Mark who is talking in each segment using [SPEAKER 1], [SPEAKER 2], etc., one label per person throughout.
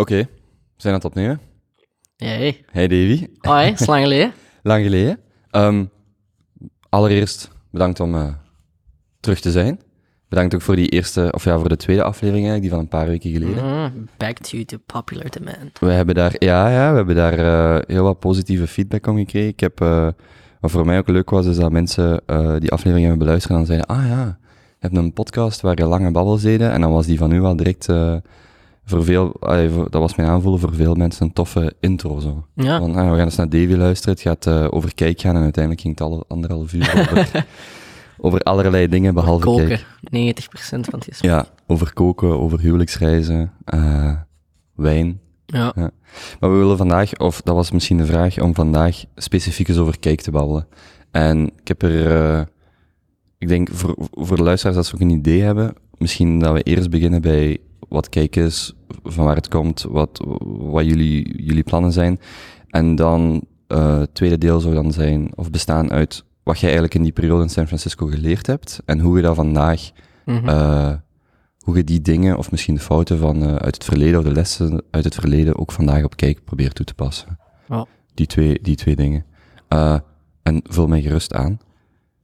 [SPEAKER 1] Oké, we zijn aan het opnemen.
[SPEAKER 2] Hey.
[SPEAKER 1] Hey Davy.
[SPEAKER 2] Hoi, is lang geleden.
[SPEAKER 1] Lang geleden. Ehm, allereerst bedankt om eh, terug te zijn. Bedankt ook voor die eerste, of ja, voor de tweede aflevering eigenlijk, die van een paar weken geleden.
[SPEAKER 2] Mm, back to you to popular demand.
[SPEAKER 1] We hebben daar, ja, ja, we hebben daar eh, heel wat positieve feedback om gekregen. Ik heb, eh, wat voor mij ook leuk was, is dat mensen die aflevering hebben beluisterd en dan zeiden, ah ja, je hebt een podcast waar je lange babbels deden. En dan was die van u wel direct, voor veel, allee, voor- dat was mijn aanvoelen voor veel mensen een toffe intro zo.
[SPEAKER 2] Ja,
[SPEAKER 1] Van, ah, we gaan eens naar Davy luisteren, het gaat eh, over kijk gaan en uiteindelijk ging het al anderhalf uur over, over allerlei dingen behalve
[SPEAKER 2] koken.
[SPEAKER 1] kijk.
[SPEAKER 2] 90% van het gesprek.
[SPEAKER 1] Ja, over koken, over huwelijksreizen, eh, wijn.
[SPEAKER 2] Ja.
[SPEAKER 1] Maar we willen vandaag, of dat was misschien de vraag, om vandaag specifiek eens over kijk te babbelen. En ik heb er, eh, ik denk voor, voor de luisteraars dat ze ook een idee hebben, misschien dat we eerst beginnen bij wat kijk is, van waar het komt, wat, wat jullie, jullie plannen zijn. En dan eh, het tweede deel zou dan zijn, of bestaan uit wat jij eigenlijk in die periode in San Francisco geleerd hebt en hoe je dat vandaag eh, hoe je die dingen, of misschien de fouten van eh, uit het verleden, of de lessen uit het verleden, ook vandaag op kijk probeert toe te passen. Die, twee, die twee dingen. En vul mij gerust aan.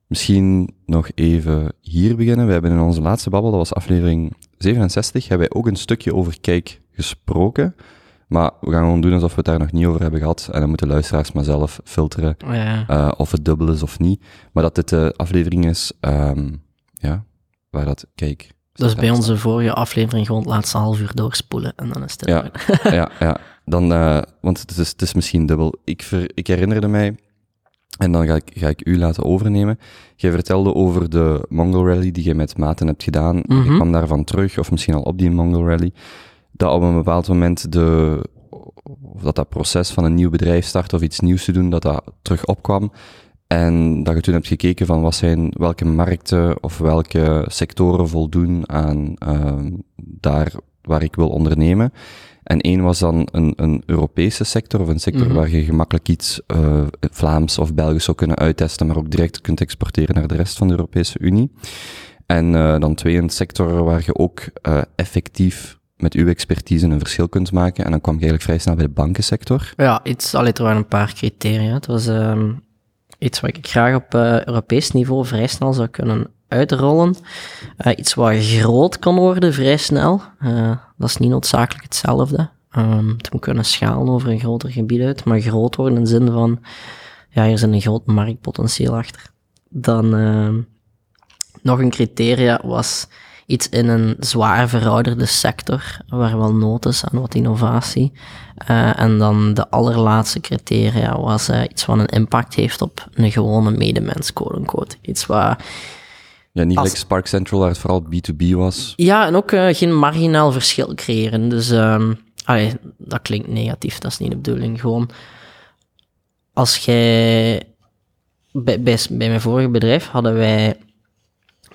[SPEAKER 1] Misschien nog even hier beginnen. We hebben in onze laatste babbel, dat was aflevering 67, hebben wij ook een stukje over kijk gesproken. Maar we gaan gewoon doen alsof we het daar nog niet over hebben gehad. En dan moeten luisteraars maar zelf filteren
[SPEAKER 2] Ja.
[SPEAKER 1] eh, of het dubbel is of niet. Maar dat dit de aflevering is, ehm, ja, waar dat kijk.
[SPEAKER 2] Dus bij onze vorige aflevering gewoon het laatste half uur doorspoelen en dan is het
[SPEAKER 1] Ja. ja, ja. Dan, eh, want het is, het is misschien dubbel. Ik, ver, ik herinnerde mij, en dan ga ik, ga ik u laten overnemen. Jij vertelde over de Mongol Rally die jij met Maten hebt gedaan. Je
[SPEAKER 2] Mhm.
[SPEAKER 1] kwam daarvan terug, of misschien al op die Mongol Rally. Dat op een bepaald moment de, of dat dat proces van een nieuw bedrijf starten of iets nieuws te doen, dat dat terug opkwam. En dat je toen hebt gekeken van wat zijn, welke markten of welke sectoren voldoen aan ehm, daar waar ik wil ondernemen. En één was dan een, een Europese sector, of een sector
[SPEAKER 2] Mhm.
[SPEAKER 1] waar je gemakkelijk iets eh, Vlaams of Belgisch zou kunnen uittesten, maar ook direct kunt exporteren naar de rest van de Europese Unie. En eh, dan twee, een sector waar je ook eh, effectief met uw expertise een verschil kunt maken. En dan kwam je eigenlijk vrij snel bij de bankensector.
[SPEAKER 2] Ja, iets, allee, er waren een paar criteria. Het was ehm, iets wat ik graag op eh, Europees niveau vrij snel zou kunnen uitrollen. Eh, iets wat groot kan worden vrij snel. Eh, dat is niet noodzakelijk hetzelfde. Ehm, het moet kunnen schalen over een groter gebied uit, maar groot worden in de zin van, ja, hier zit een groot marktpotentieel achter. Dan ehm, nog een criteria was iets in een zwaar verouderde sector, waar wel nood is aan wat innovatie. Eh, en dan de allerlaatste criteria was eh, iets wat een impact heeft op een gewone medemens, quote-unquote. Iets wat,
[SPEAKER 1] Ja, niet
[SPEAKER 2] Als-
[SPEAKER 1] like Spark Central, waar het vooral B2B was.
[SPEAKER 2] ja, en ook eh, geen marginaal verschil creëren. Dus, ehm allee, dat klinkt negatief, dat is niet de bedoeling. Gewoon, als jij, bij, bij, bij mijn vorige bedrijf hadden wij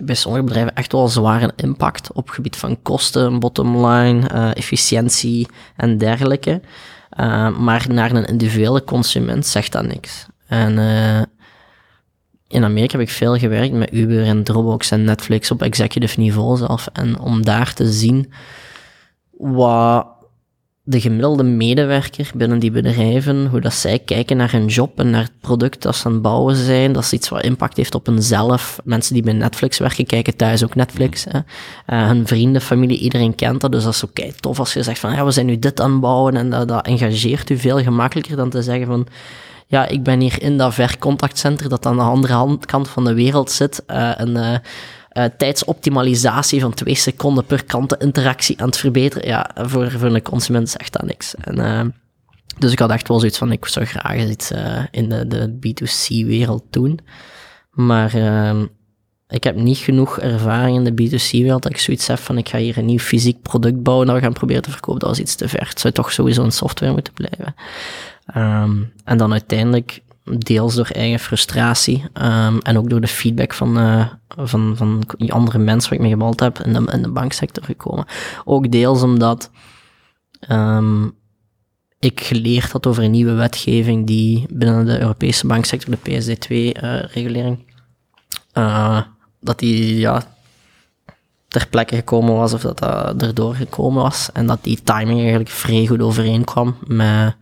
[SPEAKER 2] bij sommige bedrijven echt wel zwaar een impact op gebied van kosten, bottomline, eh, efficiëntie en dergelijke. Eh, maar naar een individuele consument zegt dat niks. En eh, in Amerika heb ik veel gewerkt met Uber en Dropbox en Netflix op executive niveau zelf. En om daar te zien wat de gemiddelde medewerker binnen die bedrijven, hoe dat zij kijken naar hun job en naar het product dat ze aan het bouwen zijn, dat is iets wat impact heeft op hunzelf. Mensen die bij Netflix werken, kijken thuis ook Netflix. Hè. Eh, hun vrienden, familie, iedereen kent dat. Dus dat is oké tof als je zegt van, ja, we zijn nu dit aan het bouwen en dat, dat engageert u veel gemakkelijker dan te zeggen van, ja, ik ben hier in dat vercontactcenter dat aan de andere kant van de wereld zit. eh, eh, tijdsoptimalisatie van twee seconden per klanteninteractie aan het verbeteren. Ja, voor, voor een consument zegt dat niks. En, eh, dus ik had echt wel zoiets van, ik zou graag iets eh, in de, de B2C-wereld doen. Maar ehm, ik heb niet genoeg ervaring in de B2C-wereld dat ik zoiets heb van, ik ga hier een nieuw fysiek product bouwen dat we gaan proberen te verkopen. Dat was iets te ver. Het zou toch sowieso een software moeten blijven. Ehm, en dan uiteindelijk, deels door eigen frustratie ehm, en ook door de feedback van, eh, van, van die andere mensen waar ik mee gebald heb, in de, in de banksector gekomen. Ook deels omdat ehm, ik geleerd had over een nieuwe wetgeving die binnen de Europese banksector, de PSD2-regulering, dat die ja, ter plekke gekomen was of dat dat erdoor gekomen was. En dat die timing eigenlijk vrij goed overeenkwam met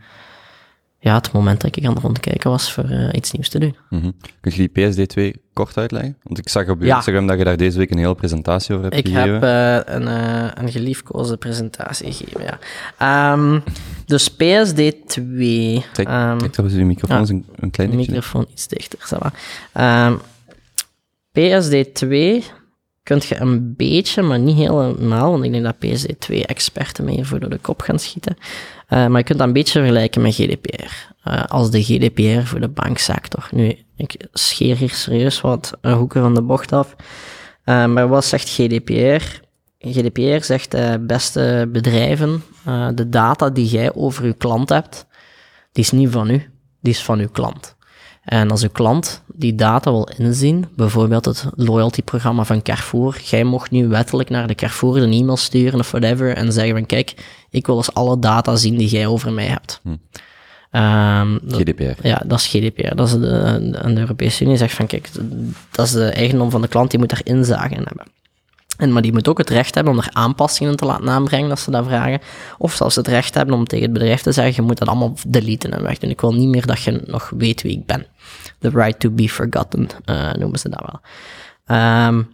[SPEAKER 2] ja, het moment dat ik aan het rondkijken was voor uh, iets nieuws te doen.
[SPEAKER 1] Mm Kun je die PSD2 kort uitleggen? Want ik zag op ja. Instagram dat je daar deze week een hele presentatie over hebt
[SPEAKER 2] ik
[SPEAKER 1] gegeven.
[SPEAKER 2] Ik heb uh, een, uh, een geliefkoosde presentatie gegeven, ja. Um, dus PSD2...
[SPEAKER 1] Kijk,
[SPEAKER 2] um,
[SPEAKER 1] kijk we die microfoon een, een klein
[SPEAKER 2] De microfoon iets dichter, ça va. Um, PSD2 kunt je een beetje, maar niet helemaal, want ik denk dat PSD2-experten mee voor door de kop gaan schieten. Uh, maar je kunt dat een beetje vergelijken met GDPR. Uh, als de GDPR voor de banksector. Nu, ik scheer hier serieus wat hoeken van de bocht af. Uh, maar wat zegt GDPR? GDPR zegt, beste bedrijven, de data die jij over je klant hebt, die is niet van u, die is van uw klant. En als uw klant die data wil inzien, bijvoorbeeld het loyalty-programma van Carrefour, jij mocht nu wettelijk naar de Carrefour een e-mail sturen of whatever en zeggen van kijk, ik wil eens alle data zien die jij over mij hebt. Hm.
[SPEAKER 1] Um, GDPR.
[SPEAKER 2] Ja, dat is GDPR. Dat is de, de, de Europese Unie zegt van kijk, dat is de eigendom van de klant, die moet daar inzage in hebben. En, maar die moet ook het recht hebben om er aanpassingen te laten aanbrengen als ze dat vragen. Of zelfs het recht hebben om tegen het bedrijf te zeggen, je moet dat allemaal deleten en wegdoen. Ik wil niet meer dat je nog weet wie ik ben. The right to be forgotten, uh, noemen ze dat wel. Um,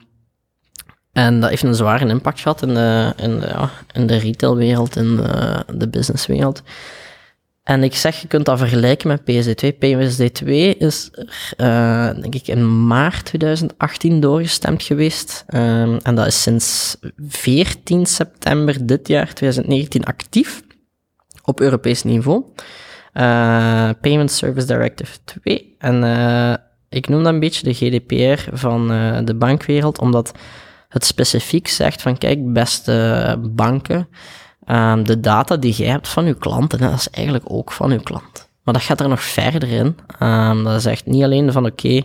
[SPEAKER 2] en dat heeft een zware impact gehad in de, in de, ja, in de retailwereld, in de, de businesswereld. En ik zeg, je kunt dat vergelijken met PSD2. PSD2 is uh, denk ik, in maart 2018 doorgestemd geweest. Um, en dat is sinds 14 september dit jaar, 2019, actief op Europees niveau. Uh, Payment Service Directive 2. En uh, ik noem dat een beetje de GDPR van de bankwereld, omdat het specifiek zegt van, kijk, beste banken, Um, de data die jij hebt van je klanten, dat is eigenlijk ook van je klant. Maar dat gaat er nog verder in. Um, dat is echt niet alleen van oké,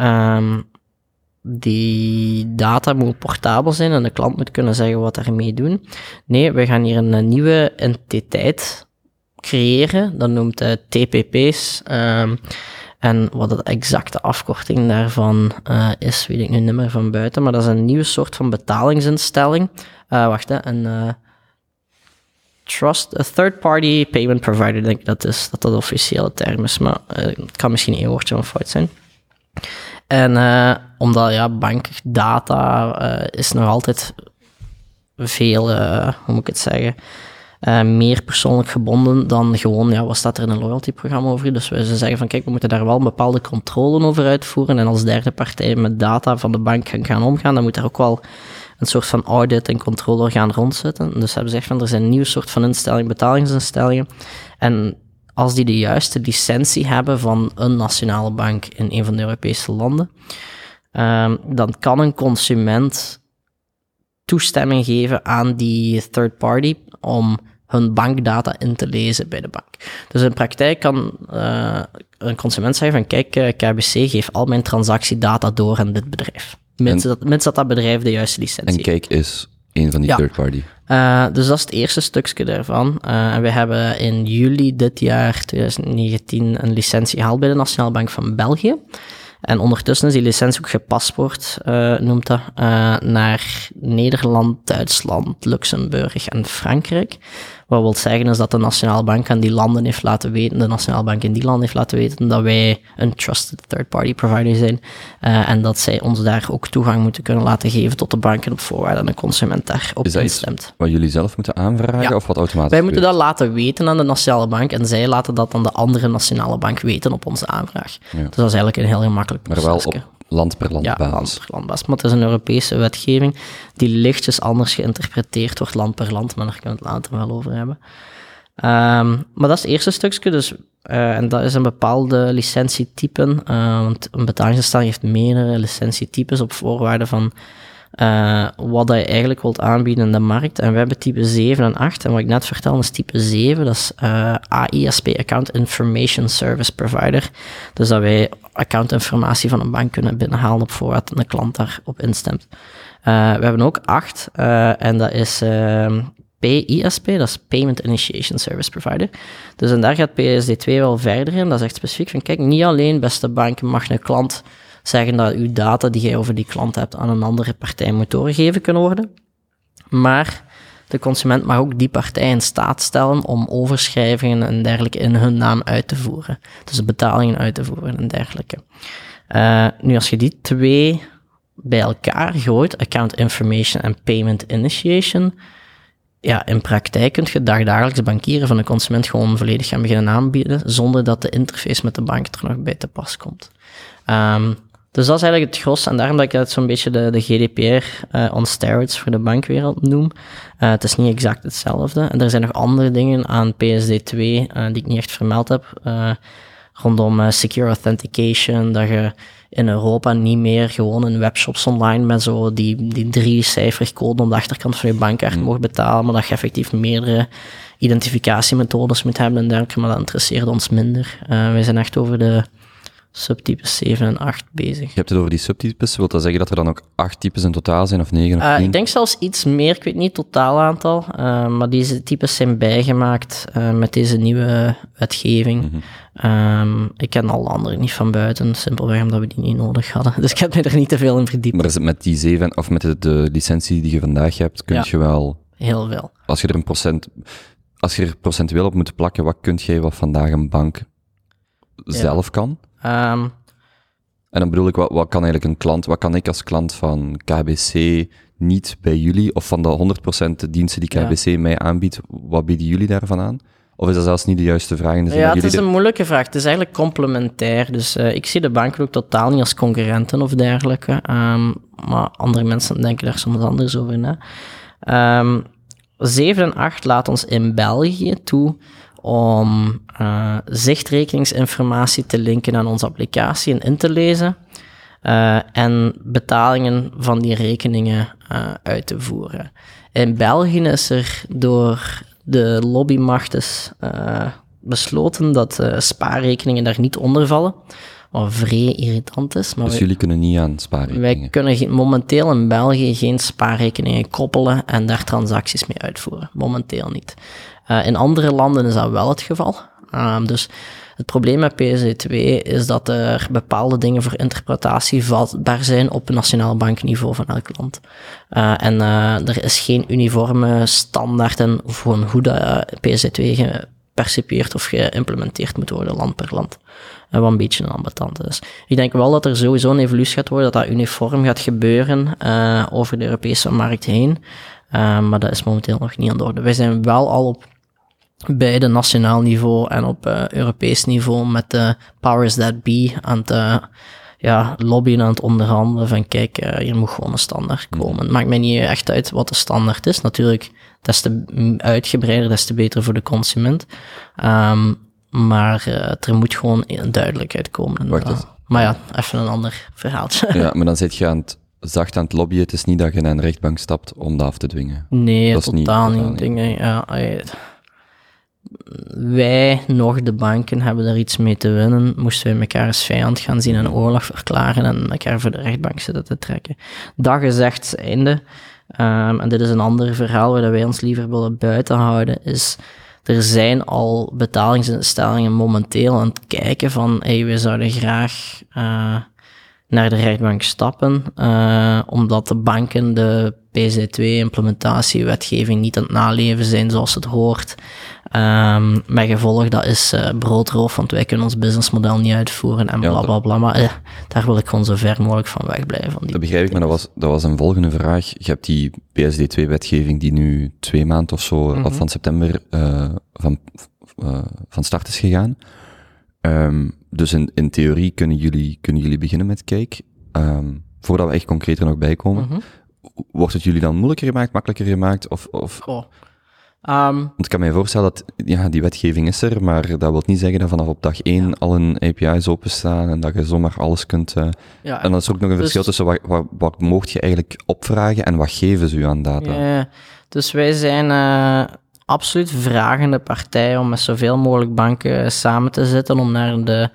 [SPEAKER 2] um, die data moet portabel zijn en de klant moet kunnen zeggen wat ermee doen. Nee, we gaan hier een nieuwe entiteit creëren. Dat noemt uh, TPP's. en wat de exacte afkorting daarvan uh, is, weet ik nu niet meer van buiten. Maar dat is een nieuwe soort van betalingsinstelling. Uh, wacht, hè, een trust, a third-party payment provider, denk ik dat is, dat dat de officiële term is, maar uh, het kan misschien één woordje van fout zijn. En uh, omdat, ja, bankdata uh, is nog altijd veel, hoe moet ik het zeggen, meer persoonlijk gebonden dan gewoon, ja, wat staat er in een loyalty-programma over? Dus we zeggen van, kijk, we moeten daar wel een bepaalde controle over uitvoeren en als derde partij met data van de bank gaan, gaan omgaan, dan moet er ook wel een soort van audit en controle gaan rondzetten. Dus hebben ze gezegd van er zijn een nieuw soort van instelling, betalingsinstellingen. En als die de juiste licentie hebben van een nationale bank in een van de Europese landen, um, dan kan een consument toestemming geven aan die third party om hun bankdata in te lezen bij de bank. Dus in praktijk kan uh, een consument zeggen van kijk, uh, KBC geeft al mijn transactiedata door aan dit bedrijf. Mits, dat, mits dat dat bedrijf de juiste licentie
[SPEAKER 1] En Kijk is een van die third party.
[SPEAKER 2] Uh, dus dat is het eerste stukje daarvan. Uh, we hebben in juli dit jaar, 2019, een licentie gehaald bij de Nationale Bank van België. En ondertussen is die licentie ook gepaspoort, uh, noemt dat, naar Nederland, Duitsland, Luxemburg en Frankrijk. Wat wil zeggen is dat de Nationale Bank aan die landen heeft laten weten, de Nationale Bank in die landen heeft laten weten dat wij een trusted third-party provider zijn. Uh, en dat zij ons daar ook toegang moeten kunnen laten geven tot de banken op voorwaarde dat een consument daarop
[SPEAKER 1] is dat
[SPEAKER 2] instemt.
[SPEAKER 1] wat jullie zelf moeten aanvragen
[SPEAKER 2] ja.
[SPEAKER 1] of wat automatisch
[SPEAKER 2] Wij moeten dat laten weten aan de Nationale Bank en zij laten dat aan de andere Nationale Bank weten op onze aanvraag. Ja. Dus dat is eigenlijk een heel gemakkelijk proces.
[SPEAKER 1] Maar wel op land per land
[SPEAKER 2] ja,
[SPEAKER 1] basis.
[SPEAKER 2] land per land basis. Maar het is een Europese wetgeving die lichtjes anders geïnterpreteerd wordt land per land, maar daar kunnen we het later wel over hebben. Um, maar dat is het eerste stukje, dus, uh, en dat is een bepaalde licentietypen, uh, want een betalingsinstelling heeft meerdere licentietypes op voorwaarde van uh, wat je eigenlijk wilt aanbieden in de markt. En we hebben type 7 en 8. En wat ik net vertelde is type 7, dat is uh, AISP, Account Information Service Provider. Dus dat wij accountinformatie van een bank kunnen binnenhalen op voorwaarde dat een klant daarop instemt. Uh, we hebben ook 8, en dat is PISP, dat is Payment Initiation Service Provider. Dus en daar gaat PSD2 wel verder in. Dat is echt specifiek van, kijk, niet alleen beste banken mag een klant zeggen dat uw data die jij over die klant hebt aan een andere partij moet doorgegeven kunnen worden. Maar de consument mag ook die partij in staat stellen om overschrijvingen en dergelijke in hun naam uit te voeren. Dus betalingen uit te voeren en dergelijke. Uh, nu, als je die twee bij elkaar gooit, account information en payment initiation, ja, in praktijk kun je dagdagelijks bankieren van de consument gewoon volledig gaan beginnen aanbieden, zonder dat de interface met de bank er nog bij te pas komt. Um, dus dat is eigenlijk het gros. En daarom dat ik het zo'n beetje de, de GDPR uh, eh, on steroids voor de bankwereld noem. Uh, het is niet exact hetzelfde. En er zijn nog andere dingen aan PSD2 uh, eh, die ik niet echt vermeld heb. rondom secure authentication, dat je in Europa niet meer gewoon in webshops online met zo die, die drie cijferig code op de achterkant van je bankkaart mm. mocht betalen, maar dat je effectief meerdere identificatiemethodes moet hebben en dergelijke, maar dat interesseert ons minder. wij zijn echt over de subtypes 7 en 8 bezig.
[SPEAKER 1] Je hebt het over die subtypes. Wil dat zeggen dat er dan ook 8 types in totaal zijn, of 9 of 10? Uh,
[SPEAKER 2] eh, ik denk zelfs iets meer, ik weet niet het totaal aantal. Uh, maar deze types zijn bijgemaakt uh, met deze nieuwe wetgeving. Mm -hmm. um, ik ken alle anderen niet van buiten, simpelweg omdat we die niet nodig hadden. Dus ik heb me er niet te veel in verdiept.
[SPEAKER 1] Maar is het met die 7, of met de, de licentie die je vandaag hebt, kun ja, je wel...
[SPEAKER 2] Heel veel.
[SPEAKER 1] Als je er een procent... Als je er procentueel op moet plakken, wat kun jij wat vandaag een bank zelf kan? Um, en dan bedoel ik, wat, wat kan eigenlijk een klant, wat kan ik als klant van KBC niet bij jullie, of van de 100% diensten die KBC mij aanbiedt, wat bieden jullie daarvan aan? Of is dat zelfs niet de juiste vraag?
[SPEAKER 2] Ja, het is een moeilijke vraag. Het is eigenlijk complementair. Dus uh, ik zie de banken ook totaal niet als concurrenten of dergelijke. Um, maar andere mensen denken daar soms anders over na. Um, 7 en 8 laat ons in België toe om uh, zichtrekeningsinformatie te linken aan onze applicatie en in te lezen. Uh, en betalingen van die rekeningen uh, uit te voeren. In België is er door de lobbymachtes besloten dat spaarrekeningen daar niet onder vallen. Wat vrij irritant is.
[SPEAKER 1] Maar dus jullie kunnen niet aan spaarrekeningen?
[SPEAKER 2] Wij kunnen momenteel in België geen spaarrekeningen koppelen en daar transacties mee uitvoeren. Momenteel niet. Uh, in andere landen is dat wel het geval. Um, dus het probleem met PSD2 is dat er bepaalde dingen voor interpretatie vatbaar zijn op nationaal bankniveau van elk land. Uh, en uh, er is geen uniforme standaard en voor hoe de PSD2 gepercipieerd of geïmplementeerd moet worden, land per land. Uh, wat een beetje een ambetant is. Ik denk wel dat er sowieso een evolutie gaat worden, dat dat uniform gaat gebeuren over de Europese markt heen. maar dat is momenteel nog niet aan de orde. Wij zijn wel al op beide nationaal niveau en op uh, Europees niveau met de powers that be aan het uh, ja, lobbyen, aan het onderhandelen van kijk, uh, hier moet gewoon een standaard mhm. komen. Het maakt mij niet echt uit wat de standaard is. Natuurlijk, des te uitgebreider, des te beter voor de consument. Um, maar er moet gewoon een duidelijkheid komen. Maar ja, even een ander verhaaltje.
[SPEAKER 1] Ja, maar dan zit je aan het zacht aan het lobbyen. Het is niet dat je naar een rechtbank stapt om dat af te dwingen.
[SPEAKER 2] Nee, dat totaal, niet. Dingen, ja, wij, nog de banken, hebben er iets mee te winnen. Moesten we elkaar als vijand gaan zien en oorlog verklaren en elkaar voor de rechtbank zitten te trekken. Dat gezegd einde. Um, en dit is een ander verhaal waar wij ons liever willen buiten houden, is er zijn al betalingsinstellingen momenteel aan het kijken van, hey, we zouden graag uh, naar de rechtbank stappen, uh, omdat de banken de PZ2-implementatiewetgeving niet aan het naleven zijn zoals het hoort. Um, met gevolg, dat is uh, broodroof, want wij kunnen ons businessmodel niet uitvoeren en bla bla bla. Maar uh, daar wil ik gewoon zo ver mogelijk van wegblijven. Van
[SPEAKER 1] die dat begrijp ik, maar dat was, dat was een volgende vraag. Je hebt die PSD2-wetgeving die nu twee maanden of zo, mm of van september, uh, van, van start is gegaan. Um, dus in, in theorie kunnen jullie, kunnen jullie beginnen met Cake. Um, voordat we echt concreter nog bijkomen. Mm Wordt het jullie dan moeilijker gemaakt, makkelijker gemaakt? Of, of... Um, Want ik kan me voorstellen dat ja, die wetgeving is er, maar dat wil niet zeggen dat vanaf op dag één al een API's openstaan en dat je zomaar alles kunt. Uh, ja, en dan is er ook nog een dus, verschil tussen wat, wat, wat mocht je eigenlijk opvragen en wat geven ze u aan data.
[SPEAKER 2] Ja, dus wij zijn uh, absoluut vragende partij om met zoveel mogelijk banken samen te zitten om naar de,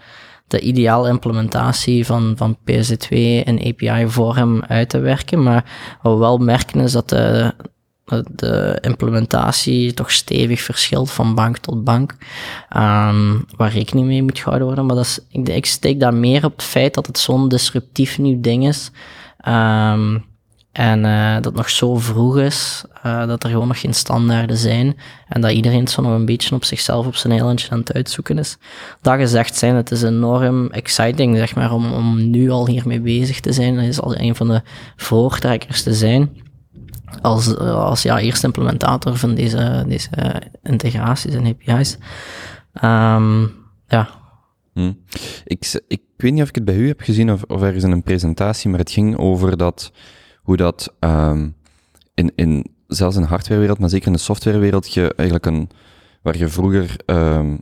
[SPEAKER 2] de ideale implementatie van, van PSD2 in API-vorm uit te werken. Maar wat we wel merken is dat de de implementatie toch stevig verschilt van bank tot bank, um, waar rekening mee moet gehouden worden. Maar dat is, ik, steek daar meer op het feit dat het zo'n disruptief nieuw ding is. Um, en uh, dat nog zo vroeg is, uh, dat er gewoon nog geen standaarden zijn. En dat iedereen zo nog een beetje op zichzelf op zijn eilandje aan het uitzoeken is. Dat gezegd zijn, het is enorm exciting, zeg maar, om, om nu al hiermee bezig te zijn. Dat is al een van de voortrekkers te zijn. Als, als ja, eerste implementator van deze, deze integraties en API's. Um, ja.
[SPEAKER 1] Hmm. Ik, ik weet niet of ik het bij u heb gezien of, of ergens in een presentatie, maar het ging over dat hoe dat um, in, in, zelfs in de hardwarewereld, maar zeker in de softwarewereld, je eigenlijk een, waar je vroeger um,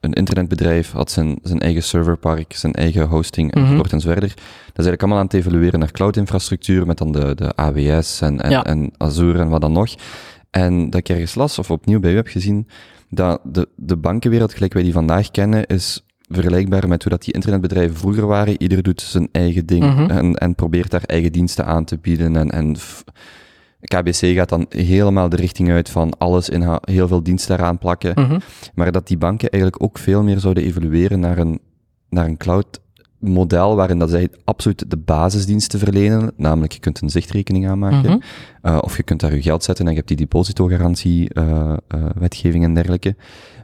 [SPEAKER 1] een internetbedrijf had zijn, zijn eigen serverpark, zijn eigen hosting en mm -hmm. en zo verder. Dat is eigenlijk allemaal aan het evolueren naar cloud-infrastructuur met dan de, de AWS en, en, ja. en Azure en wat dan nog. En dat ik ergens las, of opnieuw bij u heb gezien, dat de, de bankenwereld, gelijk wij die vandaag kennen, is vergelijkbaar met hoe dat die internetbedrijven vroeger waren. Ieder doet zijn eigen ding mm -hmm. en, en probeert daar eigen diensten aan te bieden. En, en KBC gaat dan helemaal de richting uit van alles in heel veel diensten eraan plakken. Mm -hmm. Maar dat die banken eigenlijk ook veel meer zouden evolueren naar een, naar een cloud model waarin dat zij absoluut de basisdiensten verlenen, namelijk je kunt een zichtrekening aanmaken, mm -hmm. uh, of je kunt daar je geld zetten en je hebt die depositogarantie, uh, uh, wetgeving en dergelijke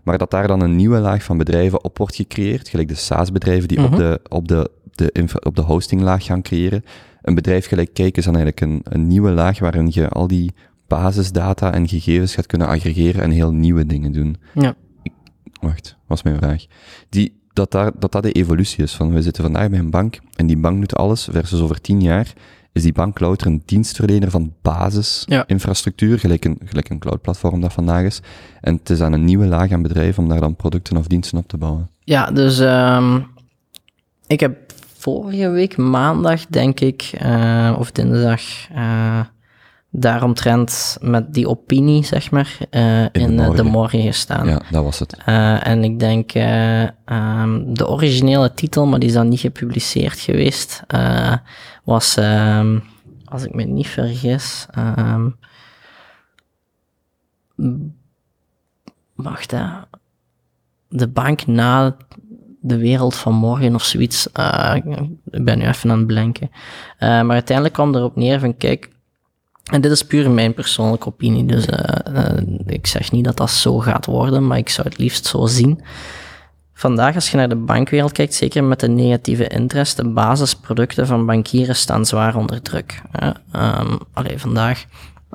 [SPEAKER 1] maar dat daar dan een nieuwe laag van bedrijven op wordt gecreëerd, gelijk de SaaS-bedrijven die mm -hmm. op, de, op, de, de op de hostinglaag gaan creëren. Een bedrijf gelijk Kijk is dan eigenlijk een, een nieuwe laag waarin je al die basisdata en gegevens gaat kunnen aggregeren en heel nieuwe dingen doen.
[SPEAKER 2] Ja.
[SPEAKER 1] Ik, wacht, was mijn vraag. Die, dat, daar, dat dat de evolutie is van we zitten vandaag bij een bank en die bank doet alles versus over tien jaar is die bank louter een dienstverlener van basisinfrastructuur, ja. gelijk, een, gelijk een cloud-platform dat vandaag is. En het is aan een nieuwe laag aan bedrijven om daar dan producten of diensten op te bouwen.
[SPEAKER 2] Ja, dus um, ik heb vorige week maandag, denk ik, uh, of dinsdag, uh, daaromtrent met die opinie, zeg maar, uh, in, in de, morgen. de, morgen. gestaan.
[SPEAKER 1] Ja, dat was het.
[SPEAKER 2] Uh, en ik denk uh, um, de originele titel, maar die is dan niet gepubliceerd geweest, was, um, als ik me niet vergis, um, wacht hè, de bank na de wereld van morgen of zoiets. ik ben nu even aan het blanken. maar uiteindelijk kwam erop neer van, kijk, en dit is puur mijn persoonlijke opinie, dus uh, ik zeg niet dat dat zo gaat worden, maar ik zou het liefst zo zien. Vandaag, als je naar de bankwereld kijkt, zeker met de negatieve interest, de basisproducten van bankieren staan zwaar onder druk. Um, allee, vandaag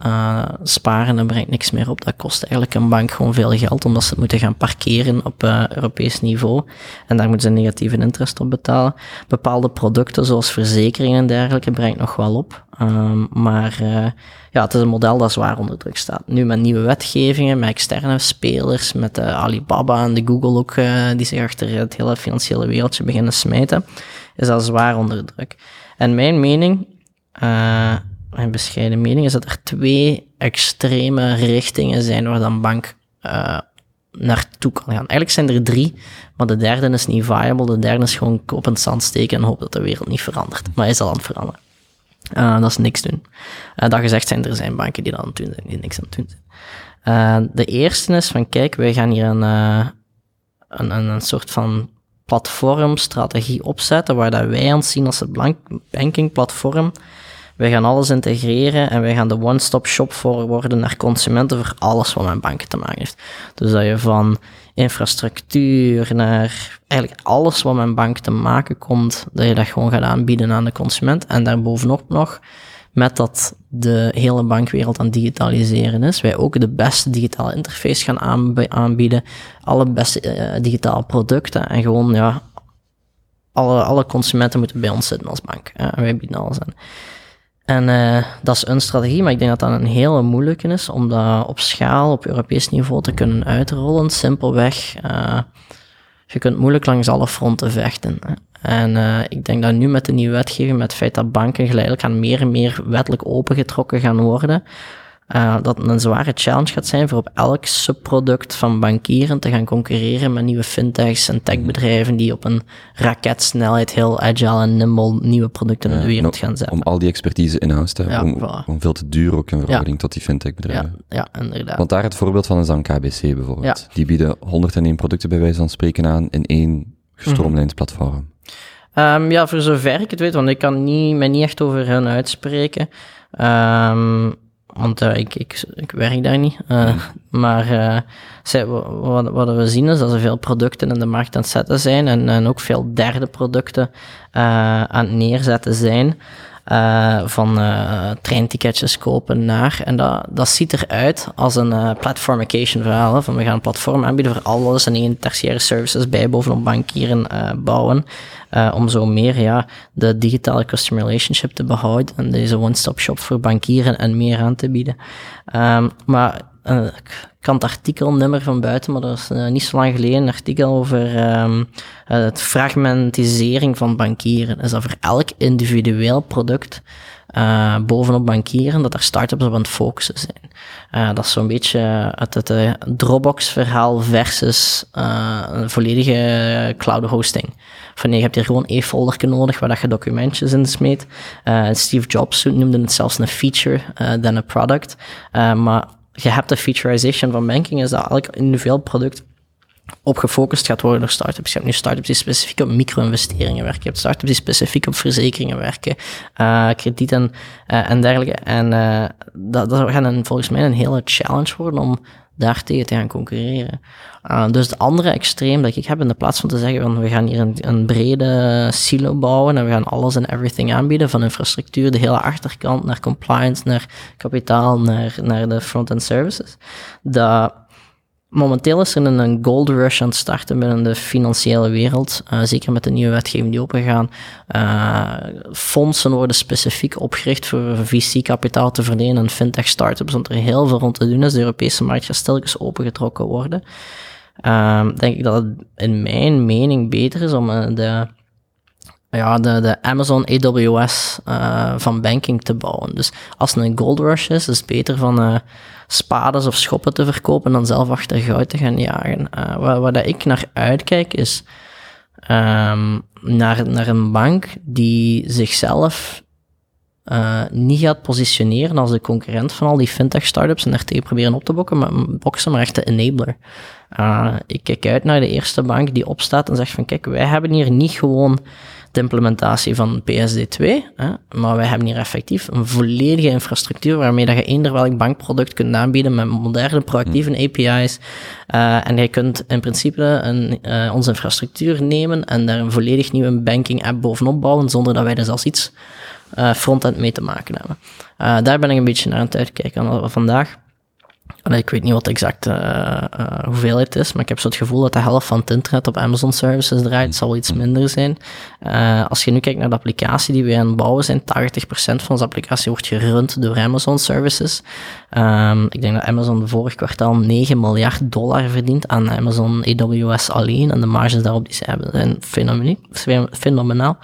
[SPEAKER 2] uh, sparen, dat brengt niks meer op. Dat kost eigenlijk een bank gewoon veel geld, omdat ze het moeten gaan parkeren op uh, Europees niveau. En daar moeten ze negatieve interest op betalen. Bepaalde producten, zoals verzekeringen en dergelijke, brengt nog wel op. Um, maar uh, ja, het is een model dat zwaar onder druk staat. Nu met nieuwe wetgevingen, met externe spelers, met de Alibaba en de Google ook, die zich achter het hele financiële wereldje beginnen smijten, is dat zwaar onder druk. En mijn mening, mijn bescheiden mening, is dat er twee extreme richtingen zijn waar dan bank uh, naartoe kan gaan. Eigenlijk zijn er drie, maar de derde is niet viable. De derde is gewoon kop in het zand steken en hopen dat de wereld niet verandert. Maar hij is al aan het veranderen. Uh, dat is niks doen. Uh, dat gezegd zijn, er zijn banken die dat aan het doen zijn, die niks aan het doen zijn. de eerste is van, kijk, wij gaan hier een, een, een, soort van platformstrategie opzetten, waar dat wij ons zien als het banking platform wij gaan alles integreren en wij gaan de one-stop shop voor worden naar consumenten voor alles wat met banken te maken heeft. Dus dat je van infrastructuur naar eigenlijk alles wat met bank te maken komt, dat je dat gewoon gaat aanbieden aan de consument. En daarbovenop nog, met dat de hele bankwereld aan het digitaliseren is, wij ook de beste digitale interface gaan aanbieden, alle beste uh, digitale producten en gewoon, ja, alle, alle consumenten moeten bij ons zitten als bank. Uh, wij bieden alles aan. En uh, dat is een strategie, maar ik denk dat dat een hele moeilijke is om dat op schaal, op Europees niveau te kunnen uitrollen. Simpelweg, uh, je kunt moeilijk langs alle fronten vechten. En uh, ik denk dat nu met de nieuwe wetgeving, met het feit dat banken geleidelijk aan meer en meer wettelijk opengetrokken gaan worden, uh, dat het een zware challenge gaat zijn voor op elk subproduct van bankieren te gaan concurreren met nieuwe fintechs en techbedrijven die op een raketsnelheid heel agile en nimble nieuwe producten in de wereld gaan zetten.
[SPEAKER 1] Om al die expertise in-house te hebben, om, om, veel te duur ook in verhouding tot die fintechbedrijven.
[SPEAKER 2] Ja, ja, inderdaad.
[SPEAKER 1] Want daar het voorbeeld van is dan KBC bijvoorbeeld. Die bieden 101 producten bij wijze van spreken aan in één gestroomlijnd mhm. platform.
[SPEAKER 2] Um, ja, voor zover ik het weet, want ik kan niet, mij niet echt over hen uitspreken. Um, want uh, ik, ik, ik werk daar niet. Uh, maar uh, zij, wat, wat we zien is dat er veel producten in de markt aan het zetten zijn en, en ook veel derde producten aan het neerzetten zijn. Uh, van uh, kopen naar. En dat, dat ziet eruit als een uh, platformication verhaal. Van we gaan een platform aanbieden voor alles en één tertiaire services bij bovenop bankieren bouwen. om zo meer ja, de digitale customer relationship te behouden en deze one-stop shop voor bankieren en meer aan te bieden. Um, maar uh, ik kan het artikelnummer van buiten, maar dat is uh, niet zo lang geleden een artikel over um, uh, het fragmentisering van bankieren. Is dat voor elk individueel product bovenop bankieren, dat er start-ups op aan het focussen zijn. dat is zo'n beetje het, het Dropbox-verhaal versus een volledige cloud hosting. Van nee, je hebt hier gewoon één folder nodig waar dat je documentjes in smeet. Steve Jobs noemde het zelfs een feature dan een product. maar je hebt de featureization van banking, is dat elk individueel product op gefocust gaat worden door startups. Je hebt nu startups die specifiek op micro-investeringen werken. Je hebt startups die specifiek op verzekeringen werken, uh, kredieten uh, en dergelijke. En uh, dat, dat gaat volgens mij een hele challenge worden om daar tegen te gaan concurreren. Uh, dus het andere extreem dat ik heb, in de plaats van te zeggen van we gaan hier een, een brede silo bouwen en we gaan alles en everything aanbieden, van infrastructuur, de hele achterkant, naar compliance, naar kapitaal, naar, naar de front-end services, dat momenteel is er een gold rush aan het starten binnen de financiële wereld. Uh, zeker met de nieuwe wetgeving die opengaan. Uh, fondsen worden specifiek opgericht voor VC-kapitaal te verlenen en fintech startups, omdat er heel veel rond te doen is. De Europese markt gaat stilletjes opengetrokken worden. Uh, denk ik dat het in mijn mening beter is om uh, de ja, de, de Amazon AWS van banking te bouwen. Dus als het een gold rush is, is het beter van spades of schoppen te verkopen dan zelf achter goud te gaan jagen. Uh, waar, waar dat ik naar uitkijk is um, naar, naar een bank die zichzelf uh, niet gaat positioneren als de concurrent van al die fintech startups en daartegen proberen op te bokken, maar, boksen, maar echt de enabler. Uh, ik kijk uit naar de eerste bank die opstaat en zegt van kijk, wij hebben hier niet gewoon de implementatie van PSD2. Hè, maar wij hebben hier effectief een volledige infrastructuur waarmee dat je eender welk bankproduct kunt aanbieden met moderne, proactieve hmm. API's. Uh, en je kunt in principe een, uh, onze infrastructuur nemen en daar een volledig nieuwe banking app bovenop bouwen, zonder dat wij er zelfs iets uh, frontend mee te maken hebben. daar ben ik een beetje naar aan het uitkijken vandaag ik weet niet wat exact uh, uh, hoeveelheid is, maar ik heb zo het gevoel dat de helft van het internet op Amazon services draait. Het zal iets minder zijn. Uh, als je nu kijkt naar de applicatie die we aan het bouwen zijn, 80% van onze applicatie wordt gerund door Amazon services. Um, ik denk dat Amazon vorig kwartaal 9 miljard dollar verdient aan Amazon AWS alleen. En de marges daarop die ze hebben zijn fenomenaal.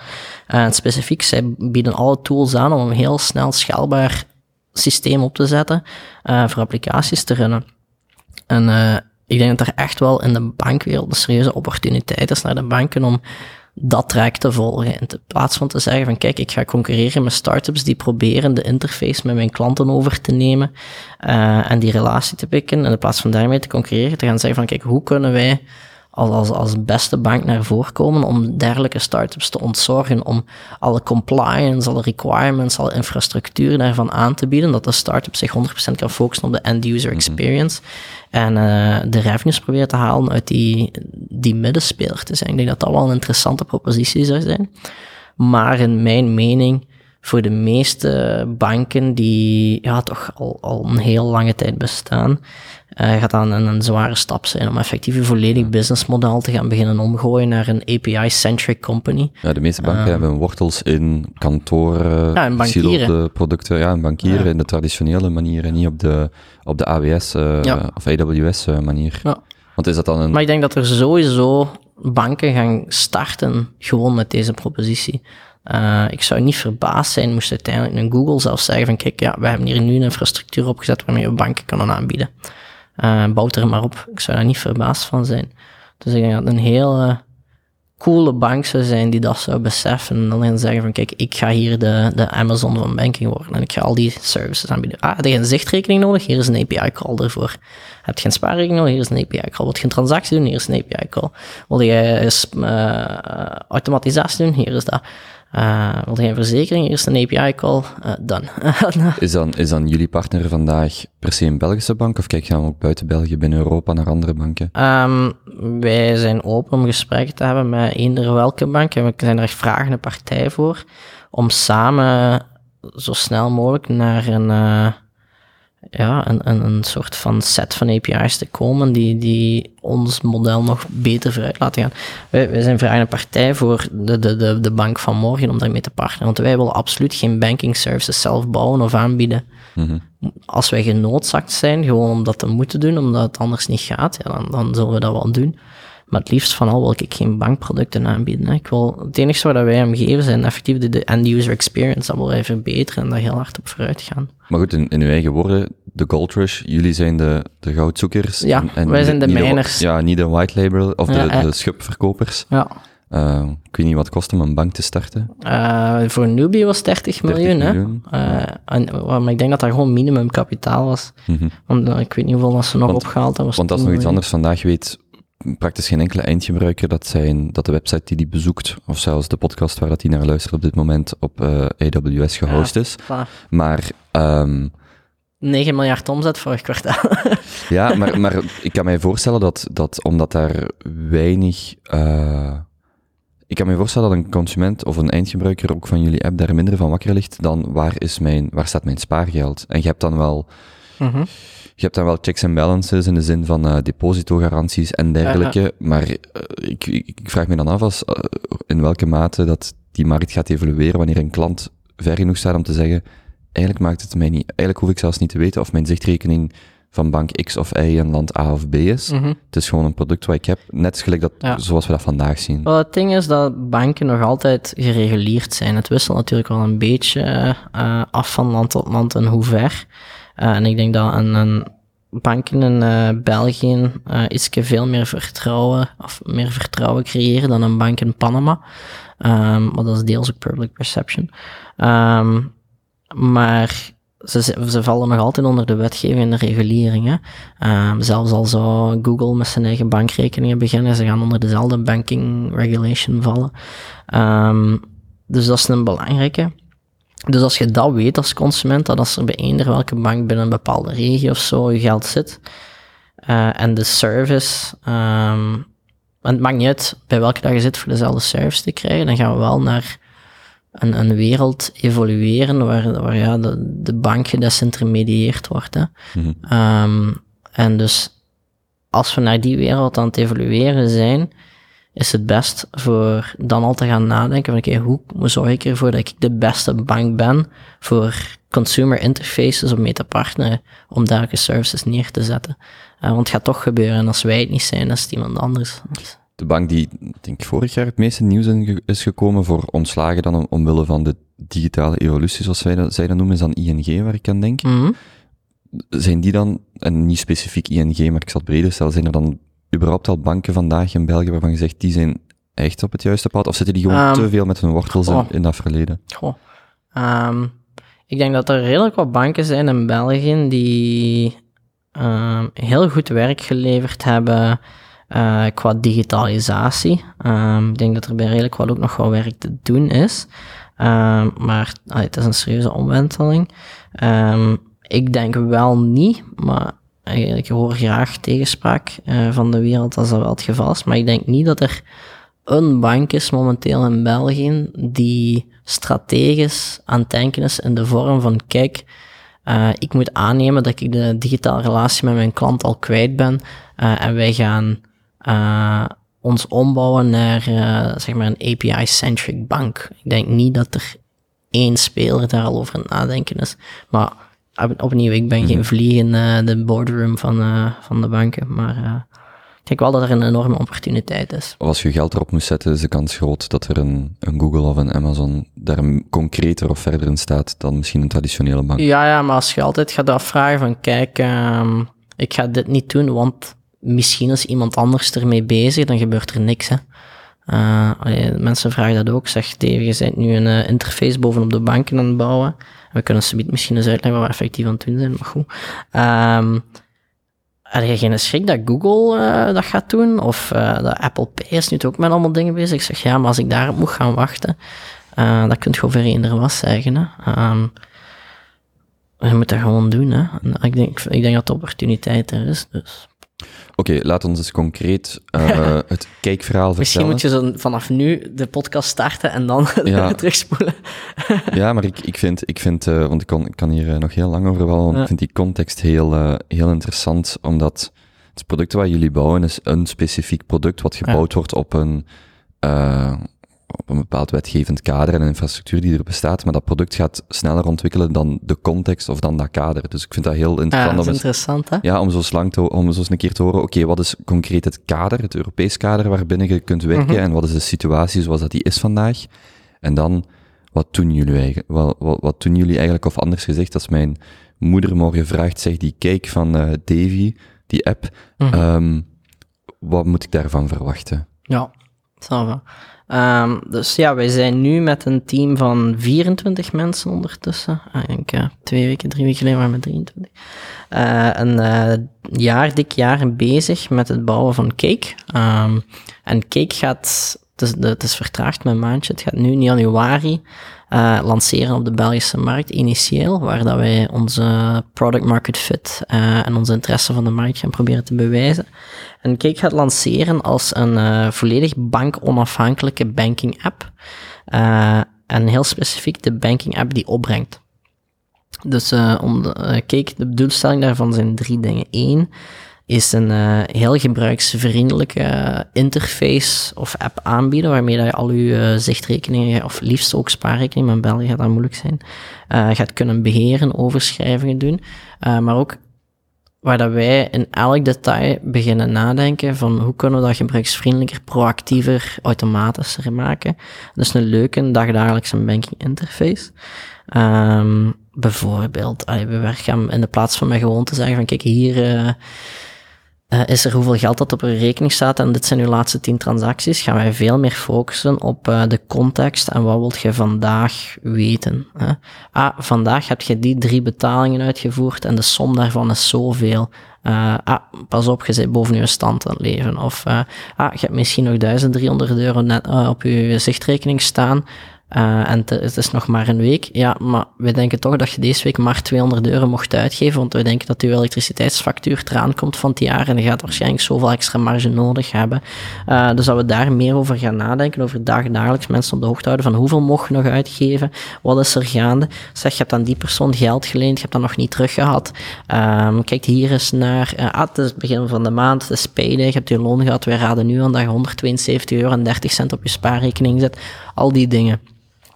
[SPEAKER 2] En specifiek, zij bieden alle tools aan om heel snel schaalbaar systeem op te zetten uh, voor applicaties te runnen. En uh, ik denk dat er echt wel in de bankwereld een serieuze opportuniteit is naar de banken om dat track te volgen. In plaats van te zeggen van kijk, ik ga concurreren met startups die proberen de interface met mijn klanten over te nemen uh, en die relatie te pikken. En in plaats van daarmee te concurreren, te gaan zeggen van kijk, hoe kunnen wij als, als, als beste bank naar voren komen om dergelijke startups te ontzorgen, om alle compliance, alle requirements, alle infrastructuur daarvan aan te bieden, dat de startup zich 100% kan focussen op de end-user mhm. experience en uh, de revenues proberen te halen uit die, die middenspeler te zijn. Ik denk dat dat wel een interessante propositie zou zijn. Maar in mijn mening, voor de meeste banken die ja, toch al, al een heel lange tijd bestaan, uh, gaat dan een, een, zware stap zijn om effectief een volledig businessmodel te gaan beginnen omgooien naar een API-centric company.
[SPEAKER 1] Ja, de meeste banken uh, hebben wortels in kantoren,
[SPEAKER 2] ja,
[SPEAKER 1] producten, ja, in bankieren, ja. in de traditionele manier en niet op de, op de AWS uh, ja. of AWS manier. Ja. Want is dat dan een...
[SPEAKER 2] Maar ik denk dat er sowieso banken gaan starten gewoon met deze propositie Uh, ik zou niet verbaasd zijn moest uiteindelijk een Google zelf zeggen van kijk, ja, we hebben hier nu een infrastructuur opgezet waarmee we banken kunnen aanbieden. Uh, bouw er maar op. Ik zou daar niet verbaasd van zijn. Dus ik denk dat een heel coole bank zou zijn die dat zou beseffen en dan zeggen van kijk, ik ga hier de, de Amazon van banking worden en ik ga al die services aanbieden. Ah, heb je een zichtrekening nodig? Hier is een API call ervoor. Heb je een spaarrekening nodig? Hier is een API call. Wil je een transactie doen? Hier is een API call. Wil je automatisatie doen? Hier is dat. Uh, wil je een verzekering? Is een API call. Uh, done.
[SPEAKER 1] is, dan, is dan jullie partner vandaag per se een Belgische bank of kijk je dan ook buiten België, binnen Europa naar andere banken?
[SPEAKER 2] Um, wij zijn open om gesprekken te hebben met eender welke bank en we zijn er echt vragende partij voor om samen zo snel mogelijk naar een, uh, ja, een, een, een soort van set van API's te komen die, die ons model nog beter vooruit laten gaan. Wij, wij zijn vragende partij voor de, de, de, de bank van morgen om daarmee te partneren, want wij willen absoluut geen banking services zelf bouwen of aanbieden.
[SPEAKER 1] Mhm.
[SPEAKER 2] Als wij genoodzaakt zijn, gewoon om dat te moeten doen, omdat het anders niet gaat, ja, dan, dan zullen we dat wel doen. Maar het liefst van al wil ik geen bankproducten aanbieden. Hè. Ik wil, het enige wat wij hem geven zijn effectief de, de end-user experience. Dat wil wij verbeteren en daar heel hard op vooruit gaan.
[SPEAKER 1] Maar goed, in, in uw eigen woorden, de Gold Rush, jullie zijn de, de goudzoekers.
[SPEAKER 2] Ja,
[SPEAKER 1] en, en
[SPEAKER 2] wij zijn de miners.
[SPEAKER 1] ja, niet de white label of de,
[SPEAKER 2] eh.
[SPEAKER 1] de schubverkopers.
[SPEAKER 2] Ja.
[SPEAKER 1] Uh, ik weet niet wat het kost om een bank te starten.
[SPEAKER 2] Uh, voor een newbie was 30 miljoen,
[SPEAKER 1] 30
[SPEAKER 2] hè.
[SPEAKER 1] miljoen.
[SPEAKER 2] Uh, en, maar ik denk dat dat gewoon minimumkapitaal was.
[SPEAKER 1] Mhm.
[SPEAKER 2] Want uh, ik weet niet hoeveel dat ze nog
[SPEAKER 1] Want-
[SPEAKER 2] opgehaald hebben.
[SPEAKER 1] Want dat is
[SPEAKER 2] 10
[SPEAKER 1] nog iets anders. Vandaag weet praktisch geen enkele eindgebruiker dat, zijn, dat de website die die bezoekt, of zelfs de podcast waar dat die naar luistert op dit moment, op eh, AWS gehost is.
[SPEAKER 2] Voilà.
[SPEAKER 1] Maar, ehm
[SPEAKER 2] 9 miljard omzet vorig kwartaal.
[SPEAKER 1] ja, maar, maar ik kan mij voorstellen dat, dat omdat daar weinig... eh, ik kan me voorstellen dat een consument of een eindgebruiker ook van jullie app daar minder van wakker ligt dan waar, is mijn, waar staat mijn spaargeld? En je hebt dan wel
[SPEAKER 2] Mhm.
[SPEAKER 1] Hebt dan wel checks en balances in de zin van eh depositogaranties en dergelijke, maar eh, ik, ik, vraag me dan af als, eh, in welke mate dat die markt gaat evolueren wanneer een klant ver genoeg staat om te zeggen, eigenlijk maakt het mij niet, eigenlijk hoef ik zelfs niet te weten of mijn zichtrekening van bank X of Y in land A of B is.
[SPEAKER 2] Mhm.
[SPEAKER 1] Het is gewoon een product wat ik heb, net gelijk dat,
[SPEAKER 2] Ja.
[SPEAKER 1] zoals we dat vandaag zien.
[SPEAKER 2] Wel, het ding is dat banken nog altijd gereguleerd zijn. Het wisselt natuurlijk wel een beetje af van land tot land en hoe ver. Eh, en ik denk dat een, een banken in eh, België eh iets veel meer vertrouwen, of meer vertrouwen creëren dan een bank in Panama. Ehm, maar dat is deels ook public perception. Ehm, maar ze, ze vallen nog altijd onder de wetgeving en de regulering. Hè. Ehm, zelfs al zou Google met zijn eigen bankrekeningen beginnen, ze gaan onder dezelfde banking regulation vallen. Dus dat is een belangrijke. Dus als je dat weet als consument, dat als er bij eender welke bank binnen een bepaalde regio of zo je geld zit, eh, en de service, ehm, want het maakt niet uit bij welke dag je zit voor dezelfde service te krijgen, dan gaan we wel naar een, een wereld evolueren waar, waar ja, de, de bank gedesintermedieerd wordt. Hè.
[SPEAKER 1] Mhm.
[SPEAKER 2] Ehm, en dus als we naar die wereld aan het evolueren zijn, is het best voor dan al te gaan nadenken van oké, hoe zorg ik ervoor dat ik de beste bank ben voor consumer interfaces om mee te partneren, om dergelijke services neer te zetten. Eh, want het gaat toch gebeuren en als wij het niet zijn, dan is het iemand anders. Dus,
[SPEAKER 1] De bank die, denk ik, vorig jaar het meeste nieuws in is gekomen voor ontslagen dan om, omwille van de digitale evolutie, zoals wij dat, zij dat noemen, is dan ING, waar ik aan denk.
[SPEAKER 2] mhm.
[SPEAKER 1] Zijn die dan, en niet specifiek ING, maar ik zal het breder stellen, zijn er dan überhaupt al banken vandaag in België waarvan je zegt, die zijn echt op het juiste pad? Of zitten die gewoon
[SPEAKER 2] Ehm,
[SPEAKER 1] te veel met hun wortels in, dat verleden?
[SPEAKER 2] Goh. Ehm, ik denk dat er redelijk wat banken zijn in België die ehm, heel goed werk geleverd hebben eh, qua digitalisatie. Ik denk dat er bij redelijk wat ook nog wel werk te doen is. Maar allee, het is een serieuze omwenteling. Ik denk wel niet, maar ik hoor graag tegenspraak eh, van de wereld als dat wel het geval is. Maar ik denk niet dat er een bank is momenteel in België die strategisch aan het denken is in de vorm van, kijk, eh, ik moet aannemen dat ik de digitale relatie met mijn klant al kwijt ben eh, en wij gaan ons ombouwen naar zeg maar een API-centric bank. Ik denk niet dat er één speler daar al over aan het nadenken is. Maar opnieuw, ik ben geen vlieg in eh, de boardroom van, eh, van de banken, maar... eh, ik denk wel dat er een enorme opportuniteit is.
[SPEAKER 1] Als je geld erop moet zetten, is de kans groot dat er een, een Google of een Amazon daar concreter of verder in staat dan misschien een traditionele bank.
[SPEAKER 2] Ja, ja, maar als je altijd gaat afvragen van, kijk, um, ik ga dit niet doen, want misschien is iemand anders ermee bezig, dan gebeurt er niks, hè. Uh, mensen vragen dat ook. Zeg, Dave, je bent nu een uh, interface bovenop de banken aan het bouwen. We kunnen ze misschien eens uitleggen wat we effectief aan het doen zijn, maar goed. Um, heb je geen schrik dat Google uh, dat gaat doen? Of dat Apple Pay is nu ook met allemaal dingen bezig. Ik zeg, ja, maar als ik daarop moet gaan wachten, uh, dat kunt je over eender was zeggen. Hè. Um, je moet dat gewoon doen. Hè. Ik, denk, ik denk dat de opportuniteit er is. Dus.
[SPEAKER 1] Oké, okay, laat ons eens concreet uh, het kijkverhaal
[SPEAKER 2] Misschien
[SPEAKER 1] vertellen.
[SPEAKER 2] moet je zo vanaf nu de podcast starten en dan ja. terugspoelen.
[SPEAKER 1] ja, maar ik, ik vind, ik vind uh, want ik, kon, ik kan hier uh, nog heel lang over wel, ja. ik vind die context heel, heel interessant, omdat het product wat jullie bouwen is een specifiek product wat gebouwd ja. wordt op een, op een bepaald wetgevend kader en een infrastructuur die er bestaat, maar dat product gaat sneller ontwikkelen dan de context of dan dat kader. Dus ik vind dat heel interessant.
[SPEAKER 2] Ja, dat is
[SPEAKER 1] om
[SPEAKER 2] interessant, hè?
[SPEAKER 1] Ja, om zo lang te, om zo eens een keer te horen, oké, okay, wat is concreet het kader, het Europees kader waarbinnen je kunt werken, mm -hmm. en wat is de situatie zoals dat die is vandaag? En dan, wat doen jullie eigenlijk, wat, wat, wat doen jullie eigenlijk, of anders gezegd, als mijn moeder morgen vraagt, zegt die kijk van uh, Davy, die app, mm -hmm. um, wat moet ik daarvan verwachten?
[SPEAKER 2] Ja, dat Um, dus ja, wij zijn nu met een team van 24 mensen ondertussen. Ik denk uh, twee weken, drie weken geleden waren we met 23. Uh, een uh, jaar, dik jaar bezig met het bouwen van Cake. Um, en Cake gaat, het is, het is vertraagd met een maandje, het gaat nu in januari uh, lanceren op de Belgische markt, initieel, waar dat wij onze product market fit uh, en onze interesse van de markt gaan proberen te bewijzen. En Cake gaat lanceren als een uh, volledig bank-onafhankelijke banking app. en heel specifiek de banking app die opbrengt. Dus om de, Cake, de doelstelling daarvan zijn drie dingen. Eén, is een uh, heel gebruiksvriendelijke interface of app aanbieden, waarmee dat je al je uh, zichtrekeningen, of liefst ook spaarrekeningen, maar in België gaat dat moeilijk zijn, uh, gaat kunnen beheren, overschrijvingen doen, maar ook waar dat wij in elk detail beginnen nadenken van hoe kunnen we dat gebruiksvriendelijker, proactiever, automatischer maken. Dus een leuke dagdagelijkse banking interface. Um, bijvoorbeeld, we werken in de plaats van mij gewoon te zeggen van kijk hier uh, is er hoeveel geld dat op een rekening staat en dit zijn uw laatste tien transacties, gaan wij veel meer focussen op uh, de context en wat wilt je vandaag weten. Hè? Ah, vandaag heb je die drie betalingen uitgevoerd en de som daarvan is zoveel. Uh, ah, pas op, je zit boven je stand aan het leven. Of ah, je hebt misschien nog 1300 euro net, op je zichtrekening staan. Uh, en het is nog maar een week. Ja, maar we denken toch dat je deze week maar 200 euro mocht uitgeven, want we denken dat je elektriciteitsfactuur eraan komt van het jaar en je gaat waarschijnlijk zoveel extra marge nodig hebben. Uh, dus dat we daar meer over gaan nadenken, over dagelijks mensen op de hoogte houden van hoeveel mocht je nog uitgeven, wat is er gaande. Zeg, je hebt aan die persoon geld geleend, je hebt dat nog niet teruggehad. Um, kijk hier eens naar, uh, ah, het is het begin van de maand, het is payday, je hebt je loon gehad, wij raden nu aan dat je 172 euro en 30 cent op je spaarrekening zet. Al die dingen.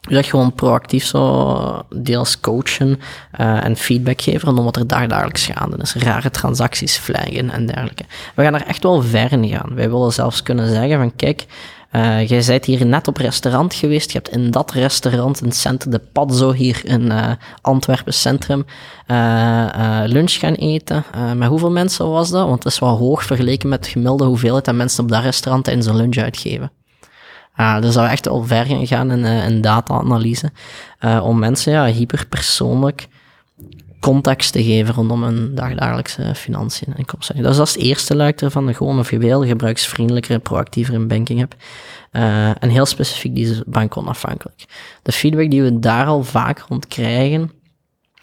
[SPEAKER 2] Dat gewoon proactief zo deels coachen uh, en feedback geven rondom wat er dagelijks gaande is. Rare transacties flaggen en dergelijke. We gaan er echt wel ver in gaan. Wij willen zelfs kunnen zeggen van kijk, uh, jij bent hier net op restaurant geweest. Je hebt in dat restaurant in Centre de Pazzo hier in uh, Antwerpen Centrum uh, lunch gaan eten. met hoeveel mensen was dat? Want dat is wel hoog vergeleken met de gemiddelde hoeveelheid dat mensen op dat restaurant tijdens een lunch uitgeven. Uh, dus dat we echt al ver gaan gaan in, uh, in data-analyse. Uh, om mensen ja, hyperpersoonlijk context te geven rondom hun dagdagelijkse financiën en inkomsten. Dus dat is het eerste luik ervan. Gewoon of je veel gebruiksvriendelijker en proactiever in banking hebt. en heel specifiek die bank onafhankelijk. De feedback die we daar al vaak rond krijgen,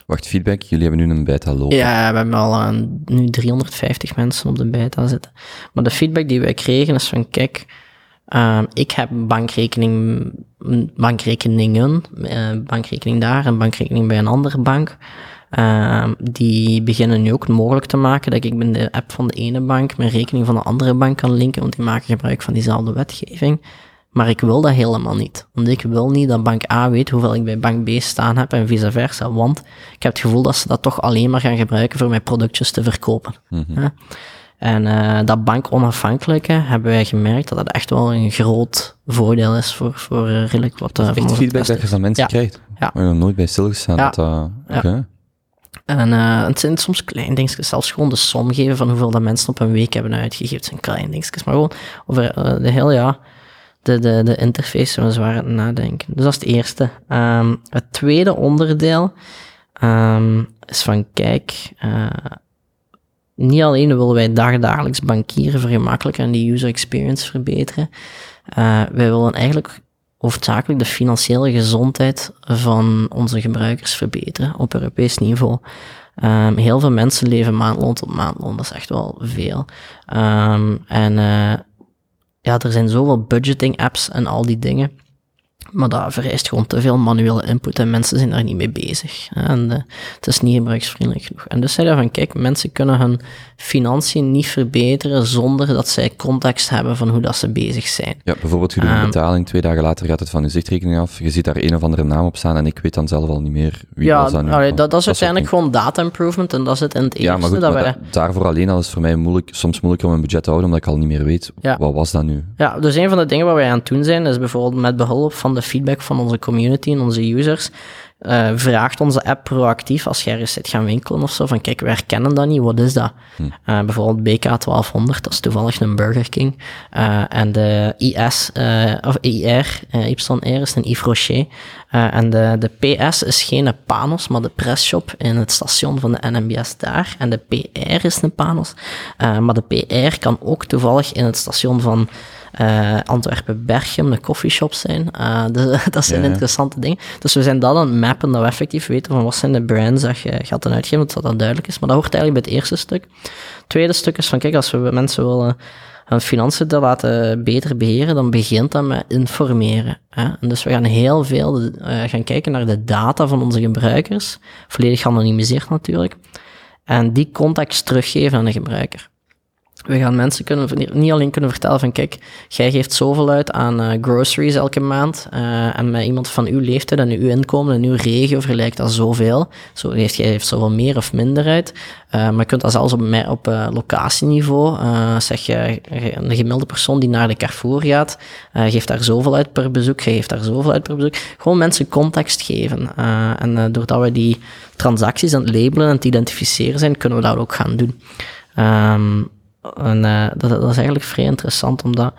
[SPEAKER 1] Wacht, feedback, jullie hebben nu een beta lopen.
[SPEAKER 2] Ja, we hebben al nu 350 mensen op de beta zitten. Maar de feedback die wij kregen is van, kijk, uh, ik heb bankrekening, bankrekeningen, uh, bankrekening daar en bankrekening bij een andere bank. Uh, die beginnen nu ook mogelijk te maken dat ik in de app van de ene bank mijn rekening van de andere bank kan linken, want die maken gebruik van diezelfde wetgeving. Maar ik wil dat helemaal niet. Want ik wil niet dat bank A weet hoeveel ik bij bank B staan heb en vice versa. Want ik heb het gevoel dat ze dat toch alleen maar gaan gebruiken voor mijn productjes te verkopen. Mm -hmm. En uh, dat bankonafhankelijke hebben wij gemerkt dat dat echt wel een groot voordeel is voor, voor uh, redelijk wat... Uh,
[SPEAKER 1] echt feedback dat je van mensen
[SPEAKER 2] ja.
[SPEAKER 1] krijgt?
[SPEAKER 2] Ja.
[SPEAKER 1] Ik heb nog nooit bij stilgestaan.
[SPEAKER 2] Ja.
[SPEAKER 1] Dat, uh.
[SPEAKER 2] En het zijn soms klein dingetjes, zelfs gewoon de som geven van hoeveel dat mensen op een week hebben uitgegeven. Het zijn klein dingetjes, maar gewoon over de hele, ja, de, de, de interface zijn we zwaar aan het nadenken. Dus dat is het eerste. Um, het tweede onderdeel um, is van, kijk, niet alleen willen wij dagdagelijks bankieren vergemakkelijken en die user experience verbeteren, uh, wij willen eigenlijk hoofdzakelijk de financiële gezondheid van onze gebruikers verbeteren op Europees niveau. Um, heel veel mensen leven maandloon tot maandloon, dat is echt wel veel. Um, en uh, ja, er zijn zoveel budgeting apps en al die dingen. Maar dat vereist gewoon te veel manuele input en mensen zijn daar niet mee bezig. En uh, het is niet gebruiksvriendelijk genoeg. En dus zei hij van, kijk, mensen kunnen hun financiën niet verbeteren zonder dat zij context hebben van hoe dat ze bezig zijn.
[SPEAKER 1] Ja, bijvoorbeeld je doet een betaling, twee dagen later gaat het van je zichtrekening af, je ziet daar een of andere naam op staan en ik weet dan zelf al niet meer wie
[SPEAKER 2] ja,
[SPEAKER 1] was dat nu.
[SPEAKER 2] allee, dat, dat is uiteindelijk gewoon data improvement en dat zit in het eerste.
[SPEAKER 1] Ja, maar goed,
[SPEAKER 2] dat
[SPEAKER 1] maar
[SPEAKER 2] wij,
[SPEAKER 1] da- daarvoor alleen al is het voor mij moeilijk, soms moeilijker om een budget te houden, omdat ik al niet meer weet,
[SPEAKER 2] Ja.
[SPEAKER 1] wat was dat nu?
[SPEAKER 2] Ja, dus een van de dingen waar wij aan het doen zijn, is bijvoorbeeld met behulp van de feedback van onze community en onze users, uh, vraagt onze app proactief als jij ergens zit gaan winkelen of zo, van kijk, we herkennen dat niet, wat is dat?
[SPEAKER 1] Hm.
[SPEAKER 2] Uh, bijvoorbeeld BK 1200, dat is toevallig een Burger King, uh, en de IS, of IR, YR is een Yves Rocher, en de, de PS is geen Panos, maar de pressshop in het station van de NMBS daar, en de PR is een Panos, maar de PR kan ook toevallig in het station van uh, Antwerpen-Berchem, de coffeeshop zijn. Uh, dat zijn interessante dingen. Dus we zijn dat aan het mappen, dat we effectief weten van wat zijn de brands dat je gaat dan uitgeven, dat dat duidelijk is. Maar dat hoort eigenlijk bij het eerste stuk. Het tweede stuk is van, kijk, als we mensen willen hun financiën te laten beter beheren, dan begint dat met informeren. Hè? En dus we gaan heel veel uh, gaan kijken naar de data van onze gebruikers, volledig anonimiseerd natuurlijk, en die context teruggeven aan de gebruiker. We gaan mensen kunnen, niet alleen kunnen vertellen van kijk, jij geeft zoveel uit aan uh, groceries elke maand uh, en met iemand van uw leeftijd en uw inkomen en uw regio vergelijkt dat zoveel. Zo heeft jij heeft zoveel meer of minder uit. Uh, maar je kunt dat zelfs op, op locatieniveau. zeg je, een gemiddelde persoon die naar de Carrefour gaat, geeft daar zoveel uit per bezoek, jij geeft daar zoveel uit per bezoek. Gewoon mensen context geven. en doordat we die transacties aan het labelen en het identificeren zijn, kunnen we dat ook gaan doen. Um, en uh, dat, dat, is eigenlijk vrij interessant, omdat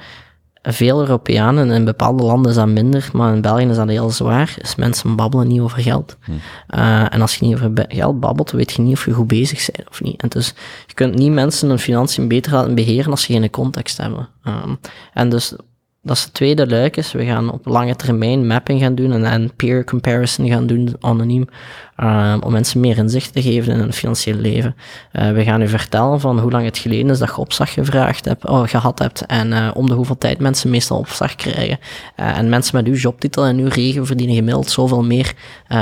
[SPEAKER 2] veel Europeanen, in bepaalde landen is dat minder, maar in België is dat heel zwaar, is mensen babbelen niet over geld.
[SPEAKER 1] Hm.
[SPEAKER 2] Uh, en als je niet over geld babbelt, weet je niet of je goed bezig bent of niet. En dus je kunt niet mensen hun financiën beter laten beheren als ze geen context hebben. Um, en dus dat is het tweede luik is, we gaan op lange termijn mapping gaan doen en, peer comparison gaan doen, anoniem, um, om mensen meer inzicht te geven in hun financieel leven. Uh, we gaan u vertellen van hoe lang het geleden is dat je opslag gevraagd hebt, oh, gehad hebt, en uh, om de hoeveel tijd mensen meestal opslag krijgen. En mensen met uw jobtitel en uw regio verdienen gemiddeld zoveel meer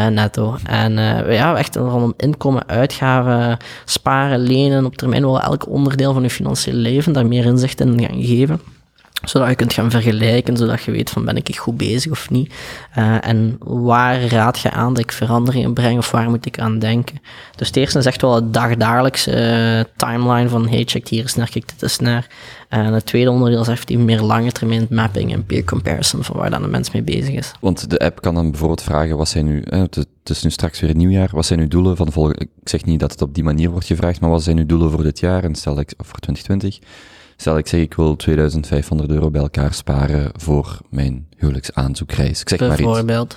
[SPEAKER 2] netto. En ja, echt van inkomen, uitgaven, sparen, lenen, op termijn wel elk onderdeel van uw financiële leven daar meer inzicht in gaan geven zodat je kunt gaan vergelijken, zodat je weet van ben ik goed bezig of niet. Uh, en waar raad je aan dat ik veranderingen breng of waar moet ik aan denken. Dus het eerste is echt wel het dagdagelijkse uh, timeline van hey, check hier eens naar, kijk dit eens naar. En het tweede onderdeel is effectief meer lange termijn mapping en peer comparison van waar dan de mens mee bezig is.
[SPEAKER 1] Want de app kan dan bijvoorbeeld vragen, wat zijn nu, het is nu straks weer nieuwjaar, wat zijn uw doelen van de volgende, ik zeg niet dat het op die manier wordt gevraagd, maar wat zijn uw doelen voor dit jaar en stel ik, of voor 2020? Stel, ik zeg, ik wil 2500 euro bij elkaar sparen voor mijn huwelijksaanzoekreis. Ik zeg maar iets.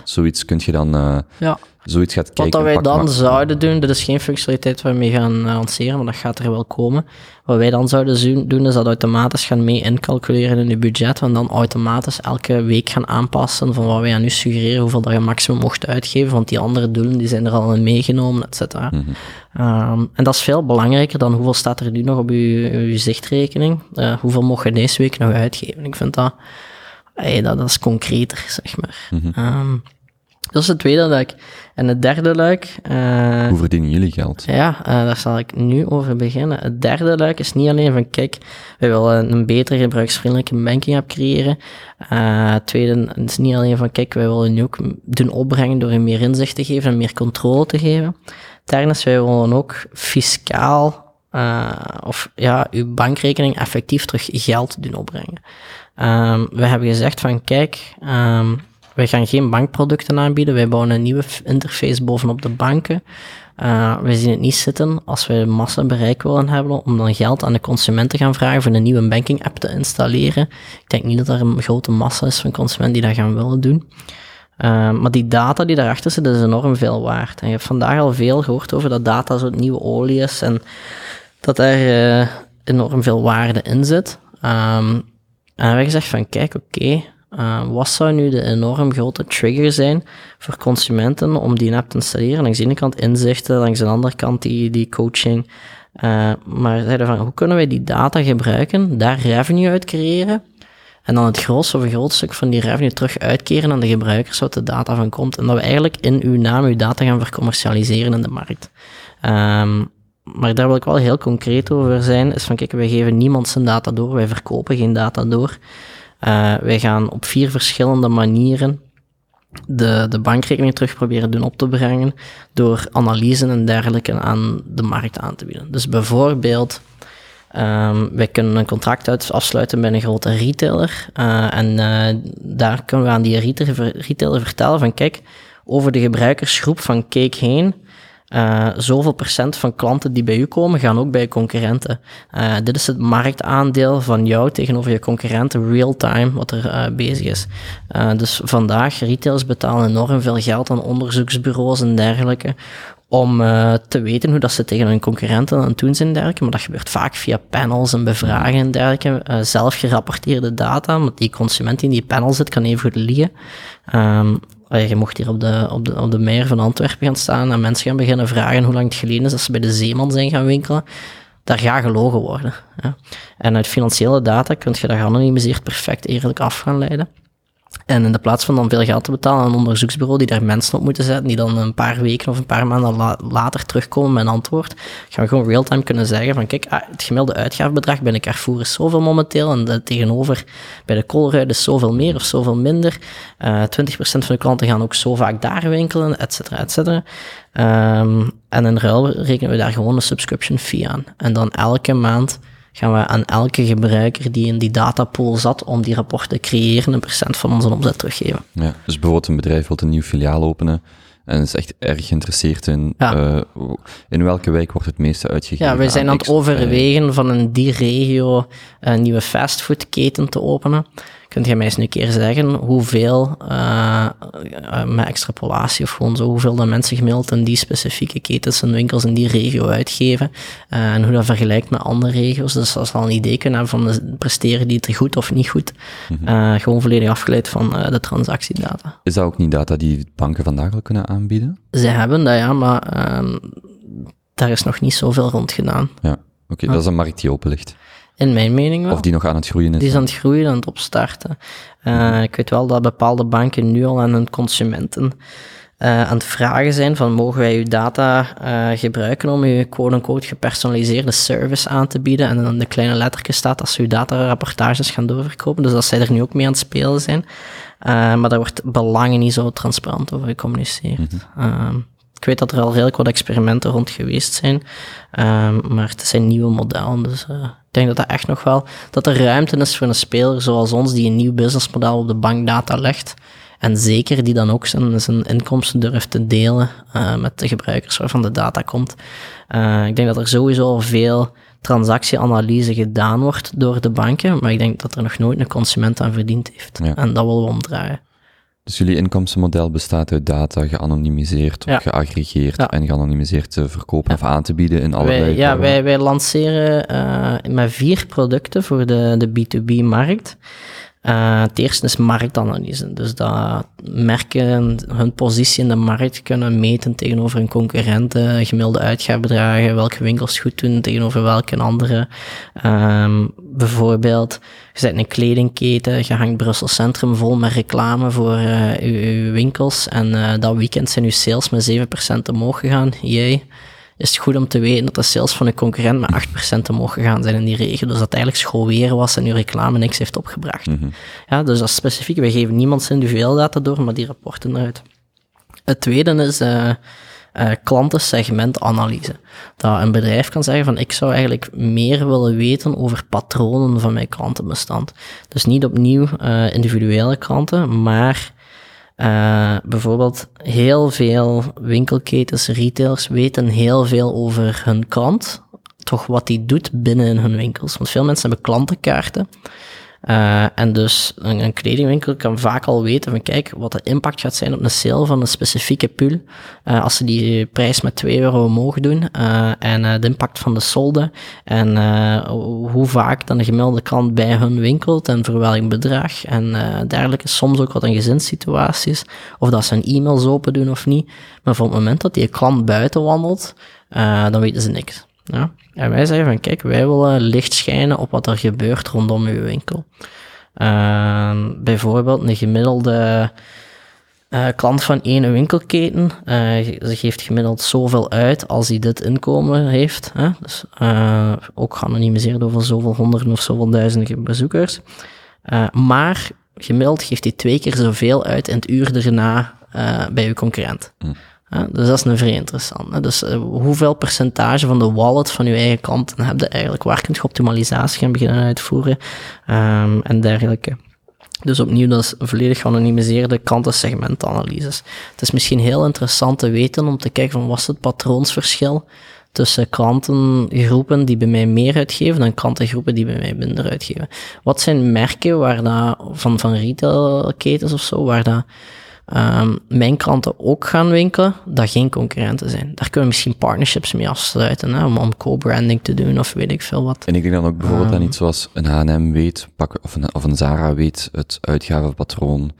[SPEAKER 1] Zoiets kun je dan, uh,
[SPEAKER 2] ja.
[SPEAKER 1] Zoiets gaat kijken.
[SPEAKER 2] Wat dat wij dan
[SPEAKER 1] maar-
[SPEAKER 2] zouden doen, dit is geen functionaliteit waar we mee gaan uh, lanceren, maar dat gaat er wel komen. Wat wij dan zouden zo- doen, is dat automatisch gaan mee incalculeren in je budget, en dan automatisch elke week gaan aanpassen van wat wij aan u suggereren, hoeveel dat je maximum mocht uitgeven, want die andere doelen die zijn er al in meegenomen, et cetera.
[SPEAKER 1] Mhm.
[SPEAKER 2] Um, en dat is veel belangrijker dan hoeveel staat er nu nog op uw, uw zichtrekening. Uh, hoeveel mocht je deze week nog uitgeven? Ik vind dat, hey, dat, dat is concreter, zeg maar.
[SPEAKER 1] Mhm.
[SPEAKER 2] Um, dat is het tweede luik. En het derde luik... Uh,
[SPEAKER 1] Hoe verdienen jullie geld?
[SPEAKER 2] ja, uh, daar zal ik nu over beginnen. Het derde luik is niet alleen van, kijk, we willen een betere gebruiksvriendelijke banking app creëren. Uh, het tweede is niet alleen van, kijk, wij willen nu ook doen opbrengen door je meer inzicht te geven en meer controle te geven. Is, wij willen ook fiscaal uh, of ja, uw bankrekening effectief terug geld doen opbrengen. Um, we hebben gezegd van kijk, um, wij gaan geen bankproducten aanbieden. Wij bouwen een nieuwe interface bovenop de banken. Uh, wij zien het niet zitten als we massa bereik willen hebben om dan geld aan de consument te gaan vragen voor een nieuwe banking app te installeren. Ik denk niet dat er een grote massa is van consumenten die dat gaan willen doen. Uh, maar die data die daarachter zit, is enorm veel waard. En je hebt vandaag al veel gehoord over dat data zo'n nieuwe olie is en dat er uh, enorm veel waarde in zit. Um, en we hebben gezegd van, kijk, oké, uh, wat zou nu de enorm grote trigger zijn voor consumenten om die app te installeren? Langs de ene kant inzichten, langs de andere kant die, die coaching. Uh, maar zeiden van, hoe kunnen wij die data gebruiken, daar revenue uit creëren, en dan het grootste of een groot stuk van die revenue terug uitkeren aan de gebruikers, wat de data van komt. En dat we eigenlijk in uw naam uw data gaan vercommercialiseren in de markt. Um, maar daar wil ik wel heel concreet over zijn, is van kijk, wij geven niemand zijn data door, wij verkopen geen data door. Uh, wij gaan op vier verschillende manieren de, de bankrekening terug proberen doen op te brengen door analyse en dergelijke aan de markt aan te bieden. Dus bijvoorbeeld, um, wij kunnen een contract uit, afsluiten bij een grote retailer uh, en uh, daar kunnen we aan die retailer vertellen van kijk, over de gebruikersgroep van Cake heen uh, zoveel procent van klanten die bij u komen, gaan ook bij concurrenten. Uh, dit is het marktaandeel van jou tegenover je concurrenten real-time wat er uh, bezig is. dus vandaag, retailers betalen enorm veel geld aan onderzoeksbureaus en dergelijke om te weten hoe dat ze tegen hun concurrenten aan het doen zijn en dergelijke. Maar dat gebeurt vaak via panels en bevragen en dergelijke. zelf gerapporteerde data, want die consument die in die panel zit, kan even goed liegen. Um, je mocht hier op de, op, de, op de meer van Antwerpen gaan staan en mensen gaan beginnen vragen hoe lang het geleden is dat ze bij de Zeeman zijn gaan winkelen. Daar gaat gelogen worden. En uit financiële data kun je dat geanonimiseerd perfect eerlijk af gaan leiden. En in de plaats van dan veel geld te betalen aan een onderzoeksbureau die daar mensen op moeten zetten, die dan een paar weken of een paar maanden later terugkomen met een antwoord, gaan we gewoon real-time kunnen zeggen van kijk, ah, het gemiddelde uitgavenbedrag bij de Carrefour is zoveel momenteel en tegenover bij de Colruyt is zoveel meer of zoveel minder. Uh, eh, 20% van de klanten gaan ook zo vaak daar winkelen, et cetera, et cetera. Um, en in ruil rekenen we daar gewoon een subscription fee aan. En dan elke maand gaan we aan elke gebruiker die in die datapool zat om die rapporten te creëren een procent van onze omzet teruggeven.
[SPEAKER 1] Ja, dus bijvoorbeeld een bedrijf wil een nieuw filiaal openen en is echt erg geïnteresseerd in uh, in welke wijk wordt het meeste uitgegeven.
[SPEAKER 2] Ja, we zijn aan, het overwegen van in die regio een nieuwe fastfoodketen te openen. Kunt jij mij eens een keer zeggen hoeveel, uh, met extrapolatie of gewoon zo, hoeveel dat mensen gemiddeld in die specifieke ketens en winkels in die regio uitgeven uh, en hoe dat vergelijkt met andere regio's. Dus dat zal een idee kunnen hebben van de, presteren die het goed of niet goed. Mm gewoon volledig afgeleid van de transactiedata.
[SPEAKER 1] Is dat ook niet data die banken vandaag al kunnen aanbieden?
[SPEAKER 2] Ze hebben dat, ja, maar ehm, daar is nog niet zoveel rond gedaan.
[SPEAKER 1] Ja, oké, dat is een markt die open ligt.
[SPEAKER 2] In mijn mening wel.
[SPEAKER 1] Of die nog aan het groeien is.
[SPEAKER 2] Die is aan het groeien, aan het opstarten. Uh, ik weet wel dat bepaalde banken nu al aan hun consumenten uh, aan het vragen zijn van mogen wij uw data uh, gebruiken om uw quote-unquote gepersonaliseerde service aan te bieden. En dan de kleine lettertjes staat als ze uw datarapportages gaan doorverkopen. Dus dat zij er nu ook mee aan het spelen zijn. maar daar wordt belangen niet zo transparant over gecommuniceerd. Mm ik weet dat er al redelijk wat experimenten rond geweest zijn, um, maar het zijn nieuwe modellen. Dus uh, ik denk dat dat echt nog wel, dat er ruimte is voor een speler zoals ons die een nieuw businessmodel op de bankdata legt. En zeker die dan ook zijn, zijn inkomsten durft te delen uh, met de gebruikers waarvan de data komt. Uh, ik denk dat er sowieso veel transactieanalyse gedaan wordt door de banken, maar ik denk dat er nog nooit een consument aan verdiend heeft. Ja. En dat willen we omdraaien.
[SPEAKER 1] Dus jullie inkomstenmodel bestaat uit data geanonimiseerd of geaggregeerd en geanonimiseerd te verkopen of aan te bieden in allerlei
[SPEAKER 2] wij, Ja, wij, wij lanceren uh, met vier producten voor de, de B2B-markt. Uh, het eerste is marktanalyse. Dus dat merken hun positie in de markt kunnen meten tegenover hun concurrenten, gemiddelde uitgavenbedragen, welke winkels goed doen tegenover welke andere. Um, bijvoorbeeld, je zet een kledingketen, je hangt Brussel Centrum vol met reclame voor uh, uw, winkels en uh, dat weekend zijn uw sales met 7% omhoog gegaan. Jij is het goed om te weten dat de sales van een concurrent met 8% omhoog gegaan zijn in die regio. Dus dat eigenlijk school weer was en uw reclame niks heeft opgebracht. Mhm. Ja, dus dat is specifiek. Wij geven niemand zijn individueel data door, maar die rapporten eruit. Het tweede is uh, uh, klantensegmentanalyse. Dat een bedrijf kan zeggen van ik zou eigenlijk meer willen weten over patronen van mijn klantenbestand. Dus niet opnieuw uh, individuele klanten, maar uh, bijvoorbeeld heel veel winkelketens, retailers weten heel veel over hun klant, toch wat die doet binnen hun winkels. Want veel mensen hebben klantenkaarten. Uh, en dus een, kledingwinkel kan vaak al weten van kijk, wat de impact gaat zijn op een sale van een specifieke pul. Uh, als ze die prijs met 2 euro omhoog doen. Uh, en de impact van de solde. En hoe vaak dan de gemiddelde klant bij hun winkelt en voor welk bedrag. En dergelijke. Soms ook wat een gezinssituaties. Of dat ze een e-mails open doen of niet. Maar voor het moment dat die klant buiten wandelt, dan weten ze niks. Ja? En wij zeggen van, kijk, wij willen licht schijnen op wat er gebeurt rondom uw winkel. Uh, bijvoorbeeld een gemiddelde uh, klant van één winkelketen, uh, ze geeft gemiddeld zoveel uit als hij dit inkomen heeft. Hè? Dus uh, ook geanonimiseerd over zoveel honderden of zoveel duizenden bezoekers. maar gemiddeld geeft hij twee keer zoveel uit in het uur erna bij uw concurrent. Hm. Dus dat is een vrij interessant. Dus uh, hoeveel percentage van de wallet van je eigen klanten heb je eigenlijk? Waar kun optimalisatie gaan beginnen uitvoeren? Um, en dergelijke. Dus opnieuw, dat is volledig geanonimiseerde klantensegmentanalyses. Het is misschien heel interessant te weten om te kijken van wat is het patroonsverschil tussen klantengroepen die bij mij meer uitgeven dan klantengroepen die bij mij minder uitgeven. Wat zijn merken waar dat, van, van retailketens of zo, waar dat um, mijn klanten ook gaan winkelen, dat geen concurrenten zijn. Daar kunnen we misschien partnerships mee afsluiten, hè, om, om co-branding te doen of weet ik veel wat.
[SPEAKER 1] En ik denk dan ook bijvoorbeeld um, aan iets zoals een H&M weet, pak, of, een, of een Zara weet het uitgavenpatroon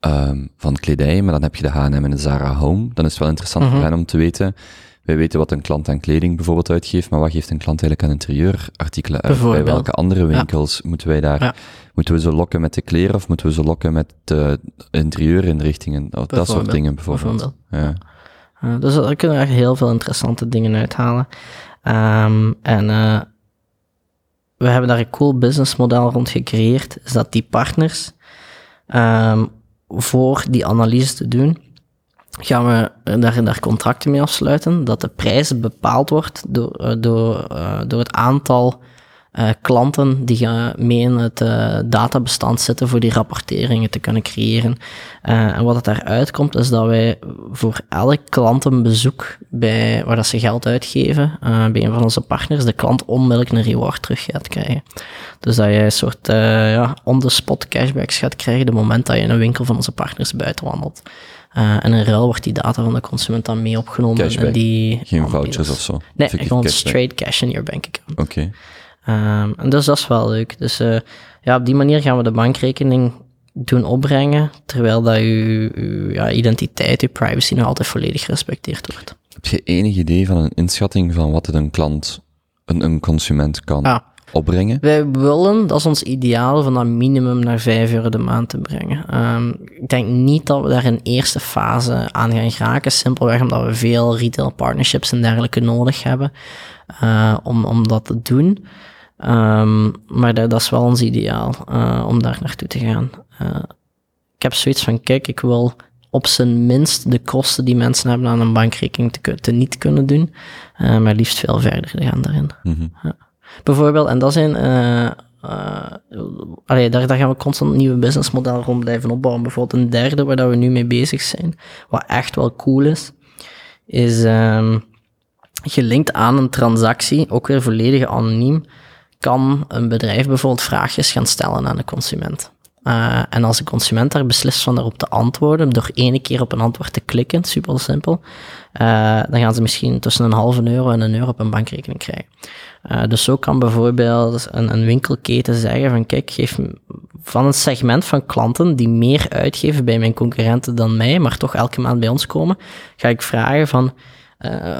[SPEAKER 1] um, van kledij, maar dan heb je de H&M en de Zara Home. Dan is het wel interessant voor hen om te weten wij weten wat een klant aan kleding bijvoorbeeld uitgeeft, maar wat geeft een klant eigenlijk aan interieurartikelen uit? Bij welke andere winkels moeten wij daar, ja. Moeten we ze lokken met de kleren of moeten we ze lokken met de interieurinrichtingen? Dat soort dingen bijvoorbeeld. bijvoorbeeld.
[SPEAKER 2] Ja. dus daar kunnen we echt heel veel interessante dingen uithalen. Um, en uh, we hebben daar een cool businessmodel rond gecreëerd, is dat die partners um, voor die analyse te doen, gaan we daar, daar contracten mee afsluiten, dat de prijs bepaald wordt door, eh, door, door het aantal uh, klanten die gaan mee in het uh, databestand zitten voor die rapporteringen te kunnen creëren. Uh, en wat het daaruit komt, is dat wij voor elk klantenbezoek bij, waar dat ze geld uitgeven, bij een van onze partners, de klant onmiddellijk een reward terug gaat krijgen. Dus dat je een soort ja, on-the-spot cashbacks gaat krijgen de moment dat je in een winkel van onze partners buiten wandelt. Uh, en in ruil wordt die data van de consument dan mee opgenomen.
[SPEAKER 1] Cashback.
[SPEAKER 2] En die
[SPEAKER 1] Geen vouchers of zo?
[SPEAKER 2] Nee, gewoon straight cash in your bank account.
[SPEAKER 1] Oké.
[SPEAKER 2] Okay. Um, en dus dat is wel leuk. Dus uh, ja, op die manier gaan we de bankrekening doen opbrengen, terwijl dat je, je ja, identiteit, je privacy nog altijd volledig gerespecteerd wordt.
[SPEAKER 1] Heb je enig idee van een inschatting van wat het een klant, een, een consument kan? Ah opbrengen?
[SPEAKER 2] Wij willen, dat is ons ideaal, van dat minimum naar 5 euro de maand te brengen. Um, ik denk niet dat we daar in eerste fase aan gaan geraken, simpelweg omdat we veel retail partnerships en dergelijke nodig hebben uh, om, om dat te doen. Um, maar dat, dat, is wel ons ideaal, uh, om daar naartoe te gaan. Uh, ik heb zoiets van, kijk, ik wil op zijn minst de kosten die mensen hebben aan een bankrekening te, te niet kunnen doen, maar liefst veel verder gaan daarin. Mm -hmm. ja bijvoorbeeld. En dat zijn, uh, daar, daar gaan we constant nieuwe businessmodellen rond blijven opbouwen. Bijvoorbeeld een derde waar dat we nu mee bezig zijn, wat echt wel cool is, is um, gelinkt aan een transactie, ook weer volledig anoniem, kan een bedrijf bijvoorbeeld vraagjes gaan stellen aan de consument. Uh, en als de consument daar beslist van daarop te antwoorden, door ene keer op een antwoord te klikken, super simpel, uh, dan gaan ze misschien tussen een halve euro en een euro op een bankrekening krijgen. Uh, dus zo kan bijvoorbeeld een, een, winkelketen zeggen van kijk, geef van een segment van klanten die meer uitgeven bij mijn concurrenten dan mij, maar toch elke maand bij ons komen, ga ik vragen van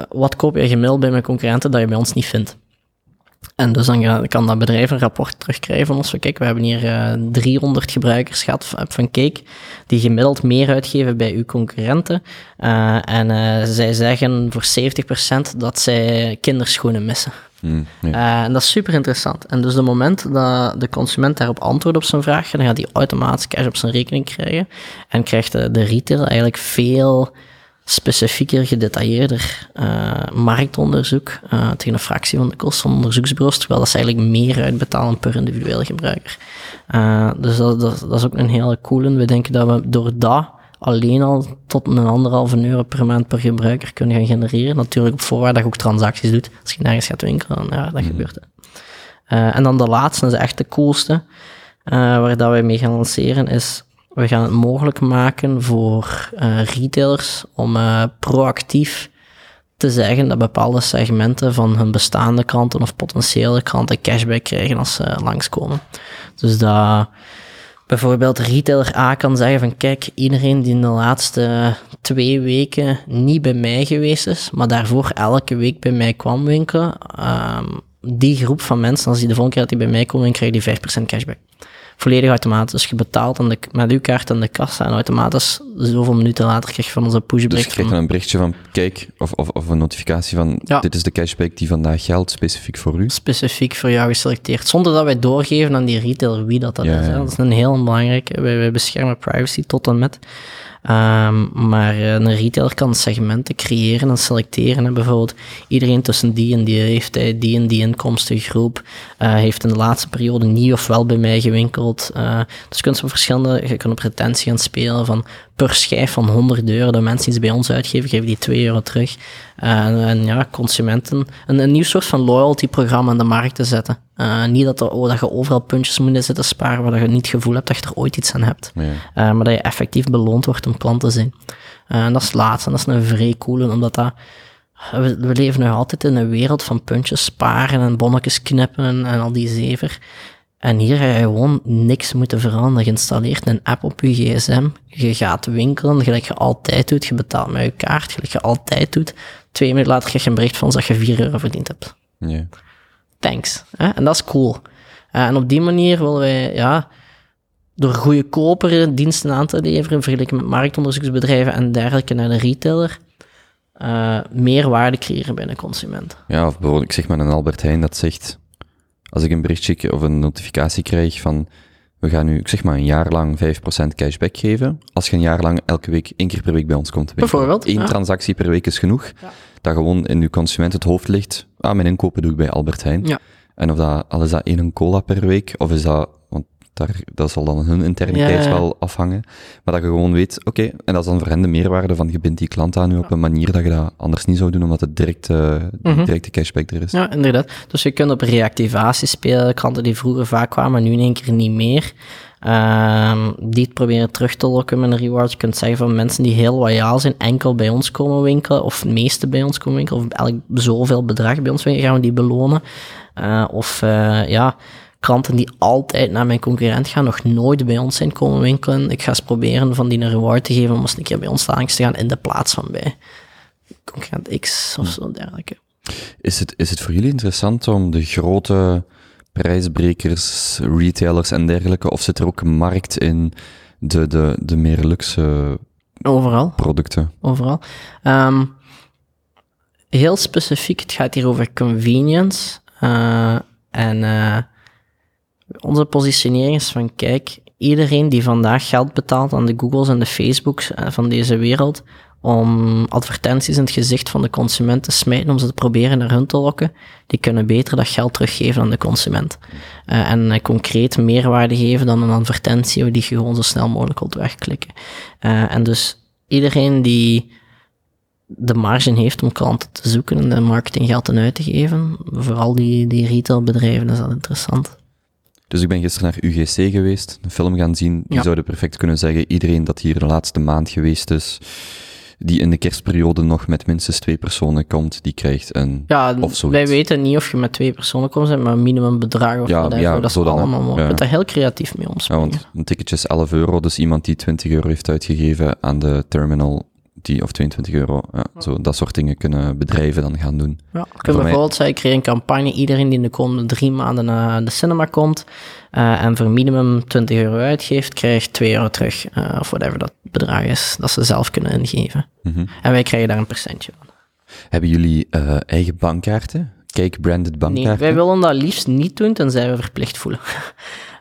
[SPEAKER 2] wat koop je gemiddeld bij mijn concurrenten dat je bij ons niet vindt. En dus dan kan dat bedrijf een rapport terugkrijgen van ons. Kijk, we hebben hier uh, eh, 300 gebruikers gehad van, van Cake, die gemiddeld meer uitgeven bij uw concurrenten. Uh, en uh, zij zeggen voor 70% dat zij kinderschoenen missen. Mm, en dat is super interessant. En dus de moment dat de consument daarop antwoordt op zijn vraag, dan gaat hij automatisch cash op zijn rekening krijgen. En krijgt de, de retail eigenlijk veel specifieker, gedetailleerder uh, marktonderzoek uh, tegen een fractie van de kosten van onderzoeksbureaus, terwijl dat ze eigenlijk meer uitbetalen per individuele gebruiker. Uh, dus dat, dat, dat, is ook een hele coole. We denken dat we door dat alleen al tot een anderhalve euro per maand per gebruiker kunnen gaan genereren. Natuurlijk op voorwaarde dat je ook transacties doet. Als je nergens gaat winkelen, dan ja, dat mm. gebeurt. en dan de laatste, dat is echt de coolste, waar dat wij mee gaan lanceren, is we gaan het mogelijk maken voor uh, retailers om uh, proactief te zeggen dat bepaalde segmenten van hun bestaande klanten of potentiële klanten cashback krijgen als ze langskomen. Dus dat bijvoorbeeld retailer A kan zeggen van kijk, iedereen die in de laatste twee weken niet bij mij geweest is, maar daarvoor elke week bij mij kwam winkelen, um, die groep van mensen, als die de volgende keer dat die bij mij komen, krijgen die 5% cashback volledig automatisch. Je betaalt aan de, met uw kaart aan de kassa en automatisch zoveel minuten later krijg je van onze pushbericht.
[SPEAKER 1] Dus je krijgt dan een berichtje van, kijk, of, of, of een notificatie van, dit is de cashback die vandaag geldt, specifiek voor u.
[SPEAKER 2] Specifiek voor jou geselecteerd, zonder dat wij doorgeven aan die retailer wie dat, dat is. Dat is een heel belangrijke. Wij, wij beschermen privacy tot en met. Um, maar een retailer kan segmenten creëren en selecteren. Bijvoorbeeld iedereen tussen die en die leeftijd, die en die inkomstengroep, uh, heeft in de laatste periode niet of wel bij mij gewinkeld. Uh, dus je kunt verschillende, je kunt op retentie gaan spelen van per schijf van 100 euro dat mensen iets bij ons uitgeven, geven die 2 euro terug. Uh, en ja, consumenten een, een nieuw soort van loyalty-programma aan de markt te zetten. Uh, niet dat, er, oh, dat je overal puntjes moet zitten sparen waar je niet het gevoel hebt dat je er ooit iets aan hebt. Uh, maar dat je effectief beloond wordt om klant te zijn. en dat is laatste. En dat is een vrij coole, omdat dat... We, we, leven nog altijd in een wereld van puntjes sparen en bonnetjes knippen en, en al die zever. En hier ga je gewoon niks moeten veranderen. Je installeert een app op je gsm, je gaat winkelen, gelijk je altijd doet, je betaalt met je kaart, gelijk je altijd doet. Twee minuten later krijg je een bericht van dat je 4 euro verdiend hebt.
[SPEAKER 1] Ja.
[SPEAKER 2] Thanks. Hè? En dat is cool. Uh, en op die manier willen wij, ja, door goedkopere diensten aan te leveren, vergeleken met marktonderzoeksbedrijven en dergelijke naar de retailer, uh, meer waarde creëren bij de consument.
[SPEAKER 1] Ja, of bijvoorbeeld, ik zeg maar een Albert Heijn dat zegt, als ik een berichtje of een notificatie krijg van, we gaan nu, ik zeg maar, een jaar lang 5% cashback geven. Als je een jaar lang elke week, één keer per week bij ons komt.
[SPEAKER 2] Bijvoorbeeld.
[SPEAKER 1] Eén transactie per week is genoeg. Ja. Dat gewoon in uw consument het hoofd ligt. Ah, mijn inkopen doe ik bij Albert Heijn. Ja. En of dat, al is dat één cola per week, of is dat daar, dat zal dan hun interniteit ja, wel afhangen. Maar dat je gewoon weet, oké, en dat is dan voor hen de meerwaarde van je bindt die klant aan nu op een manier dat je dat anders niet zou doen, omdat het direct, uh, mm directe cashback er is.
[SPEAKER 2] Ja, inderdaad. Dus je kunt op reactivatie spelen, klanten die vroeger vaak kwamen, nu in één keer niet meer. Um, die het proberen terug te lokken met een reward. Je kunt zeggen van mensen die heel loyaal zijn, enkel bij ons komen winkelen, of het meeste bij ons komen winkelen, of elk zoveel bedrag bij ons winkelen, gaan we die belonen. Uh, of uh, ja, klanten die altijd naar mijn concurrent gaan, nog nooit bij ons zijn komen winkelen. Ik ga eens proberen van die een reward te geven om eens een keer bij ons langs te gaan in de plaats van bij concurrent X of zo dergelijke.
[SPEAKER 1] Is het, is het voor jullie interessant om de grote prijsbrekers, retailers en dergelijke, of zit er ook een markt in de, de, de meer luxe
[SPEAKER 2] Overal.
[SPEAKER 1] producten?
[SPEAKER 2] Overal. Um, heel specifiek, het gaat hier over convenience. Uh, en uh, onze positionering is van, kijk, iedereen die vandaag geld betaalt aan de Googles en de Facebooks eh, van deze wereld, om advertenties in het gezicht van de consument te smijten, om ze te proberen naar hun te lokken, die kunnen beter dat geld teruggeven aan de consument. Uh, en uh, concreet meerwaarde geven dan een advertentie die gewoon zo snel mogelijk wilt wegklikken. Uh, en dus iedereen die de marge heeft om klanten te zoeken en de marketinggeld uit te geven, vooral die, die retailbedrijven, is dat interessant.
[SPEAKER 1] Dus ik ben gisteren naar UGC geweest, een film gaan zien. Die zouden perfect kunnen zeggen, iedereen dat hier de laatste maand geweest is, die in de kerstperiode nog met minstens twee personen komt, die krijgt een
[SPEAKER 2] ja,
[SPEAKER 1] of zoiets.
[SPEAKER 2] wij weten niet of je met twee personen komt, maar een minimumbedrag of ja, whatever, ja, dat is allemaal mogelijk. Je daar heel creatief mee omspringen.
[SPEAKER 1] Ja, want een ticketje is 11 euro, dus iemand die 20 euro heeft uitgegeven aan de terminal of 22 euro. Ja, zo, dat soort dingen kunnen bedrijven dan gaan doen.
[SPEAKER 2] Ja, ik kan bijvoorbeeld zeggen, ik creëer een campagne, iedereen die in de komende drie maanden naar de cinema komt uh, en voor minimum 20 euro uitgeeft, krijgt 2 euro terug, uh, of whatever dat bedrag is, dat ze zelf kunnen ingeven. Mm -hmm. En wij krijgen daar een percentje van.
[SPEAKER 1] Hebben jullie uh, eigen bankkaarten? Cake-branded bankkaarten? Nee,
[SPEAKER 2] wij willen dat liefst niet doen, tenzij we verplicht voelen.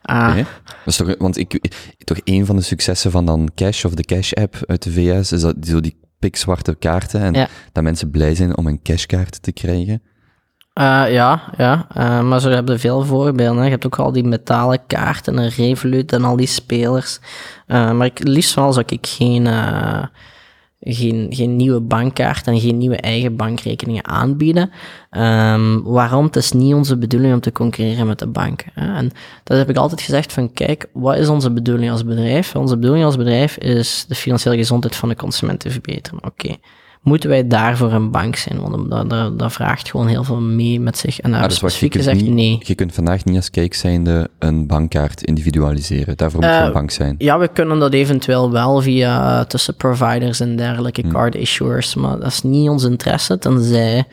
[SPEAKER 1] Ah. Dat toch, want ik, toch een van de successen van dan Cash of de Cash app uit de VS is dat zo die pikzwarte kaarten en
[SPEAKER 2] Ja.
[SPEAKER 1] dat mensen blij zijn om een cashkaart te krijgen.
[SPEAKER 2] Eh, ja, ja. eh, maar zo heb je veel voorbeelden. Hè. Je hebt ook al die metalen kaarten en Revolut en al die spelers. Eh, maar ik, liefst wel zou ik geen, geen, geen nieuwe bankkaart en geen nieuwe eigen bankrekeningen aanbieden. Ehm, waarom? Het is niet onze bedoeling om te concurreren met de bank. Hè. En dat heb ik altijd gezegd van, kijk, wat is onze bedoeling als bedrijf? Onze bedoeling als bedrijf is de financiële gezondheid van de consument te verbeteren. Oké. Moeten wij daarvoor een bank zijn? Want dat, dat, dat vraagt gewoon heel veel mee met zich. En daar
[SPEAKER 1] Ah,
[SPEAKER 2] hebben
[SPEAKER 1] wat, je,
[SPEAKER 2] specifiek
[SPEAKER 1] kunt
[SPEAKER 2] gezegd,
[SPEAKER 1] niet,
[SPEAKER 2] nee.
[SPEAKER 1] je kunt vandaag niet als kijk zijnde een bankkaart individualiseren. Daarvoor moet je
[SPEAKER 2] Eh,
[SPEAKER 1] een bank zijn.
[SPEAKER 2] Ja, we kunnen dat eventueel wel via eh, tussen providers en dergelijke
[SPEAKER 1] Hmm.
[SPEAKER 2] card issuers, maar dat is niet ons interesse, tenzij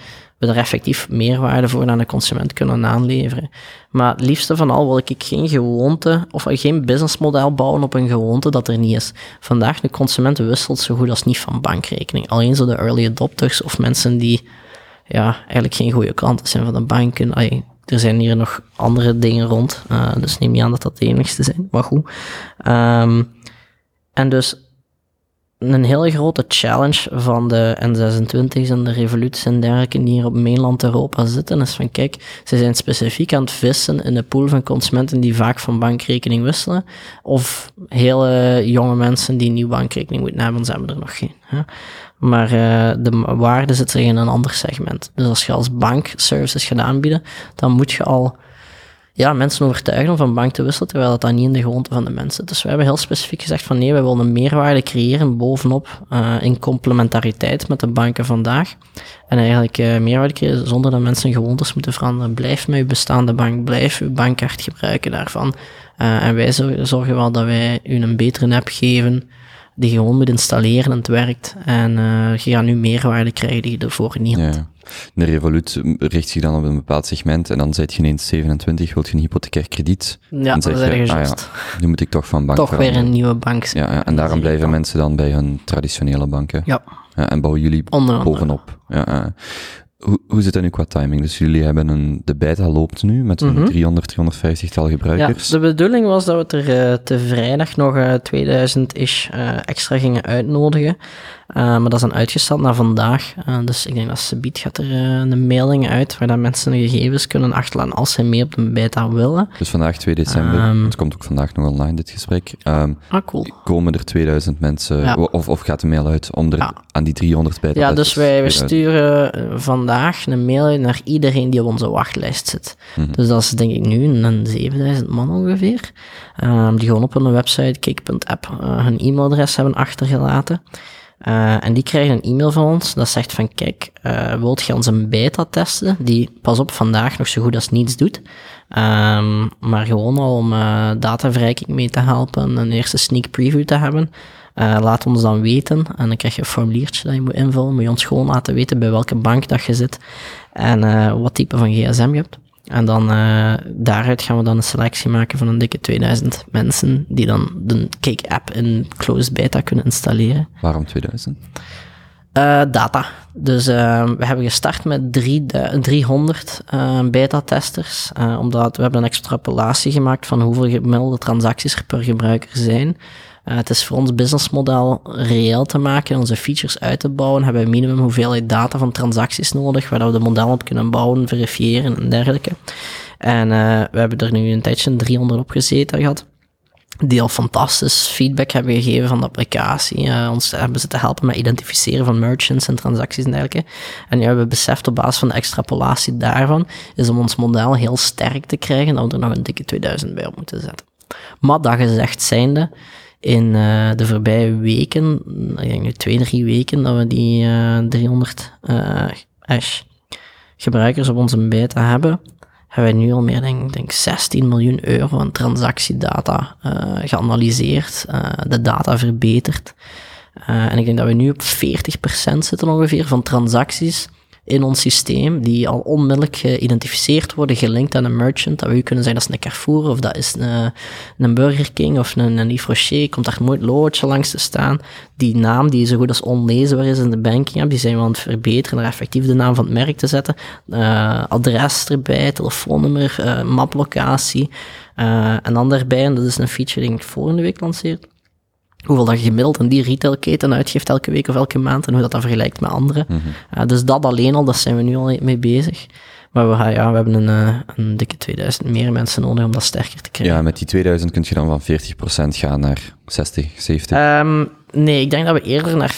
[SPEAKER 2] we er effectief meerwaarde voor aan de consument kunnen aanleveren. Maar het liefste van al wil ik geen gewoonte, of geen businessmodel bouwen op een gewoonte dat er niet is. Vandaag, de consument wisselt zo goed als niet van bankrekening. Alleen zo de early adopters of mensen die ja, eigenlijk geen goede klanten zijn van de banken. Er zijn hier nog andere dingen rond, eh, dus neem niet aan dat dat de enigste zijn, maar goed. Ehm, en dus een hele grote challenge van de N26's en de Revoluts en dergelijke die hier op mainland Europa zitten, is van kijk, ze zijn specifiek aan het vissen in de pool van consumenten die vaak van bankrekening wisselen, of hele jonge mensen die een nieuwe bankrekening moeten hebben, ze hebben er nog geen. Hè. Maar eh, de waarde zit zich in een ander segment. Dus als je als bank services gaat aanbieden, dan moet je al ja, mensen overtuigen om van bank te wisselen, terwijl dat dan niet in de gewoonte van de mensen zit. Dus we hebben heel specifiek gezegd van nee, we willen een meerwaarde creëren bovenop eh, in complementariteit met de banken vandaag. En eigenlijk eh, meerwaarde creëren zonder dat mensen gewoontes moeten veranderen. Blijf met je bestaande bank, blijf je bankkaart gebruiken daarvan. Eh, en wij zor- zorgen wel dat wij u een betere app geven, die je gewoon moet installeren en het werkt. En je gaat nu meerwaarde krijgen die je ervoor niet had.
[SPEAKER 1] Ja. De Revolut richt zich dan op een bepaald segment en dan zit je ineens 27, wilt je een hypothecair krediet.
[SPEAKER 2] Ja,
[SPEAKER 1] dan
[SPEAKER 2] dat
[SPEAKER 1] zeg
[SPEAKER 2] is
[SPEAKER 1] je, ah ja, nu moet ik toch van bank
[SPEAKER 2] Toch weer een nieuwe bank.
[SPEAKER 1] Ja, ja, en daarom blijven
[SPEAKER 2] dan.
[SPEAKER 1] mensen dan bij hun traditionele banken.
[SPEAKER 2] Ja,
[SPEAKER 1] Ja, en bouwen jullie bovenop. Ja, ja. Hoe, hoe zit dat nu qua timing? Dus jullie hebben een, de beta loopt nu met
[SPEAKER 2] Mhm.
[SPEAKER 1] 300, 350 tal
[SPEAKER 2] Ja,
[SPEAKER 1] gebruikers.
[SPEAKER 2] de bedoeling was dat we er eh, te vrijdag nog eh 2000-ish eh, extra gingen uitnodigen. Eh, maar dat is dan uitgesteld naar vandaag. Eh, dus ik denk dat Sabiet gaat er eh, een mailing uit waar dat mensen hun gegevens kunnen achterlaten als ze mee op de beta willen.
[SPEAKER 1] Dus vandaag 2 december,
[SPEAKER 2] Ehm.
[SPEAKER 1] het komt ook vandaag nog online dit gesprek, Ehm,
[SPEAKER 2] Ah, cool.
[SPEAKER 1] komen er 2000 mensen,
[SPEAKER 2] Ja.
[SPEAKER 1] of, of gaat de mail uit om er
[SPEAKER 2] Ja.
[SPEAKER 1] aan die 300 beta
[SPEAKER 2] Ja, dus wij, sturen vandaag een mail uit naar iedereen die op onze wachtlijst zit.
[SPEAKER 1] Mhm.
[SPEAKER 2] Dus dat is denk ik nu een 7000 man ongeveer. ehm, die gewoon op hun website kick.app hun e-mailadres hebben achtergelaten. Eh, en die krijgen een e-mail van ons dat zegt van kijk, eh wilt je ons een beta testen die pas op vandaag nog zo goed als niets doet. Ehm, maar gewoon al om eh dataverrijking mee te helpen, een eerste sneak preview te hebben. Laat ons dan weten en dan krijg je een formuliertje dat je moet invullen. Moet je ons gewoon laten weten bij welke bank dat je zit en wat type van gsm je hebt. En dan eh, daaruit gaan we dan een selectie maken van een dikke 2000 mensen die dan de Cake-app in closed beta kunnen installeren.
[SPEAKER 1] Waarom 2000?
[SPEAKER 2] Eh, data. Dus eh, we hebben gestart met drie, du- 300 eh, beta-testers, omdat we hebben een extrapolatie gemaakt van hoeveel gemiddelde transacties er per gebruiker zijn. Eh, het is voor ons businessmodel reëel te maken en onze features uit te bouwen, hebben we minimum hoeveelheid data van transacties nodig, waar we de modellen op kunnen bouwen, verifiëren en dergelijke. En eh, we hebben er nu een tijdje 300 op gezeten gehad die al fantastisch feedback hebben gegeven van de applicatie. eh, ons hebben ze te helpen met identificeren van merchants en transacties en dergelijke. En nu hebben we beseft op basis van de extrapolatie daarvan, is om ons model heel sterk te krijgen, dat we er nog een dikke 2000 bij op moeten zetten. Maar dat gezegd zijnde, in eh, de voorbije weken, ik denk nu twee, drie weken, dat we die eh 300 eh, hash gebruikers op onze beta hebben, hebben wij nu al meer dan ik denk 16 miljoen euro aan transactiedata geanalyseerd, de data verbeterd. En ik denk dat we nu op 40% zitten ongeveer van transacties in ons systeem, die al onmiddellijk geïdentificeerd worden, gelinkt aan een merchant. Dat we u kunnen zeggen dat is een Carrefour, of dat is een, een Burger King, of een, een Yves Rocher, komt daar nooit loodje langs te staan. Die naam die zo goed als onleesbaar is in de banking app, die zijn we aan het verbeteren, er effectief de naam van het merk te zetten. Eh, adres erbij, telefoonnummer, eh, maplocatie. Eh, en dan daarbij, en dat is een feature die ik volgende week lanceer, hoeveel dat je gemiddeld aan die retailketen uitgeeft elke week of elke maand en hoe dat, dat vergelijkt met anderen. Uh, dus dat alleen al, dat zijn we nu al mee bezig. Maar we, gaan, ja, we hebben een, uh, een dikke 2000 meer mensen nodig om dat sterker te krijgen.
[SPEAKER 1] Ja, met die 2000 kun je dan van 40% gaan naar 60, 70?
[SPEAKER 2] Um, nee, ik denk dat we eerder naar 50%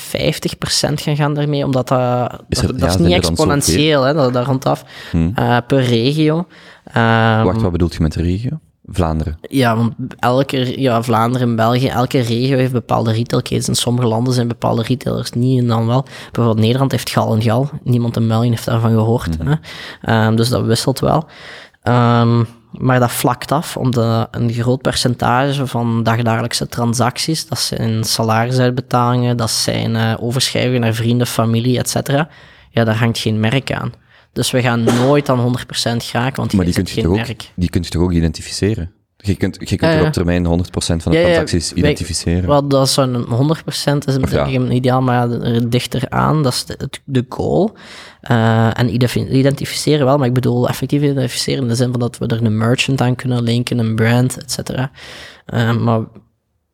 [SPEAKER 2] gaan gaan daarmee, omdat dat, is, er, dat, dat ja, is niet exponentieel, hè, dat, dat rondaf, hmm. uh, per regio.
[SPEAKER 1] Um, Wacht, wat bedoelt je met de regio? Vlaanderen.
[SPEAKER 2] Ja, want elke, ja, Vlaanderen en België, elke regio heeft bepaalde retailketens. In sommige landen zijn bepaalde retailers niet en dan wel. Bijvoorbeeld Nederland heeft Gal en Gal. Niemand in België heeft daarvan gehoord. Mm -hmm. hè? Um, dus dat wisselt wel. Um, maar dat vlakt af, omdat een groot percentage van dagdagelijkse transacties, dat zijn salarisuitbetalingen, dat zijn uh, overschrijvingen naar vrienden, familie, et cetera. Ja, daar hangt geen merk aan. Dus we gaan nooit aan 100% geraken, want
[SPEAKER 1] maar die
[SPEAKER 2] kunt je
[SPEAKER 1] geen
[SPEAKER 2] toch
[SPEAKER 1] merk. Ook, die kun je toch ook identificeren? Je kunt, je kunt er op termijn 100% van de ja, transacties ja, identificeren.
[SPEAKER 2] Wel, dat is een 100% is ja. ideaal, maar er dichter aan. Dat is de, de goal. Uh, en identificeren wel, maar ik bedoel effectief identificeren in de zin van dat we er een merchant aan kunnen linken, een brand, et cetera. Uh, maar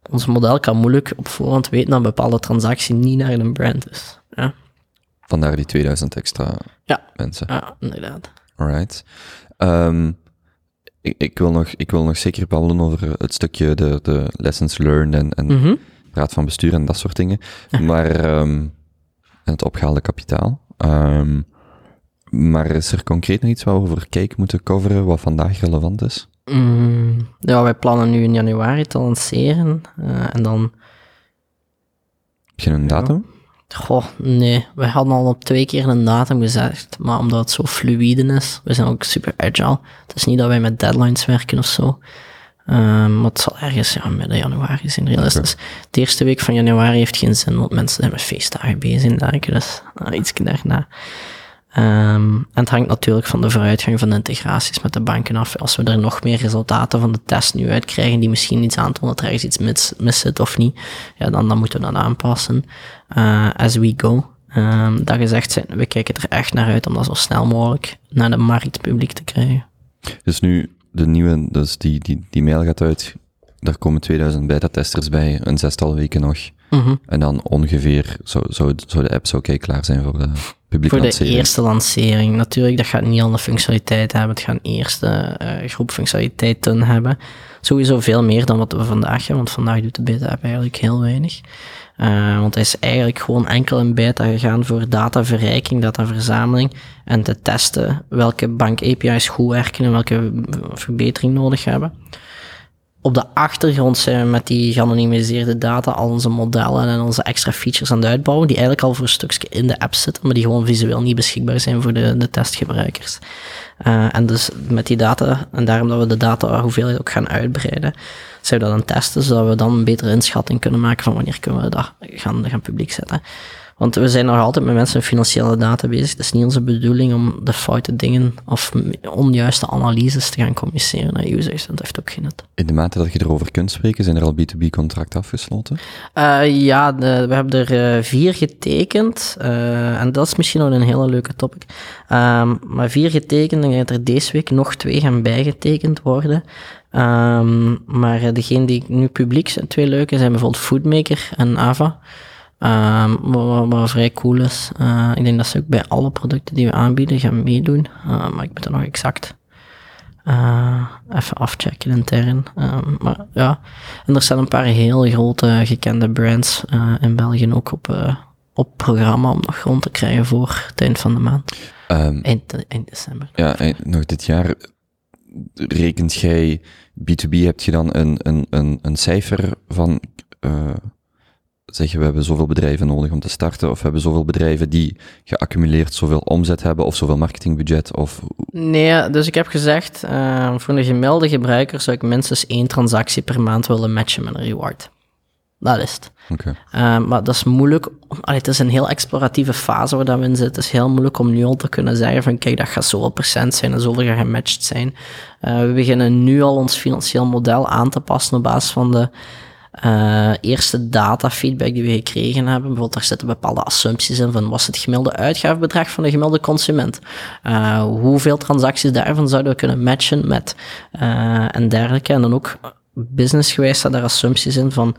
[SPEAKER 2] ons model kan moeilijk op voorhand weten dat een bepaalde transactie niet naar een brand is. Ja.
[SPEAKER 1] Vandaar die 2000 extra
[SPEAKER 2] ja.
[SPEAKER 1] mensen.
[SPEAKER 2] Ja, inderdaad.
[SPEAKER 1] Alright. Um, ik, ik, wil nog, ik wil nog zeker babbelen over het stukje de, de lessons learned en, en mm -hmm. raad van bestuur en dat soort dingen. Ja. Maar, um, en het opgehaalde kapitaal. Um, maar is er concreet nog iets waar we over kijk moeten coveren, wat vandaag relevant is?
[SPEAKER 2] Mm, ja, wij plannen nu in januari te lanceren. Uh, en dan...
[SPEAKER 1] Heb je een datum?
[SPEAKER 2] Ja. Goh, nee. We hadden al op twee keer een datum gezegd, maar omdat het zo fluïde is, we zijn ook super agile. Het is niet dat wij met deadlines werken of zo. Um, maar het zal ergens ja, midden januari zijn, realistisch. Okay. De eerste week van januari heeft geen zin, want mensen zijn met feestdagen bezig en dergelijke, dus uh, iets daarna. Um, en het hangt natuurlijk van de vooruitgang van de integraties met de banken af. Als we er nog meer resultaten van de test nu uitkrijgen, die misschien iets aantonen dat er ergens iets mis, mis zit of niet, ja, dan, dan moeten we dat aanpassen uh, as we go. Um, dat gezegd zijn, we kijken er echt naar uit om dat zo snel mogelijk naar de markt publiek te krijgen.
[SPEAKER 1] Dus nu, de nieuwe, dus die, die, die mail gaat uit, daar komen 2000 beta-testers bij, een zestal weken nog.
[SPEAKER 2] Mm -hmm.
[SPEAKER 1] En dan ongeveer zou, zou, zou de app zo okay, klaar zijn voor de
[SPEAKER 2] Voor
[SPEAKER 1] lancering.
[SPEAKER 2] de eerste lancering. Natuurlijk, dat gaat niet alle functionaliteiten hebben. Het gaat een eerste uh, groep functionaliteiten hebben. Sowieso veel meer dan wat we vandaag hebben, want vandaag doet de beta-app eigenlijk heel weinig. Uh, want hij is eigenlijk gewoon enkel in beta gegaan voor dataverrijking, dataverzameling en te testen welke bank API's goed werken en welke verbetering nodig hebben op de achtergrond zijn we met die geanonimiseerde data al onze modellen en onze extra features aan het uitbouwen, die eigenlijk al voor een stukje in de app zitten, maar die gewoon visueel niet beschikbaar zijn voor de, de testgebruikers. Uh, en dus met die data, en daarom dat we de data hoeveelheid ook gaan uitbreiden, zijn we dat aan testen, zodat we dan een betere inschatting kunnen maken van wanneer kunnen we dat gaan, gaan publiek zetten. Want we zijn nog altijd met mensen in financiële data bezig. Het is niet onze bedoeling om de foute dingen of onjuiste analyses te gaan communiceren naar users. Dat heeft ook geen nut.
[SPEAKER 1] In de mate dat je erover kunt spreken, zijn er al B2B-contracten afgesloten?
[SPEAKER 2] Uh, ja, de, we hebben er uh, vier getekend. Uh, en dat is misschien nog een hele leuke topic. Um, maar vier getekend en dat er deze week nog twee gaan bijgetekend worden. Um, maar degene die nu publiek zijn, twee leuke, zijn bijvoorbeeld Foodmaker en Ava. Um, wat, wat, vrij cool is. Uh, ik denk dat ze ook bij alle producten die we aanbieden gaan meedoen. Uh, maar ik moet er nog exact uh, even afchecken intern. Um, maar ja, en er staan een paar heel grote gekende brands in België ook op, op programma om nog rond te krijgen voor het eind van de maand.
[SPEAKER 1] Um,
[SPEAKER 2] eind, eind december.
[SPEAKER 1] Ja, eind, nog dit jaar rekent jij B2B, heb je dan een, een, een, een cijfer van zeggen we hebben zoveel bedrijven nodig om te starten, of we hebben zoveel bedrijven die geaccumuleerd zoveel omzet hebben, of zoveel marketingbudget, of...
[SPEAKER 2] Nee, dus ik heb gezegd, uh, voor een gemiddelde gebruiker zou ik minstens één transactie per maand willen matchen met een reward. Dat is het.
[SPEAKER 1] Okay.
[SPEAKER 2] Uh, maar dat is moeilijk. Allee, het is een heel exploratieve fase waar dat we in zitten. Het is heel moeilijk om nu al te kunnen zeggen van kijk, dat gaat zoveel procent zijn en zoveel gaat gematcht zijn. Uh, we beginnen nu al ons financieel model aan te passen op basis van de uh, eerste data feedback die we gekregen hebben. Bijvoorbeeld, daar zitten bepaalde assumpties in van wat het gemiddelde uitgavenbedrag van de gemiddelde consument? Uh, hoeveel transacties daarvan zouden we kunnen matchen met uh, en dergelijke. En dan ook businessgewijs staan daar assumpties in van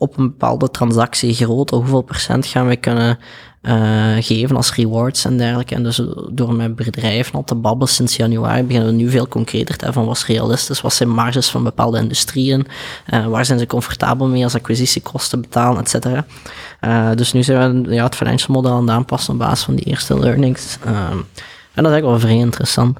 [SPEAKER 2] op een bepaalde transactie groot, hoeveel procent gaan we kunnen uh, geven als rewards en dergelijke. En dus door met bedrijven al te babbelen sinds januari beginnen we nu veel concreter te hebben van wat is realistisch, wat zijn marges van bepaalde industrieën, uh, waar zijn ze comfortabel mee als acquisitiekosten betalen, et cetera. Uh, dus nu zijn we ja, het financial model aan aanpassen op basis van die eerste learnings. Um, en dat is eigenlijk wel vrij interessant.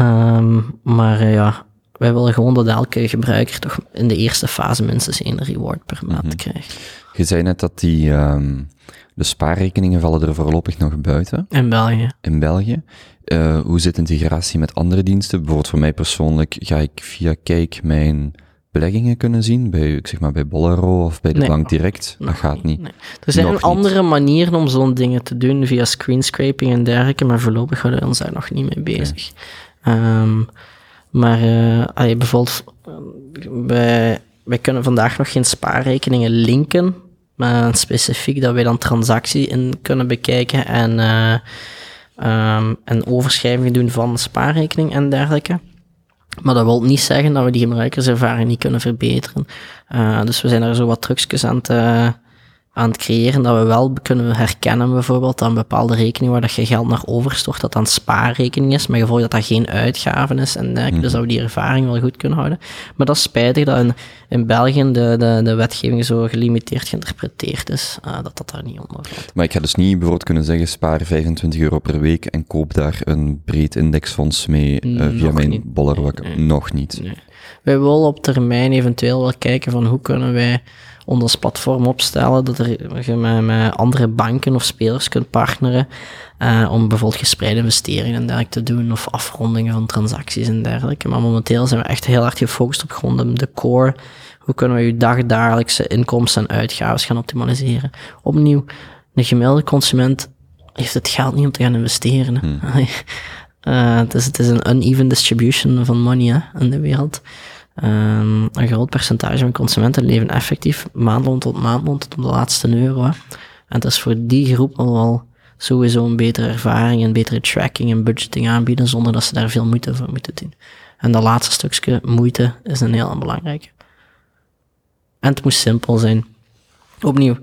[SPEAKER 2] Um, maar ja, wij willen gewoon dat elke gebruiker toch in de eerste fase minstens één reward per maand mm krijgt.
[SPEAKER 1] Je zei net dat die, um, de spaarrekeningen vallen er voorlopig nog buiten.
[SPEAKER 2] In België.
[SPEAKER 1] In België. Uh, hoe zit integratie met andere diensten? Bijvoorbeeld voor mij persoonlijk ga ik via Cake mijn beleggingen kunnen zien, bij, ik zeg maar bij Bolero of bij de bank direct. dat gaat niet. Nee.
[SPEAKER 2] Er zijn nog andere manieren om zo'n dingen te doen, via screenscraping en dergelijke, maar voorlopig gaan we ons daar nog niet mee bezig. Okay. Um, maar uh, bijvoorbeeld, wij, kunnen vandaag nog geen spaarrekeningen linken, maar specifiek dat wij dan transactie in kunnen bekijken en, uh, um, en overschrijvingen doen van spaarrekening en dergelijke. Maar dat wil niet zeggen dat we die gebruikerservaring niet kunnen verbeteren. Uh, dus we zijn er zo wat trucjes aan het, aan het creëren dat we wel kunnen herkennen bijvoorbeeld dat een bepaalde rekening waar dat je geld naar overstort, dat een spaarrekening is, maar gevolg dat dat geen uitgaven is en dergelijke, mm dus dat we die ervaring wel goed kunnen houden. Maar dat is spijtig dat in, in België de, de, de wetgeving zo gelimiteerd geïnterpreteerd is, uh, dat dat daar niet onder valt.
[SPEAKER 1] Maar ik ga dus niet bijvoorbeeld kunnen zeggen, spaar 25 euro per week en koop daar een breed indexfonds mee uh, via mijn bollerwak. Nog niet. Nee.
[SPEAKER 2] Wij willen op termijn eventueel wel kijken van hoe kunnen wij ons platform opstellen, dat er, je met, met, andere banken of spelers kunt partneren, uh, om bijvoorbeeld gespreide investeringen en dergelijke te doen, of afrondingen van transacties en dergelijke. Maar momenteel zijn we echt heel hard gefocust op gewoon de, core. Hoe kunnen we je dagdagelijkse inkomsten en uitgaven gaan optimaliseren? Opnieuw, een gemiddelde consument heeft het geld niet om te gaan investeren. Hmm. Uh, het, is, het is een uneven distribution van money hè, in de wereld. Um, een groot percentage van consumenten leven effectief maandloon tot maandloon tot op de laatste euro. En het is voor die groep al wel sowieso een betere ervaring, een betere tracking en budgeting aanbieden, zonder dat ze daar veel moeite voor moeten doen. En dat laatste stukje moeite is een heel belangrijke. En het moet simpel zijn. Opnieuw,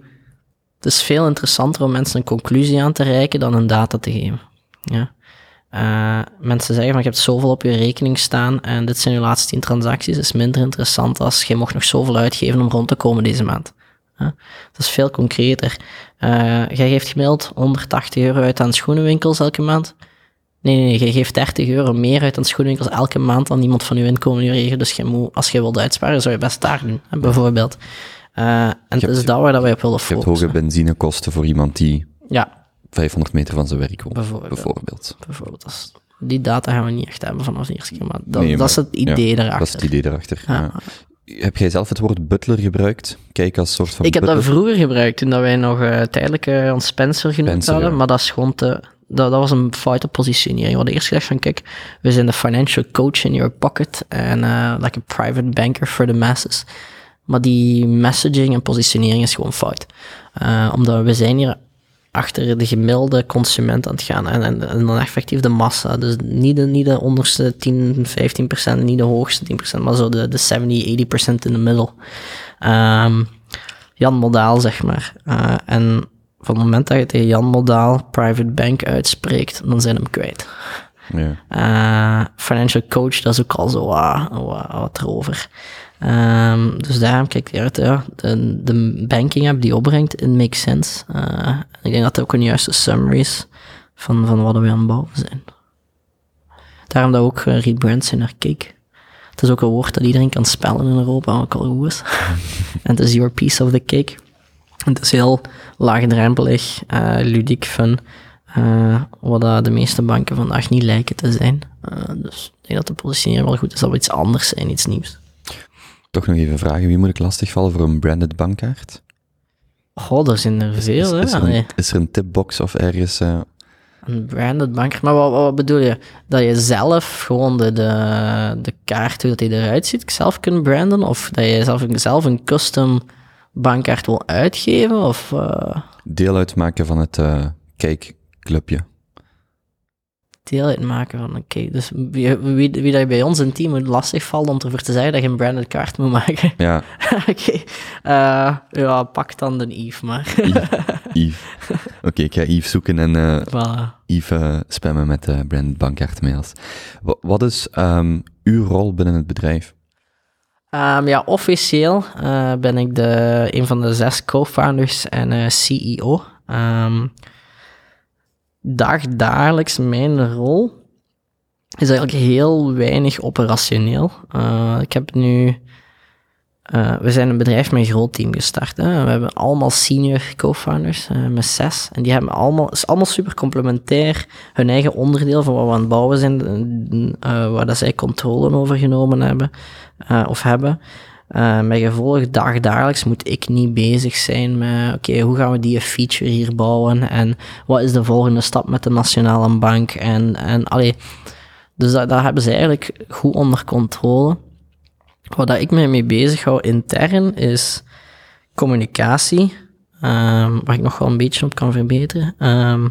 [SPEAKER 2] het is veel interessanter om mensen een conclusie aan te reiken dan een data te geven. Ja. Uh, mensen zeggen van je hebt zoveel op je rekening staan en dit zijn je laatste 10 transacties, is minder interessant als je mocht nog zoveel uitgeven om rond te komen deze maand. Uh, dat is veel concreter. Uh, jij geeft gemiddeld 180 euro uit aan schoenenwinkels elke maand. Nee, nee, nee, je geeft 30 euro meer uit aan schoenenwinkels elke maand dan iemand van je inkomen je regelt. Dus je moet, als je wilt uitsparen, zou je best daar doen, hè, bijvoorbeeld. Uh, en het is dat waar wij op willen focussen.
[SPEAKER 1] Je hebt hoge benzinekosten voor iemand die
[SPEAKER 2] ja.
[SPEAKER 1] 500 meter van zijn werk komt,
[SPEAKER 2] bijvoorbeeld.
[SPEAKER 1] Bijvoorbeeld.
[SPEAKER 2] bijvoorbeeld die data gaan we niet echt hebben vanaf de eerste keer, maar dat, dat is het idee ja, erachter.
[SPEAKER 1] Dat is het idee erachter, ja. Heb jij zelf het woord butler gebruikt? Kijk als soort van
[SPEAKER 2] Ik heb dat vroeger gebruikt, toen wij nog uh, tijdelijk uh, ons Spencer genoemd Spencer, hadden, maar dat is gewoon te... Dat, dat was een foute positionering. We hadden eerst gezegd van, kijk, we zijn de financial coach in your pocket en uh, like a private banker for the masses. Maar die messaging en positionering is gewoon fout. omdat we zijn hier achter de gemiddelde consument aan het gaan. En, en, en, dan effectief de massa. Dus niet de, niet de onderste 10, 15 procent, niet de hoogste 10 procent, maar zo de, de 70, 80 procent in de middel. Um, Jan Modaal, zeg maar. Uh, en van het moment dat je tegen Jan Modaal private bank uitspreekt, dan zijn hem kwijt. Ja. Uh, financial coach, dat is ook al zo uh, wat erover. Um, dus daarom kijk ik uit, ja, de, de banking app die opbrengt, it makes sense. Uh, ik denk dat dat ook een juiste summary is van, van wat we aan het bouwen zijn. Daarom dat we ook uh, rebrand zijn naar Cake. Het is ook een woord dat iedereen kan spellen in Europa, ook al goed is. en het is your piece of the cake. het is heel laagdrempelig, uh, ludiek, fun. Uh, wat de meeste banken vandaag niet lijken te zijn. Uh, dus ik denk dat de positionering wel goed is dat we iets anders zijn, iets nieuws.
[SPEAKER 1] Toch nog even vragen, wie moet ik lastigvallen voor een branded bankkaart?
[SPEAKER 2] Goh, er zijn er veel,
[SPEAKER 1] is, is, er een, is, er een, tipbox of ergens... Uh...
[SPEAKER 2] Een branded bankkaart, maar wat, wat, bedoel je? Dat je zelf gewoon de, de, de kaart, hoe dat die eruit ziet, zelf kunt branden? Of dat je zelf, zelf een custom bankkaart wil uitgeven? Of, uh...
[SPEAKER 1] Deel uitmaken van het uh, kijkclubje.
[SPEAKER 2] Deel uitmaken van, oké, dus wie, wie, wie dat bij ons in team lastig valt om ervoor te zeggen dat je een branded kaart moet maken.
[SPEAKER 1] Ja,
[SPEAKER 2] oké, eh, ja, pak dan de Eve maar.
[SPEAKER 1] Yves. Oké, ik ga Yves zoeken en
[SPEAKER 2] voilà.
[SPEAKER 1] Yves eh, spammen met de brand bankkaartmails. Wa- Wat is ehm, uw rol binnen het bedrijf?
[SPEAKER 2] Ehm, ja, officieel ben ik de, een van de zes co-founders en CEO. Ehm dagdagelijks mijn rol is eigenlijk heel weinig operationeel. Eh, ik heb nu... eh, we zijn een bedrijf met een groot team gestart. Hè. We hebben allemaal senior co-founders, eh, met zes. En die hebben allemaal, is allemaal super complementair. Hun eigen onderdeel van wat we aan het bouwen zijn, waar dat zij controle over genomen hebben of hebben. Eh, met gevolg, dagdagelijks moet ik niet bezig zijn met, oké, hoe gaan we die feature hier bouwen en wat is de volgende stap met de Nationale Bank en, en allee, dus dat, dat hebben ze eigenlijk goed onder controle. Wat ik mij mee bezig hou intern is communicatie, ehm, waar ik nog wel een beetje op kan verbeteren. Ehm,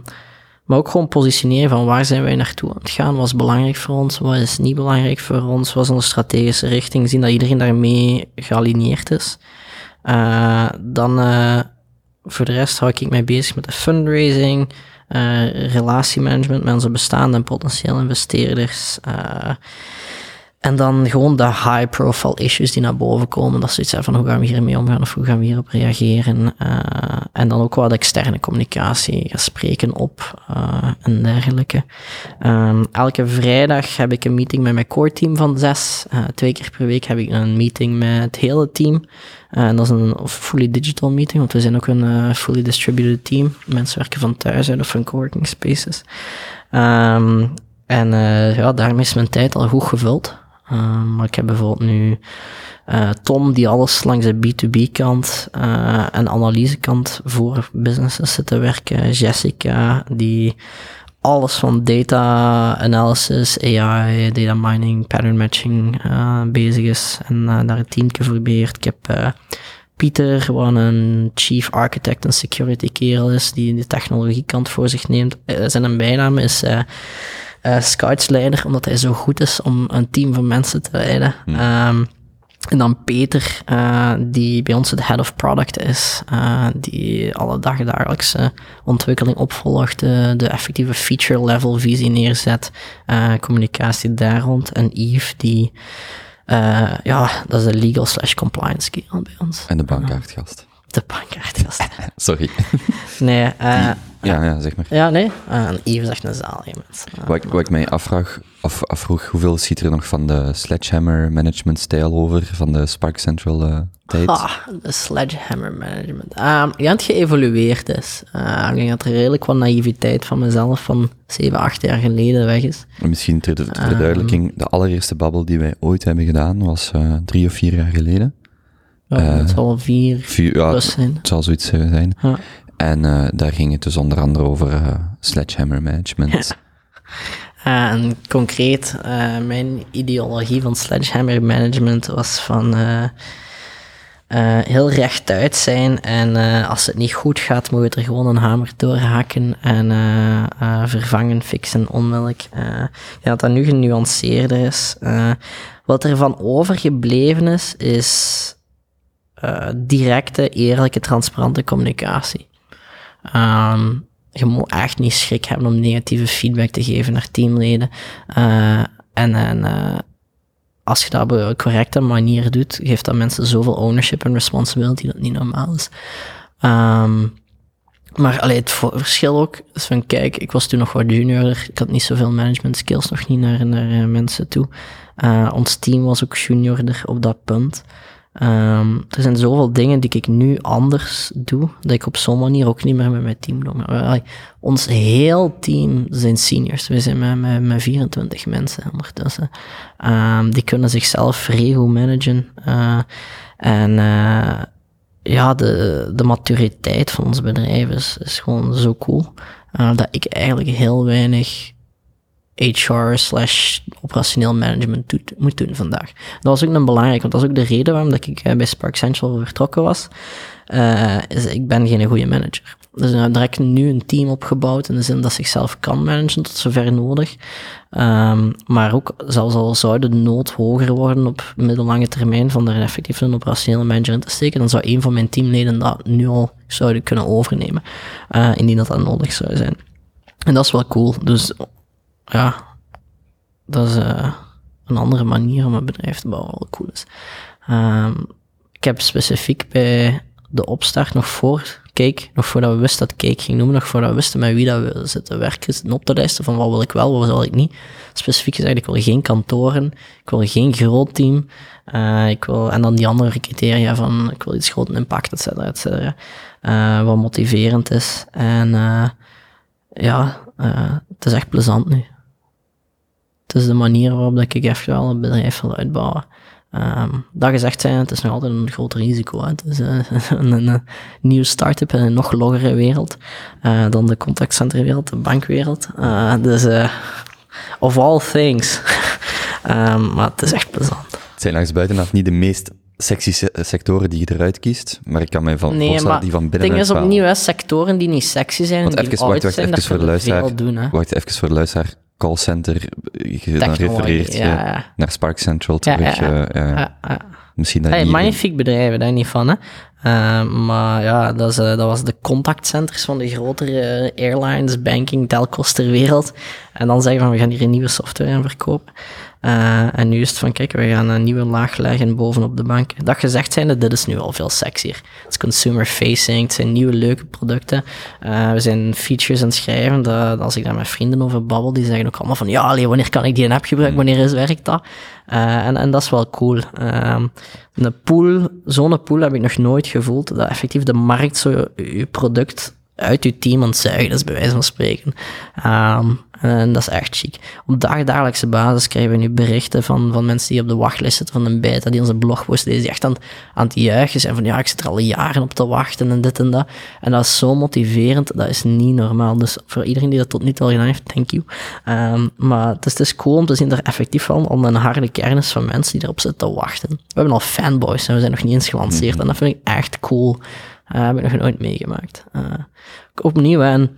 [SPEAKER 2] maar ook gewoon positioneren van waar zijn wij naartoe aan het gaan, wat is belangrijk voor ons, wat is niet belangrijk voor ons, wat is onze strategische richting, zien dat iedereen daarmee gealigneerd is. Eh, dan eh, voor de rest hou ik mij bezig met de fundraising, eh, relatiemanagement met onze bestaande en potentiële investeerders. En dan gewoon de high-profile issues die naar boven komen. Dat is zoiets van hoe gaan we hiermee omgaan of hoe gaan we hierop reageren. eh, en dan ook wat externe communicatie, gesprekken op eh, en dergelijke. Ehm, elke vrijdag heb ik een meeting met mijn core team van zes. Eh, twee keer per week heb ik een meeting met het hele team. En dat is een fully digital meeting, want we zijn ook een fully distributed team. Mensen werken van thuis uit of van coworking spaces. Ehm, en ja, daarmee is mijn tijd al goed gevuld. Ehm, maar ik heb bijvoorbeeld nu eh, Tom, die alles langs de B2B-kant eh, en analysekant voor businesses zit te werken. Jessica, die alles van data analysis, AI, data mining, pattern matching eh, bezig is en daar een teamje voor beheert. Ik heb Pieter, wat een chief architect en security kerel is, die de technologiekant voor zich neemt. Zijn bijnaam is eh scoutsleider, omdat hij zo goed is om een team van mensen te leiden. Ehm, en dan Peter, eh, die bij ons de head of product is, eh, die alle dagdagelijkse ontwikkeling opvolgt, de, de effectieve feature level visie neerzet, communicatie daar rond. En Yves, die, ja, dat is de legal slash compliance kerel bij ons.
[SPEAKER 1] En de bankkaartgast.
[SPEAKER 2] De.
[SPEAKER 1] Sorry.
[SPEAKER 2] nee, eh,
[SPEAKER 1] Ja, ja, zeg maar.
[SPEAKER 2] ja, nee. Eh, en Yves is echt een mens. Eh,
[SPEAKER 1] Wat ik, wat ik mij afvraag, af, afvroeg, hoeveel schiet er nog van de sledgehammer management stijl over, van de Spark Central eh, tijd?
[SPEAKER 2] Ah, de sledgehammer management. Denk dat het geëvolueerd is. Eh, ik denk dat er redelijk wat naïviteit van mezelf van 7, 8 jaar geleden weg is.
[SPEAKER 1] Misschien ter, ter
[SPEAKER 2] Ehm.
[SPEAKER 1] verduidelijking, de allereerste babbel die wij ooit hebben gedaan was drie of vier jaar geleden.
[SPEAKER 2] Ja,
[SPEAKER 1] Eh,
[SPEAKER 2] het zal vier
[SPEAKER 1] Vier, ja,
[SPEAKER 2] zijn.
[SPEAKER 1] het zal zoiets zijn.
[SPEAKER 2] Ja.
[SPEAKER 1] En eh, daar ging het dus onder andere over eh, sledgehammer management.
[SPEAKER 2] En concreet, mijn ideologie van sledgehammer management was van heel rechtuit zijn. En als het niet goed gaat, moet je er gewoon een hamer doorhaken en vervangen, fixen, onmiddellijk. Ja, dat dat nu genuanceerder is. Wat er van overgebleven is, is eh, directe, eerlijke, transparante communicatie. Ehm, je moet echt niet schrik hebben om negatieve feedback te geven naar teamleden. Eh, en en eh, als je dat op een correcte manier doet, geeft dat mensen zoveel ownership en responsibility dat niet normaal is. Ehm, maar allee, het verschil ook is van, kijk, ik was toen nog wat juniorder, ik had niet zoveel management skills, nog niet naar, naar mensen toe. Ons team was ook juniorder op dat punt. Ehm, er zijn zoveel dingen die ik nu anders doe, dat ik op zo'n manier ook niet meer met mijn team doe. Ons heel team zijn seniors. We zijn met, met, met 24 mensen ondertussen. Ehm, die kunnen zichzelf vrij goed managen. Eh, en eh, ja, de, de maturiteit van ons bedrijf is, is gewoon zo cool. eh, dat ik eigenlijk heel weinig HR slash operationeel management doet, moet doen vandaag. Dat was ook een belangrijk, want dat is ook de reden waarom dat ik eh, bij Spark Central vertrokken was. Eh, is ik ben geen goede manager. Dus hebben direct nu een team opgebouwd in de zin dat zichzelf kan managen tot zover nodig. Um, maar ook, zelfs al zou de nood hoger worden op middellange termijn van er effectief een operationele manager in te steken, dan zou een van mijn teamleden dat nu al zouden kunnen overnemen, uh, indien dat dat nodig zou zijn. En dat is wel cool. Dus ja, dat is uh, een andere manier om een bedrijf te bouwen, wat cool is. Um, ik heb specifiek bij de opstart nog voor Cake, nog voordat we wisten dat Cake ging noemen, nog voordat we wisten met wie dat we zitten werken, zitten op te lijsten van wat wil ik wel, wat wil ik niet. Specifiek gezegd, ik wil geen kantoren, ik wil geen groot team, uh, ik wil, en dan die andere criteria van, ik wil iets groot impact, et cetera, et cetera, uh, wat motiverend is. En ja, het is echt plezant nu. Is de manier waarop dat ik echt wel een bedrijf wil uitbouwen. Um, dat gezegd zijn, het is nog altijd een groot risico. Hè. Het is uh, een, een, een, nieuwe start-up in een nog loggere wereld uh, dan de contactcenterwereld, de bankwereld. Uh, dus, of all things. um, maar het is echt plezant.
[SPEAKER 1] Het zijn langs buitenaf niet de meest sexy sectoren die je eruit kiest, maar ik kan mij van
[SPEAKER 2] nee,
[SPEAKER 1] die van binnen
[SPEAKER 2] Het ding is opnieuw, hè, sectoren die niet sexy zijn,
[SPEAKER 1] Want
[SPEAKER 2] die
[SPEAKER 1] even, wacht, wacht,
[SPEAKER 2] zijn,
[SPEAKER 1] even
[SPEAKER 2] dat
[SPEAKER 1] voor de luisteraar,
[SPEAKER 2] doen. Hè.
[SPEAKER 1] Wacht even voor de luisteraar callcenter, je, dan refereert je
[SPEAKER 2] ja,
[SPEAKER 1] naar Spark Central terug.
[SPEAKER 2] ja, ja.
[SPEAKER 1] eh, eh,
[SPEAKER 2] ja.
[SPEAKER 1] Misschien dat
[SPEAKER 2] Hey,
[SPEAKER 1] niet...
[SPEAKER 2] magnifiek bedrijven, daar niet van. Hè. Uh, maar ja, dat, is, uh, dat was de contactcenters van de grotere uh, airlines, banking, telcos ter wereld. En dan zeggen van, we gaan hier een nieuwe software aan verkopen. Uh, en nu is het van, kijk, we gaan een nieuwe laag leggen bovenop de bank. Dat gezegd zijnde, dit is nu al veel sexier. Het is consumer facing, het zijn nieuwe leuke producten. Uh, we zijn features aan het schrijven, dat, als ik daar met vrienden over babbel, die zeggen ook allemaal van, ja, allee, wanneer kan ik die app gebruiken, wanneer is, werkt dat? Uh, en, en dat is wel cool. Um, een pool, zo'n pool heb ik nog nooit gevoeld, dat effectief de markt zo je product uit je team aan het zuigen, is bij wijze van spreken. Um, en dat is echt chic. Op dagdagelijkse basis krijgen we nu berichten van, van mensen die op de wachtlijst zitten van een beta, die onze blogpost lezen, die echt aan, aan het juichen zijn van ja, ik zit er al jaren op te wachten en dit en dat. En dat is zo motiverend, dat is niet normaal. Dus voor iedereen die dat tot nu toe al gedaan heeft, thank you. Um, maar het is, het is cool om te zien dat er effectief wel al een harde kern is van mensen die erop zitten te wachten. We hebben al fanboys en we zijn nog niet eens gelanceerd mm -hmm. en dat vind ik echt cool. Uh, heb ik nog nooit meegemaakt. Uh, opnieuw, en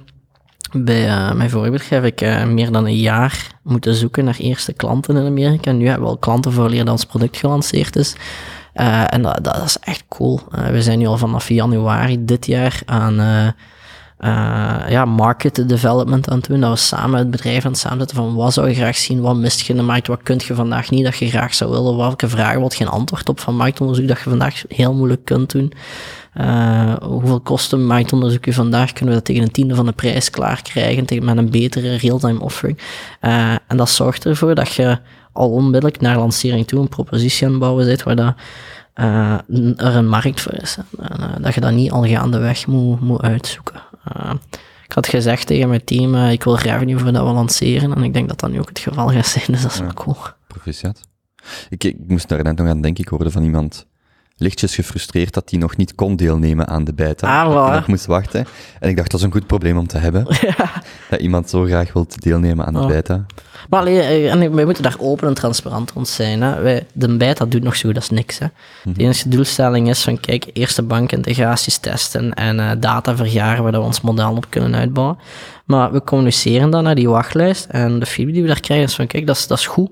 [SPEAKER 2] bij uh, mijn bedrijf heb ik uh, meer dan een jaar moeten zoeken naar eerste klanten in Amerika. Nu hebben we al klanten vooraleer dat ons product gelanceerd is. Uh, en dat, dat, is echt cool. we zijn nu al vanaf januari dit jaar aan ja, market development aan het doen. Dat we samen het bedrijf aan het samenzetten van wat zou je graag zien, wat mist je in de markt, wat kun je vandaag niet dat je graag zou willen, welke vragen wat geen antwoord op van marktonderzoek dat je vandaag heel moeilijk kunt doen. Uh, hoeveel kosten marktonderzoek je vandaag? Kunnen we dat tegen een tiende van de prijs klaar krijgen, met een betere real-time offering? Uh, en dat zorgt ervoor dat je al onmiddellijk naar lancering toe een propositie aan het bouwen zit waar dat, uh, er een markt voor is. Dat je dat niet al gaandeweg moet, moet uitzoeken. Ik had gezegd tegen mijn team, ik wil revenue voordat we lanceren. En ik denk dat dat nu ook het geval gaat zijn, dus dat is wel cool.
[SPEAKER 1] Proficiat. Ik, ik moest daar net nog aan denken, ik hoorde van iemand lichtjes gefrustreerd dat hij nog niet kon deelnemen aan de beta.
[SPEAKER 2] Ah,
[SPEAKER 1] dat moest wachten. En ik dacht, dat is een goed probleem om te hebben.
[SPEAKER 2] Ja.
[SPEAKER 1] Dat iemand zo graag wil deelnemen aan de
[SPEAKER 2] Oh.
[SPEAKER 1] beta.
[SPEAKER 2] Maar allee, en wij moeten daar open en transparant rond zijn. Hè. Wij, de beta doet nog zo goed als niks. Hè. De enige doelstelling is van, kijk, eerste bankintegraties testen en uh, data vergaren waar we ons model op kunnen uitbouwen. Maar we communiceren dan naar die wachtlijst en de feedback die we daar krijgen is van, kijk, dat is, dat is goed.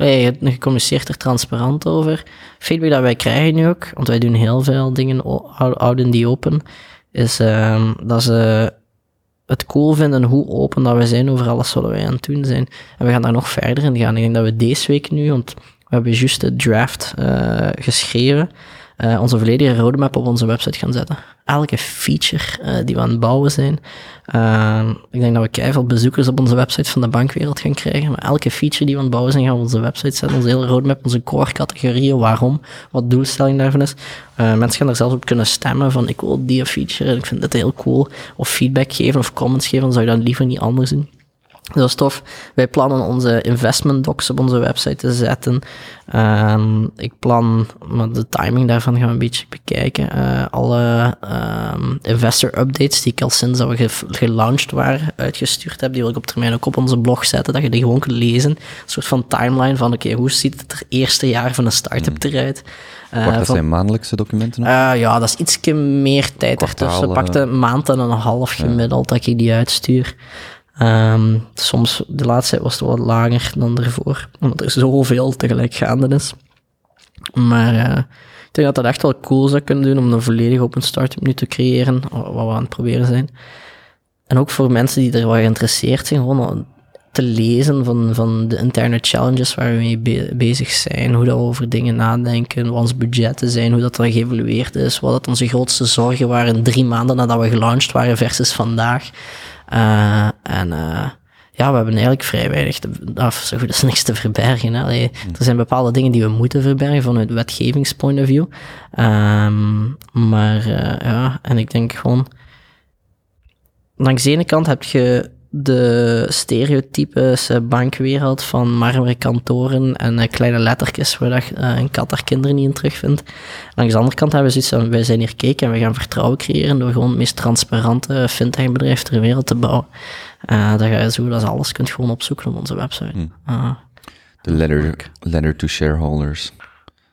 [SPEAKER 2] Hey, je communiceert er transparant over. Feedback dat wij krijgen nu ook, want wij doen heel veel dingen houden die open, is um, dat ze het cool vinden hoe open dat we zijn over alles wat wij aan het doen zijn. En we gaan daar nog verder in gaan. Ik denk dat we deze week nu, want we hebben juist de draft uh, geschreven, uh, onze volledige roadmap op onze website gaan zetten. Elke feature uh, die we aan het bouwen zijn. Uh, ik denk dat we keihard bezoekers op onze website van de bankwereld gaan krijgen. Maar elke feature die we aan het bouwen zijn, gaan we op onze website zetten. Onze hele roadmap, onze core categorieën, waarom, wat doelstelling daarvan is. Uh, mensen gaan er zelfs op kunnen stemmen van ik wil die feature en ik vind dit heel cool. Of feedback geven of comments geven, dan zou je dat liever niet anders doen. Dat is tof. Wij plannen onze investment docs op onze website te zetten. Ehm, ik plan, maar de timing daarvan gaan we een beetje bekijken. Eh, alle ehm, investor updates die ik al sinds dat we ge gelaunched waren uitgestuurd heb, die wil ik op termijn ook op onze blog zetten, dat je die gewoon kunt lezen. Een soort van timeline van, oké, hoe ziet het er eerste jaar van een start-up eruit?
[SPEAKER 1] Uh, Wacht, dat
[SPEAKER 2] van,
[SPEAKER 1] zijn maandelijkse documenten?
[SPEAKER 2] Uh, ja, dat is iets meer tijd ertussen. Pakte een maand en een half gemiddeld dat ik die uitstuur. Um, soms, de laatste tijd was het wat lager dan ervoor, omdat er zoveel tegelijk gaande is. Maar uh, ik denk dat dat echt wel cool zou kunnen doen om een volledig open startup nu te creëren, wat we aan het proberen zijn. En ook voor mensen die er wel geïnteresseerd zijn, gewoon te lezen van, van de interne challenges waar we mee be bezig zijn, hoe we over dingen nadenken, wat onze budgetten zijn, hoe dat er geëvalueerd is, wat dat onze grootste zorgen waren drie maanden nadat we gelaunched waren versus vandaag. Uh, en uh, ja, we hebben eigenlijk vrij weinig te, of zo goed, is niks te verbergen. Hè. Allee,
[SPEAKER 1] Hmm.
[SPEAKER 2] Er zijn bepaalde dingen die we moeten verbergen vanuit wetgevingspoint of view. Um, maar uh, ja, en ik denk gewoon, langs de ene kant heb je de stereotypische bankwereld van marmeren kantoren en uh, kleine lettertjes waar dat, uh, een kat haar kinderen niet in terugvindt. Langs de andere kant hebben we zoiets van, wij zijn hier keken en we gaan vertrouwen creëren door gewoon het meest transparante fintech-bedrijf ter wereld te bouwen. Uh, dat je zo dat alles kunt gewoon opzoeken op onze website.
[SPEAKER 1] Hmm. De letter, letter to shareholders.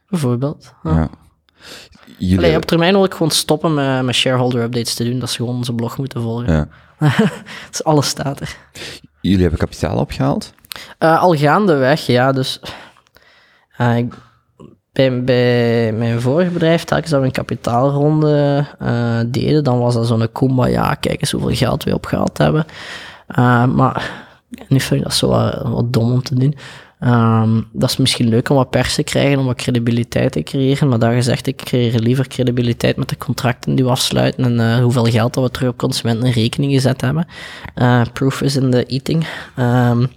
[SPEAKER 2] Bijvoorbeeld.
[SPEAKER 1] Ja.
[SPEAKER 2] Jullie... Allee, op termijn wil ik gewoon stoppen met, met shareholder updates te doen, dat ze gewoon onze blog moeten volgen.
[SPEAKER 1] Ja.
[SPEAKER 2] dus alles staat er.
[SPEAKER 1] Jullie hebben kapitaal opgehaald?
[SPEAKER 2] Uh, al gaandeweg, ja. Dus uh, ik, bij, bij, mijn vorige bedrijf, telkens dat we een kapitaalronde uh, deden, dan was dat zo'n kumbaya, kijk eens hoeveel geld we opgehaald hebben. maar nu vind ik dat zo wat, wat dom om te doen. Um, dat is misschien leuk om wat pers te krijgen, om wat credibiliteit te creëren, maar daar gezegd, ik creëer liever credibiliteit met de contracten die we afsluiten en uh, hoeveel geld dat we terug op consumenten in rekening gezet hebben. Uh, proof is in the eating. Um,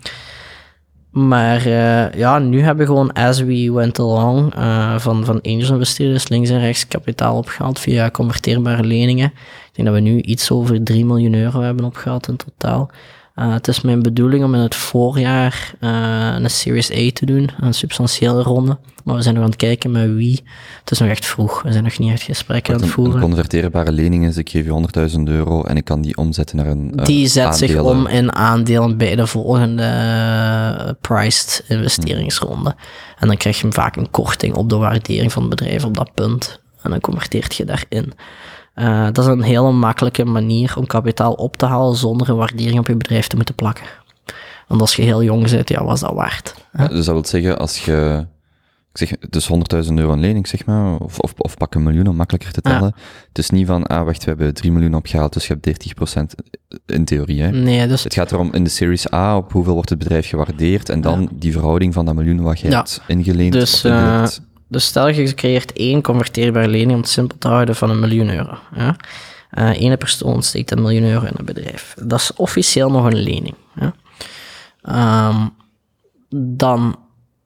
[SPEAKER 2] maar uh, ja, nu hebben we gewoon as we went along van, van angel investeerders links en rechts kapitaal opgehaald via converteerbare leningen. Ik denk dat we nu iets over 3 miljoen euro hebben opgehaald in totaal. Uh, het is mijn bedoeling om in het voorjaar uh, een Series A te doen, een substantiële ronde. Maar we zijn nog aan het kijken met wie. Het is nog echt vroeg, we zijn nog niet echt gesprekken aan het voeren.
[SPEAKER 1] Een converteerbare lening is, ik geef je 100.000 euro en ik kan die omzetten naar een uh,
[SPEAKER 2] Die zet
[SPEAKER 1] aandelen.
[SPEAKER 2] zich om in aandelen bij de volgende priced investeringsronde. En dan krijg je vaak een korting op de waardering van het bedrijf op dat punt. En dan converteert je daarin. Uh, dat is een hele makkelijke manier om kapitaal op te halen zonder een waardering op je bedrijf te moeten plakken. Want als je heel jong bent, ja, was dat waard.
[SPEAKER 1] Ja, dus dat wil zeggen, als je, ik zeg, dus 100.000 euro een lening, zeg maar, of, of, of pak een miljoen om makkelijker te tellen. Ja. Het is niet van, ah, wacht, we hebben 3 miljoen opgehaald, dus je hebt 30% in theorie, hè?
[SPEAKER 2] Nee, dus...
[SPEAKER 1] Het gaat erom in de Series A, op hoeveel wordt het bedrijf gewaardeerd, en dan ja. die verhouding van dat miljoen wat je ja. hebt ingeleend.
[SPEAKER 2] Dus, uh, dus stel je creëert één converteerbare lening, om het simpel te houden, van een miljoen euro. Ja? Ene persoon steekt een miljoen euro in een bedrijf. Dat is officieel nog een lening. Ja? Um, dan,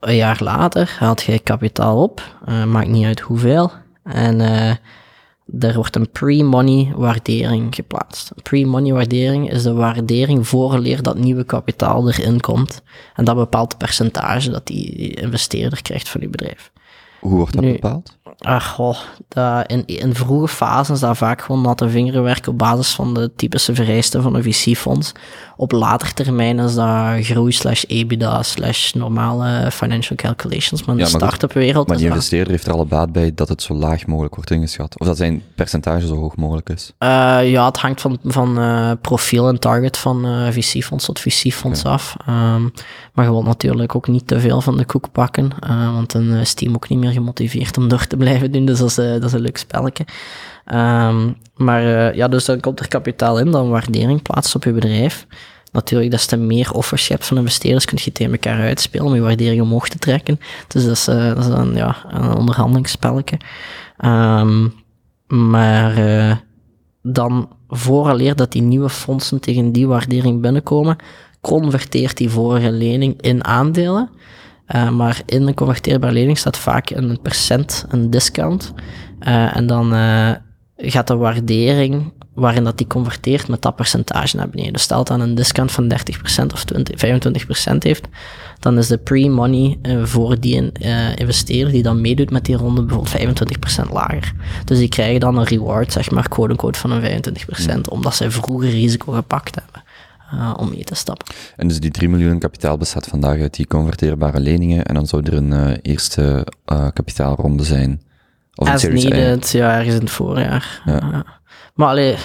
[SPEAKER 2] een jaar later, haalt je kapitaal op. Uh, maakt niet uit hoeveel. En uh, er wordt een pre-money waardering geplaatst. Pre-money waardering is de waardering vooraleer dat nieuwe kapitaal erin komt. En dat bepaalt het percentage dat die investeerder krijgt van je bedrijf.
[SPEAKER 1] Hoe wordt dat nu, bepaald?
[SPEAKER 2] Ach, goh, dat in, in vroege fases daar vaak gewoon natte vingerwerk op basis van de typische vereisten van een VC-fonds. Op later termijn is dat groei slash EBITDA slash normale financial calculations. Maar in
[SPEAKER 1] ja,
[SPEAKER 2] de start-up wereld
[SPEAKER 1] Maar die investeerder heeft er alle baat bij dat het zo laag mogelijk wordt ingeschat. Of dat zijn percentage zo hoog mogelijk is.
[SPEAKER 2] Uh, ja, het hangt van, van uh, profiel en target van uh, VC-fonds tot VC-fonds af. Um, maar je wilt natuurlijk ook niet te veel van de koek pakken, want dan is team ook niet meer gemotiveerd om door te blijven doen. Dus dat is, dat is een leuk spelletje. Um, maar uh, ja, dus dan komt er kapitaal in, dan waardering plaatst op je bedrijf. Natuurlijk, des te meer offers je hebt van investeerders, kun je tegen elkaar uitspelen om je waardering omhoog te trekken. Dus dat is, uh, dat is ja, een onderhandelingsspelletje. Um, maar uh, dan vooraleer dat die nieuwe fondsen tegen die waardering binnenkomen, converteert die vorige lening in aandelen. Uh, maar in een converteerbare lening staat vaak een percent, een discount. Uh, en dan gaat de waardering waarin dat die converteert met dat percentage naar beneden. Dus stel dat een discount van 30% of 20, 25% heeft, dan is de pre-money uh, voor die uh, investeerder die dan meedoet met die ronde bijvoorbeeld 25% lager. Dus die krijgen dan een reward, zeg maar, quote-unquote van een 25%, omdat zij vroeger risico gepakt hebben. Uh, om mee te stappen.
[SPEAKER 1] En dus die 3 miljoen kapitaal bestaat vandaag uit die converteerbare leningen en dan zou er een eerste kapitaalronde zijn.
[SPEAKER 2] Of As needed, ja, ergens in het voorjaar. Ja. Maar allee,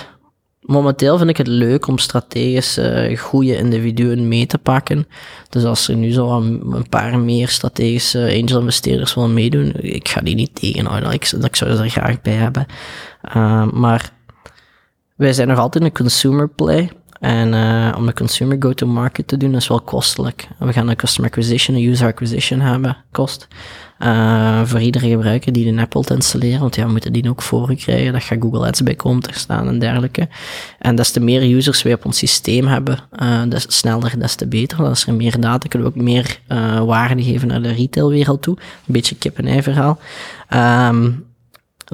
[SPEAKER 2] momenteel vind ik het leuk om strategisch uh, goede individuen mee te pakken. Dus als er nu zo een, paar meer strategische angel investeerders willen meedoen, ik ga die niet tegenhouden. Ik, ik zou ze er graag bij hebben. Uh, maar wij zijn nog altijd een consumer play. En uh, om een consumer go-to-market te doen, is wel kostelijk. We gaan een customer acquisition, een user acquisition hebben, kost. Uh, voor iedere gebruiker die de app wilt installeren, want ja, we moeten die ook voor krijgen. Dat gaat Google Ads bij komen te staan en dergelijke. En des te meer users we op ons systeem hebben, uh, des sneller, des te beter. Dan is er meer data, kunnen we ook meer uh, waarde geven naar de retailwereld toe. Een beetje kip-en-ei verhaal. Um,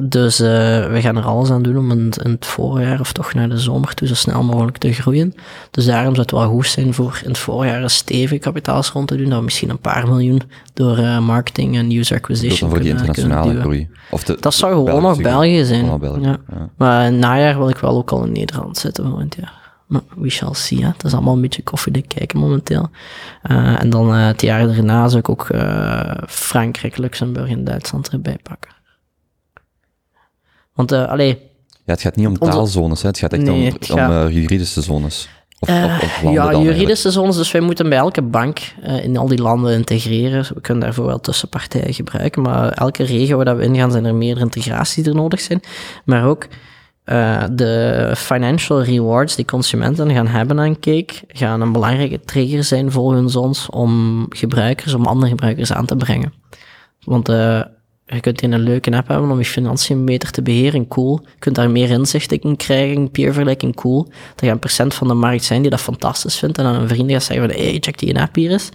[SPEAKER 2] dus uh, we gaan er alles aan doen om in, in, het voorjaar of toch naar de zomer toe zo snel mogelijk te groeien. Dus daarom zou het wel goed zijn voor in het voorjaar een stevige kapitaalsrond te doen. Dat we misschien een paar miljoen door uh, marketing en user acquisition
[SPEAKER 1] voor die internationale groei.
[SPEAKER 2] Of de, dat zou gewoon nog België zijn. België, ja. Maar najaar wil ik wel ook al in Nederland zitten volgend jaar. Maar we shall see. Hè. Het is allemaal een beetje koffiedik kijken momenteel. Uh, en dan het jaar daarna zou ik ook Frankrijk, Luxemburg en Duitsland erbij pakken. Want, uh, allee...
[SPEAKER 1] Ja, het gaat niet om taalzones, hè. het gaat echt nee, om, om uh, juridische zones.
[SPEAKER 2] Of, uh, of, of ja, juridische zones, dus wij moeten bij elke bank in al die landen integreren. We kunnen daarvoor wel tussenpartijen gebruiken, maar elke regio waar we ingaan zijn er meerdere integraties die er nodig zijn. Maar ook de financial rewards die consumenten gaan hebben aan Cake, gaan een belangrijke trigger zijn volgens ons om gebruikers, om andere gebruikers aan te brengen. Want je kunt in een leuke app hebben om je financiën beter te beheren, cool. Je kunt daar meer inzicht in krijgen, peervergelijking, cool. Er gaan procent van de markt zijn die dat fantastisch vindt en dan een vriend gaat zeggen van, hey, check die een app hier eens.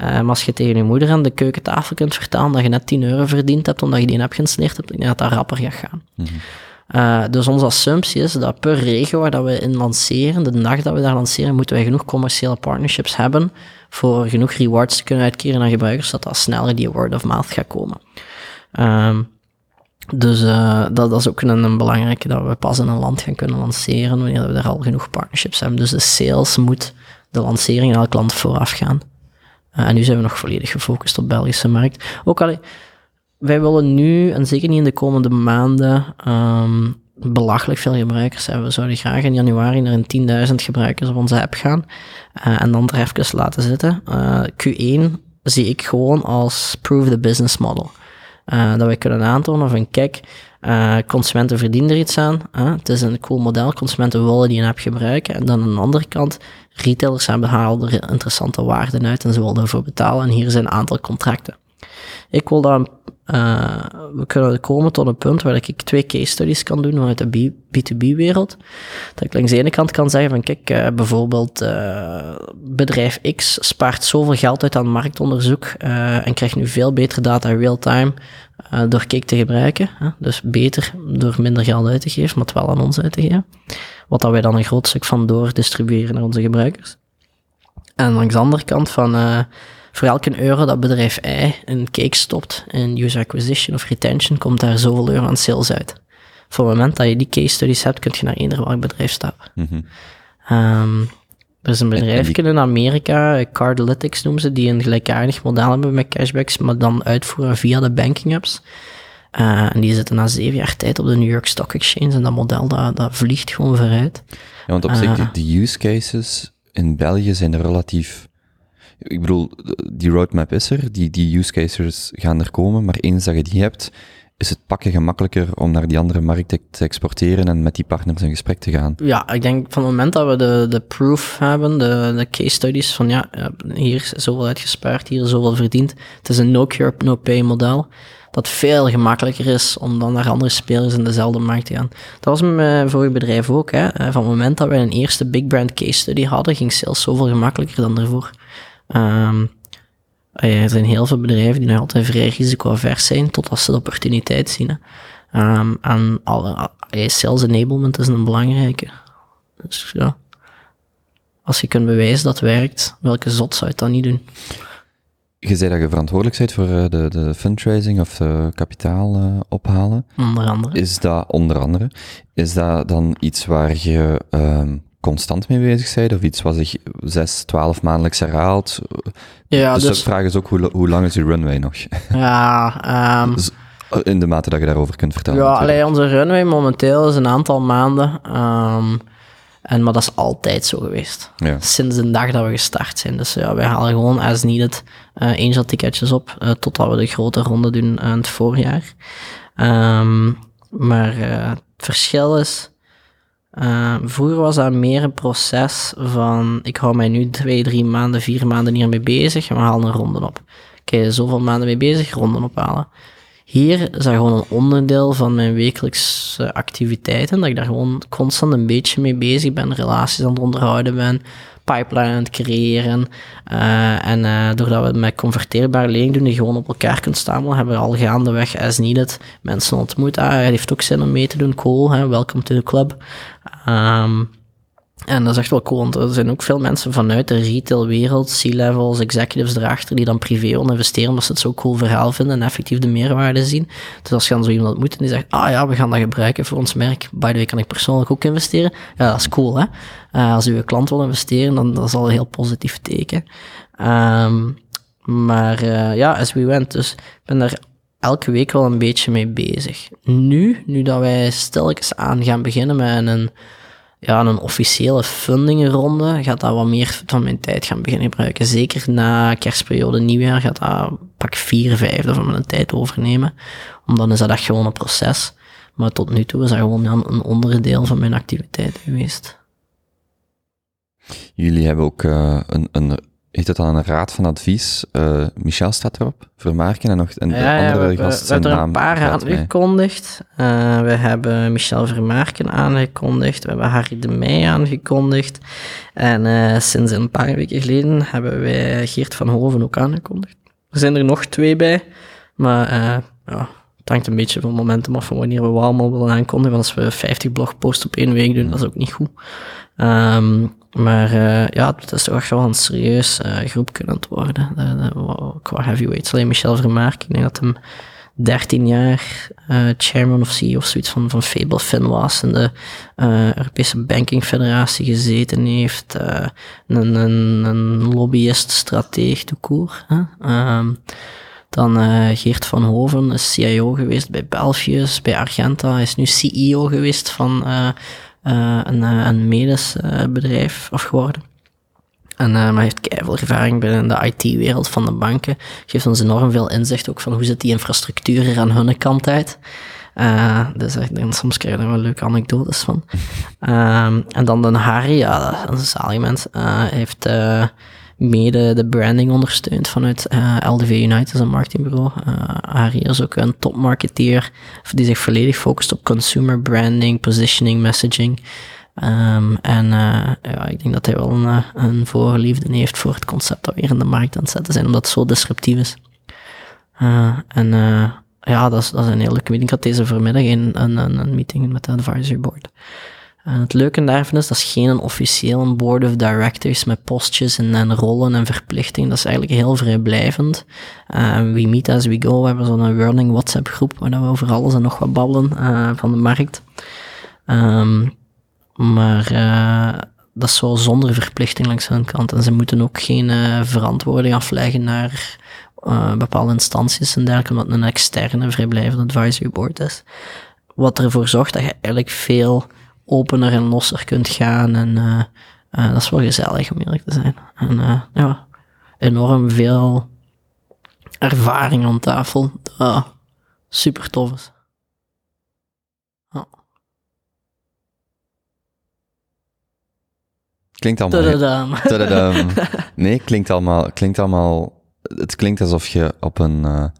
[SPEAKER 2] Uh, maar als je tegen je moeder aan de keukentafel kunt vertellen dat je net 10 euro verdiend hebt omdat je die app geïnstalleerd hebt, dan dat dat rapper gaat gaan. Mm -hmm. uh, dus onze assumptie is dat per regio waar dat we in lanceren, de dag dat we daar lanceren, moeten wij genoeg commerciële partnerships hebben voor genoeg rewards te kunnen uitkeren aan gebruikers, dat dat sneller die word of mouth gaat komen. Um, dus uh, dat, dat, is ook een, belangrijke, dat we pas in een land gaan kunnen lanceren wanneer we daar al genoeg partnerships hebben. Dus de sales moet de lancering in elk land vooraf gaan. Uh, en nu zijn we nog volledig gefocust op de Belgische markt. Ook al, wij willen nu, en zeker niet in de komende maanden, um, belachelijk veel gebruikers hebben. We zouden graag in januari naar een 10.000 gebruikers op onze app gaan. Uh, en dan er even laten zitten. Q1 zie ik gewoon als prove the business model. Uh, dat wij kunnen aantonen van kijk, uh, consumenten verdienen er iets aan. Het is een cool model, consumenten willen die app gebruiken. En dan aan de andere kant, retailers halen er interessante waarden uit en ze willen ervoor betalen. En hier zijn een aantal contracten. Ik wil dan, uh, we kunnen komen tot een punt waar ik twee case studies kan doen vanuit de B2B-wereld. Dat ik langs de ene kant kan zeggen van kijk, uh, bijvoorbeeld uh, bedrijf X spaart zoveel geld uit aan marktonderzoek en krijgt nu veel betere data real-time door Kik te gebruiken. Dus beter door minder geld uit te geven, maar het wel aan ons uit te geven. Wat dat wij dan een groot stuk van doordistribueren naar onze gebruikers. En langs de andere kant van voor elke euro dat bedrijf Y een cake stopt in user acquisition of retention, komt daar zoveel euro aan sales uit. Voor het moment dat je die case studies hebt, kun je naar eender welk bedrijf stappen. Mm er is een bedrijf in Amerika, Cardlytics noemen ze, die een gelijkaardig model hebben met cashbacks, maar dan uitvoeren via de banking apps. Uh, en die zitten na zeven jaar tijd op de New York Stock Exchange en dat model dat, dat vliegt gewoon vooruit.
[SPEAKER 1] Ja, want op zich, uh, de use cases in België zijn er relatief ik bedoel, die roadmap is er, die, die use cases gaan er komen, maar eens dat je die hebt, is het pakken gemakkelijker om naar die andere markt te exporteren en met die partners in gesprek te gaan?
[SPEAKER 2] Ja, ik denk van het moment dat we de, de proof hebben, de, de case studies van ja, hier is zoveel uitgespaard, hier is zoveel verdiend. Het is een no-cure, no-pay model. Dat veel gemakkelijker is om dan naar andere spelers in dezelfde markt te gaan. Dat was mijn vorige bedrijf ook. Hè. Van het moment dat we een eerste big brand case study hadden, ging sales zoveel gemakkelijker dan daarvoor. Um, er zijn heel veel bedrijven die nog altijd vrij risicoavers zijn, totdat ze de opportuniteit zien. Ehm, en alle, eh, sales enablement is een belangrijke. Dus ja, als je kunt bewijzen dat het werkt, welke zot zou je het dan niet doen?
[SPEAKER 1] Je zei dat je verantwoordelijk bent voor eh, de, de fundraising of de kapitaal eh, ophalen.
[SPEAKER 2] Onder andere.
[SPEAKER 1] Is dat onder andere, is dat dan iets waar je ehm, constant mee bezig bent? Of iets wat zich zes, twaalf maandelijks herhaalt?
[SPEAKER 2] Ja,
[SPEAKER 1] dus, de
[SPEAKER 2] dus,
[SPEAKER 1] vraag is ook, hoe, hoe lang is je runway nog?
[SPEAKER 2] ja, ehm,
[SPEAKER 1] Dus, eh, in de mate dat je daarover kunt vertellen.
[SPEAKER 2] ja allee, onze runway momenteel is een aantal maanden. ehm, en, maar dat is altijd zo geweest.
[SPEAKER 1] Ja.
[SPEAKER 2] Sinds de dag dat we gestart zijn. Dus ja, wij halen gewoon as needed eh angel ticketjes op, eh, totdat we de grote ronde doen aan het voorjaar. Ehm, maar het verschil is, eh, vroeger was dat meer een proces van, ik hou mij nu twee, drie maanden, vier maanden hiermee bezig en we halen een ronde op. Oké, zoveel maanden mee bezig, ronden ophalen. Hier is dat gewoon een onderdeel van mijn wekelijkse activiteiten, dat ik daar gewoon constant een beetje mee bezig ben, relaties aan het onderhouden ben, pipeline aan het creëren. Eh, en eh, doordat we het met converteerbare lening doen, die gewoon op elkaar kunt stamelen, hebben we al gaandeweg as needed mensen ontmoet. Ah, heeft ook zin om mee te doen, cool, hè, welcome to the club. Ehm, en dat is echt wel cool, want er zijn ook veel mensen vanuit de retailwereld, C-levels, executives erachter, die dan privé willen investeren, omdat ze het zo'n cool verhaal vinden en effectief de meerwaarde zien. Dus als je dan zo iemand ontmoet en die zegt, ah ja, we gaan dat gebruiken voor ons merk, by the way kan ik persoonlijk ook investeren, ja, dat is cool, hè. Eh, als uw klant wil investeren, dan dat is al een heel positief teken. Ehm, maar eh, ja, as we went, dus ik ben daar elke week wel een beetje mee bezig. Nu, nu dat wij stilletjes aan gaan beginnen met een ja, een officiële fundingronde gaat dat wat meer van mijn tijd gaan beginnen gebruiken. Zeker na kerstperiode, nieuwjaar gaat dat pak vier vijfde van mijn tijd overnemen. Omdat dan is dat echt gewoon een proces. Maar tot nu toe is dat gewoon een onderdeel van mijn activiteit geweest.
[SPEAKER 1] Jullie hebben ook eh, een, een, heet het dan een raad van advies? Eh, Michel staat erop, Vermaarken en nog en de
[SPEAKER 2] Ja, ja,
[SPEAKER 1] andere
[SPEAKER 2] we, we,
[SPEAKER 1] gast
[SPEAKER 2] we hebben er een paar aangekondigd. Eh, we hebben Michel Vermaarken aangekondigd. We hebben Harry de Meij aangekondigd. En eh, sinds een paar weken geleden hebben wij Geert van Hoven ook aangekondigd. Er zijn er nog twee bij. Maar ja, het hangt een beetje van momentum af van wanneer we allemaal willen aankondigen. Want als we 50 blogposts op één week doen, dat is ook niet goed. Ehm, maar eh, ja, het is toch wel een serieus eh, groep kunnen worden. De, de, qua heavyweights. Alleen Michel Vermaark, ik denk dat hem 13 jaar eh, chairman of CEO of zoiets van, van Fable Fin was. In de Europese Banking Federatie gezeten heeft. een, een, een lobbyist, strateeg, de koer. Ehm, dan Geert van Hoven is CIO geweest bij Belfius, bij Argenta. Hij is nu CEO geweest van eh, een, eh, een medisch eh, bedrijf of geworden. En eh, maar hij heeft keiveel ervaring binnen de IT-wereld van de banken. Geeft ons enorm veel inzicht ook van hoe zit die infrastructuur er aan hun kant uit. Eh, dus ik denk, soms krijg je daar wel leuke anekdotes van. Ehm, en dan de Harry, ja, dat is een zalig mens. Eh, Hij heeft eh, mede de branding ondersteund vanuit eh, LDV United, een marketingbureau. Eh, Harry is ook een topmarketeer die zich volledig focust op consumer branding, positioning, messaging. Ehm, en eh, ja, ik denk dat hij wel een, een voorliefde heeft voor het concept dat hier in de markt aan het zetten zijn, omdat het zo disruptief is. En ja, dat is, dat is een heel leuke meeting. Ik had deze voormiddag een, een, een, een meeting met de advisory board. En het leuke daarvan is, dat is geen officiële board of directors met postjes en, en rollen en verplichtingen. Dat is eigenlijk heel vrijblijvend. Eh, we meet as we go. We hebben zo'n running WhatsApp groep waar we over alles en nog wat babbelen eh, van de markt. Ehm, maar eh, dat is zo zonder verplichting langs hun kant. En ze moeten ook geen eh, verantwoording afleggen naar eh, bepaalde instanties en dergelijke, omdat het een externe vrijblijvende advisory board is. Wat ervoor zorgt dat je eigenlijk veel opener en losser kunt gaan. En eh, eh, dat is wel gezellig om eerlijk te zijn. En eh, ja, enorm veel ervaring aan tafel. super tof is.
[SPEAKER 1] Klinkt allemaal...
[SPEAKER 2] Tadadam.
[SPEAKER 1] Nee, klinkt allemaal, klinkt allemaal... Het klinkt alsof je op een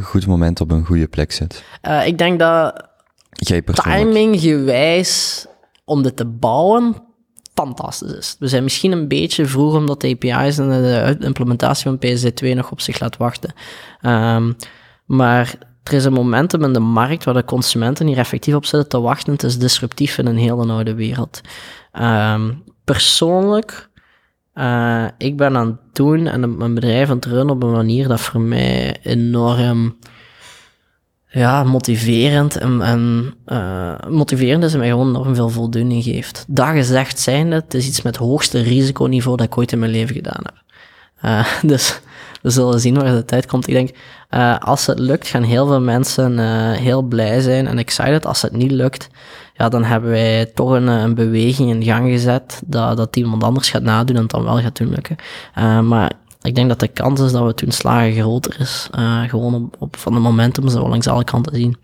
[SPEAKER 1] goed moment op een goede plek zit.
[SPEAKER 2] Ik denk dat
[SPEAKER 1] Jij
[SPEAKER 2] timing gewijs om dit te bouwen fantastisch is. We zijn misschien een beetje vroeg omdat de API's en de implementatie van PSD2 nog op zich laat wachten. Ehm, maar er is een momentum in de markt waar de consumenten hier effectief op zitten te wachten. Het is disruptief in een hele oude wereld. Ehm, persoonlijk, uh, ik ben aan het doen en mijn bedrijf aan het runnen op een manier dat voor mij enorm ja, motiverend en, en uh, motiverend is en mij gewoon enorm veel voldoening geeft. Dat gezegd zijnde, het is iets met het hoogste risiconiveau dat ik ooit in mijn leven gedaan heb. Uh, dus we zullen zien waar de tijd komt. Ik denk, uh, als het lukt, gaan heel veel mensen heel blij zijn en excited. Als het niet lukt, ja, dan hebben wij toch een, een beweging in gang gezet dat, dat iemand anders gaat nadoen en het dan wel gaat doen lukken. maar ik denk dat de kans is dat we toen slagen groter is. Uh, gewoon op, op, van de momentum zo langs alle kanten zien.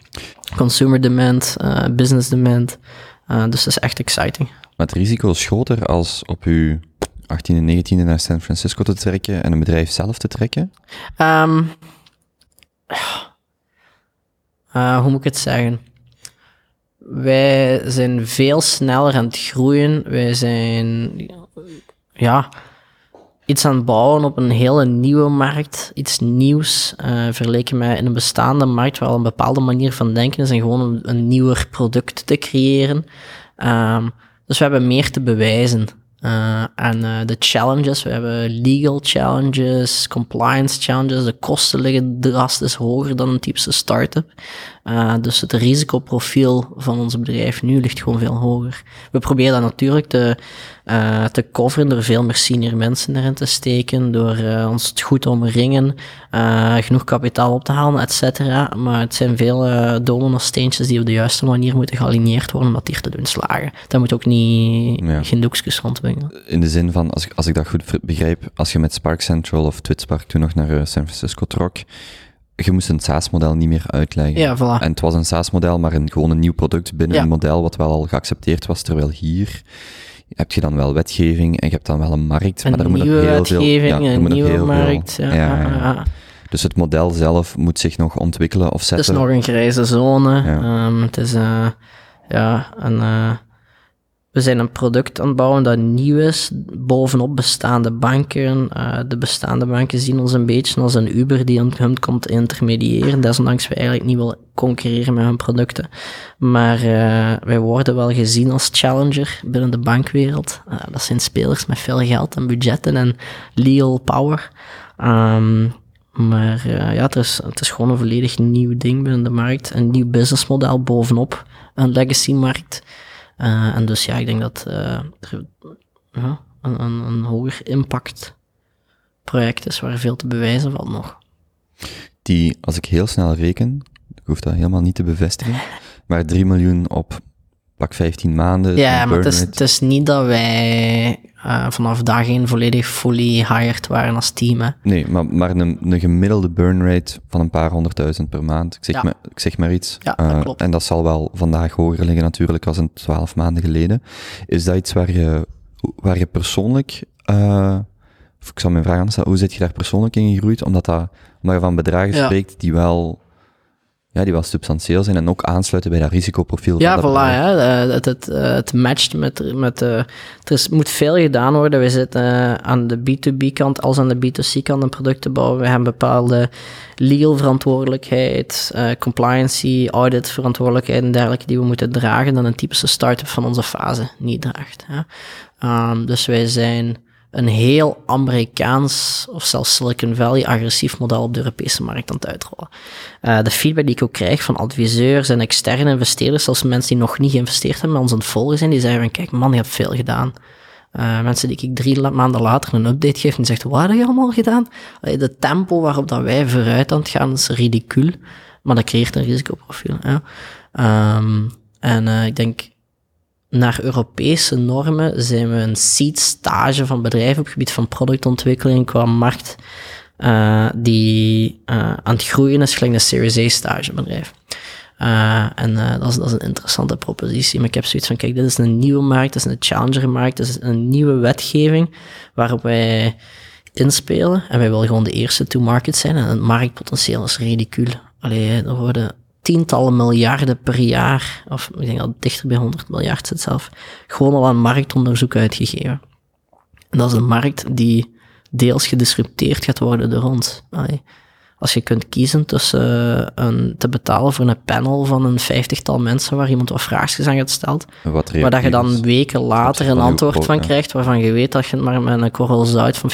[SPEAKER 2] Consumer demand, uh, business demand. Uh, dus dat is echt exciting.
[SPEAKER 1] Maar het risico is groter als op uw 18e en 19e naar San Francisco te trekken en een bedrijf zelf te trekken?
[SPEAKER 2] Um, hoe moet ik het zeggen? Wij zijn veel sneller aan het groeien. Wij zijn, ja, iets aan bouwen op een hele nieuwe markt, iets nieuws, uh, vergeleken met in een bestaande markt waar al een bepaalde manier van denken is en gewoon een, een nieuwer product te creëren. Um, dus we hebben meer te bewijzen. En uh, de challenges, we hebben legal challenges, compliance challenges, de kosten liggen drastisch hoger dan een typische start-up. Dus het risicoprofiel van ons bedrijf nu ligt gewoon veel hoger. We proberen dat natuurlijk te, uh, te coveren door veel meer senior mensen erin te steken, door uh, ons het goed omringen, uh, genoeg kapitaal op te halen, et cetera. Maar het zijn veel uh, domino-steentjes die op de juiste manier moeten gealineerd worden om dat hier te doen slagen. Dat moet ook niet ja. geen doekjes.
[SPEAKER 1] In de zin van, als ik, als ik dat goed begrijp, als je met Spark Central of Twitspark toen nog naar San Francisco trok, je moest een SaaS-model niet meer uitleggen.
[SPEAKER 2] Ja, voilà.
[SPEAKER 1] En het was een SaaS-model, maar een, gewoon een nieuw product binnen ja. een model wat wel al geaccepteerd was, terwijl hier heb je dan wel wetgeving en je hebt dan wel een markt,
[SPEAKER 2] een
[SPEAKER 1] maar er moet nog
[SPEAKER 2] heel veel... Ja, een nieuwe heel markt,
[SPEAKER 1] veel,
[SPEAKER 2] ja, ja, ja.
[SPEAKER 1] Dus het model zelf moet zich nog ontwikkelen of zetten.
[SPEAKER 2] Het is nog een grijze zone. Um, het is, uh, ja, een... Uh, we zijn een product aan het bouwen dat nieuw is, bovenop bestaande banken. Uh, de bestaande banken zien ons een beetje als een Uber die hun komt intermediëren, desondanks we eigenlijk niet willen concurreren met hun producten. Maar uh, wij worden wel gezien als challenger binnen de bankwereld. Uh, dat zijn spelers met veel geld en budgetten en legal power. Um, maar ja, het is, het is gewoon een volledig nieuw ding binnen de markt. Een nieuw businessmodel bovenop een legacy-markt. Uh, en dus ja, ik denk dat uh, er ja, een, een, een hoger impact project is waar veel te bewijzen valt nog.
[SPEAKER 1] Die, als ik heel snel reken, ik hoef dat helemaal niet te bevestigen, maar 3 miljoen op pak 15 maanden.
[SPEAKER 2] Ja, maar het is, het is, niet dat wij uh, vanaf dag één volledig fully hired waren als team. Hè.
[SPEAKER 1] Nee, maar, maar een, een gemiddelde burn rate van een paar honderdduizend per maand. Ik zeg,
[SPEAKER 2] Ja.
[SPEAKER 1] maar, ik zeg maar iets.
[SPEAKER 2] Ja, dat
[SPEAKER 1] Eh,
[SPEAKER 2] klopt.
[SPEAKER 1] En dat zal wel vandaag hoger liggen natuurlijk als een twaalf maanden geleden. Is dat iets waar je, waar je persoonlijk, eh, of ik zal mijn vraag anders stellen, hoe zit je daar persoonlijk in gegroeid? Omdat, dat, omdat je van bedragen
[SPEAKER 2] Ja.
[SPEAKER 1] spreekt die wel, ja, die wel substantieel zijn en ook aansluiten bij dat risicoprofiel.
[SPEAKER 2] Ja,
[SPEAKER 1] van
[SPEAKER 2] voilà. Ja, eh, het, het, eh, het matcht met... met eh, er is, moet veel gedaan worden. We zitten aan de B2B-kant als aan de B2C-kant een product te bouwen. We hebben bepaalde legal verantwoordelijkheid, eh, compliancy, audit verantwoordelijkheid en dergelijke die we moeten dragen dan een typische start-up van onze fase niet draagt. Ja. Ehm, dus wij zijn een heel Amerikaans of zelfs Silicon Valley agressief model op de Europese markt aan het uitrollen. Eh, de feedback die ik ook krijg van adviseurs en externe investeerders, zelfs mensen die nog niet geïnvesteerd hebben, maar ons aan het volgen zijn, die zeggen van, kijk man, je hebt veel gedaan. Eh, mensen die ik drie maanden later een update geef en zegt, wat heb je allemaal gedaan? Allee, de tempo waarop dat wij vooruit aan het gaan is ridicuul, maar dat creëert een risicoprofiel. Ja. Ehm, en eh, ik denk, naar Europese normen zijn we een seed stage van bedrijven op het gebied van productontwikkeling qua markt uh, die uh, aan het groeien is, gelijk een Series A stage bedrijf. Uh, en uh, dat, is, dat is een interessante propositie. Maar ik heb zoiets van, kijk, dit is een nieuwe markt, dit is een challenger markt, dit is een nieuwe wetgeving waarop wij inspelen. En wij willen gewoon de eerste to market zijn. En het marktpotentieel is ridicuul. Allee, er worden tientallen miljarden per jaar, of ik denk dat dichter bij 100 miljard zit zelf, gewoon al aan marktonderzoek uitgegeven. En dat is een markt die deels gedisrupteerd gaat worden door ons. Als je kunt kiezen tussen eh, een, te betalen voor een panel van een vijftigtal mensen waar iemand wat vraagjes aan gaat stelt,
[SPEAKER 1] Wat
[SPEAKER 2] maar dat je dan weken later een antwoord van krijgt waarvan je weet dat je het maar met een korrel zout van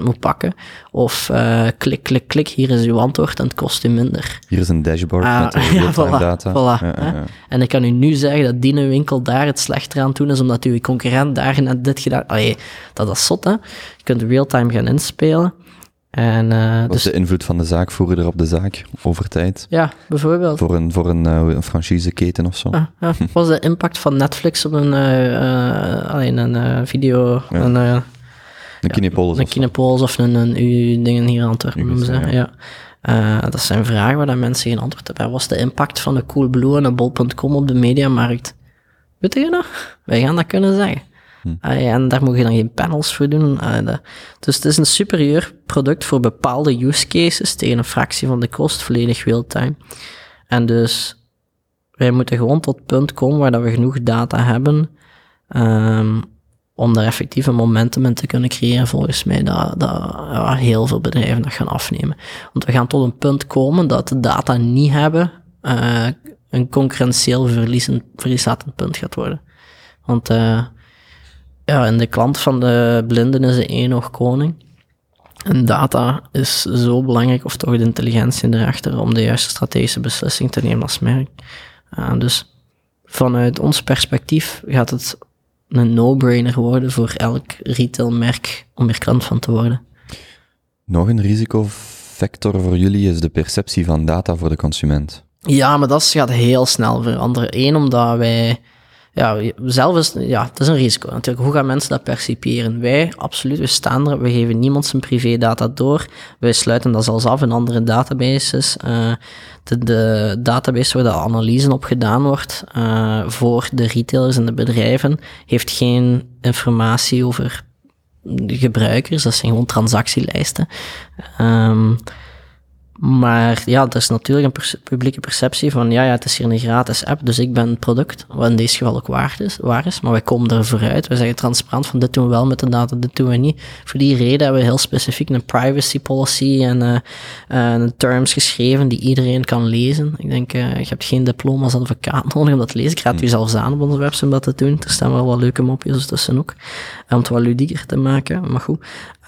[SPEAKER 2] 40% moet pakken. Of eh, klik, klik, klik, hier is uw antwoord en het kost u minder.
[SPEAKER 1] Hier is een dashboard
[SPEAKER 2] Ah,
[SPEAKER 1] met
[SPEAKER 2] ja, voilà,
[SPEAKER 1] data.
[SPEAKER 2] voilà,
[SPEAKER 1] Ja, ja,
[SPEAKER 2] hè.
[SPEAKER 1] ja.
[SPEAKER 2] En ik kan u nu zeggen dat die winkel daar het slechter aan doen is, omdat uw concurrent daar net dit gedaan Allee, dat is zot, hè. Je kunt real-time gaan inspelen. En eh,
[SPEAKER 1] Wat is
[SPEAKER 2] dus,
[SPEAKER 1] de invloed van de zaakvoerder op de zaak over tijd?
[SPEAKER 2] ja, bijvoorbeeld.
[SPEAKER 1] Voor een, voor een, eh, een franchiseketen of zo?
[SPEAKER 2] Ah, ja. Wat was de impact van Netflix op een, eh eh, alleen een eh, video,
[SPEAKER 1] Ja.
[SPEAKER 2] een, eh,
[SPEAKER 1] een Kinepolis
[SPEAKER 2] een
[SPEAKER 1] of
[SPEAKER 2] of een, een u dingen hier aan het noemen ze. Ja. Eh, dat zijn vragen waar dat mensen geen antwoord op hebben. Wat was de impact van de Coolblue en de Bol.com op de mediamarkt? Weet je nog? Wij gaan dat kunnen zeggen. Ah, ja, en daar moet je dan geen panels voor doen. Ah, Dus het is een superieur product voor bepaalde use cases tegen een fractie van de kost, volledig real-time. En dus wij moeten gewoon tot het punt komen waar dat we genoeg data hebben ehm, om daar effectief een momentum in te kunnen creëren, volgens mij, dat, dat ja, heel veel bedrijven dat gaan afnemen. Want we gaan tot een punt komen dat de data niet hebben, eh, een concurrentieel verliezen, verlieslatend punt gaat worden. Want eh, ja, in de klant van de blinden is de één nog koning. En data is zo belangrijk, of toch de intelligentie erachter, om de juiste strategische beslissing te nemen als merk. Uh, dus vanuit ons perspectief gaat het een no-brainer worden voor elk retailmerk om er klant van te worden.
[SPEAKER 1] Nog een risicofactor voor jullie is de perceptie van data voor de consument.
[SPEAKER 2] Ja, maar dat gaat heel snel veranderen. Eén, omdat wij... Ja, zelf is... Ja, het is een risico natuurlijk. Hoe gaan mensen dat perciperen? Wij, absoluut, we staan er. We geven niemand zijn privédata door. Wij sluiten dat zelfs af in andere databases. Uh, de, database waar de analyse op gedaan wordt uh, voor de retailers en de bedrijven heeft geen informatie over de gebruikers. Dat zijn gewoon transactielijsten. Um, maar ja, er is natuurlijk een perce publieke perceptie van, ja, ja, het is hier een gratis app, dus ik ben het product, wat in deze geval ook waar is, waar is maar wij komen er vooruit. We zeggen transparant van, dit doen we wel met de data, dit doen we niet. Voor die reden hebben we heel specifiek een privacy policy en uh, uh, terms geschreven die iedereen kan lezen. Ik denk, uh, je hebt geen diploma als advocaat nodig om dat te lezen. Ik raad u zelfs aan op onze website om dat te doen. Er staan wel wat leuke mopjes tussen ook, om het wat ludieker te maken, maar goed.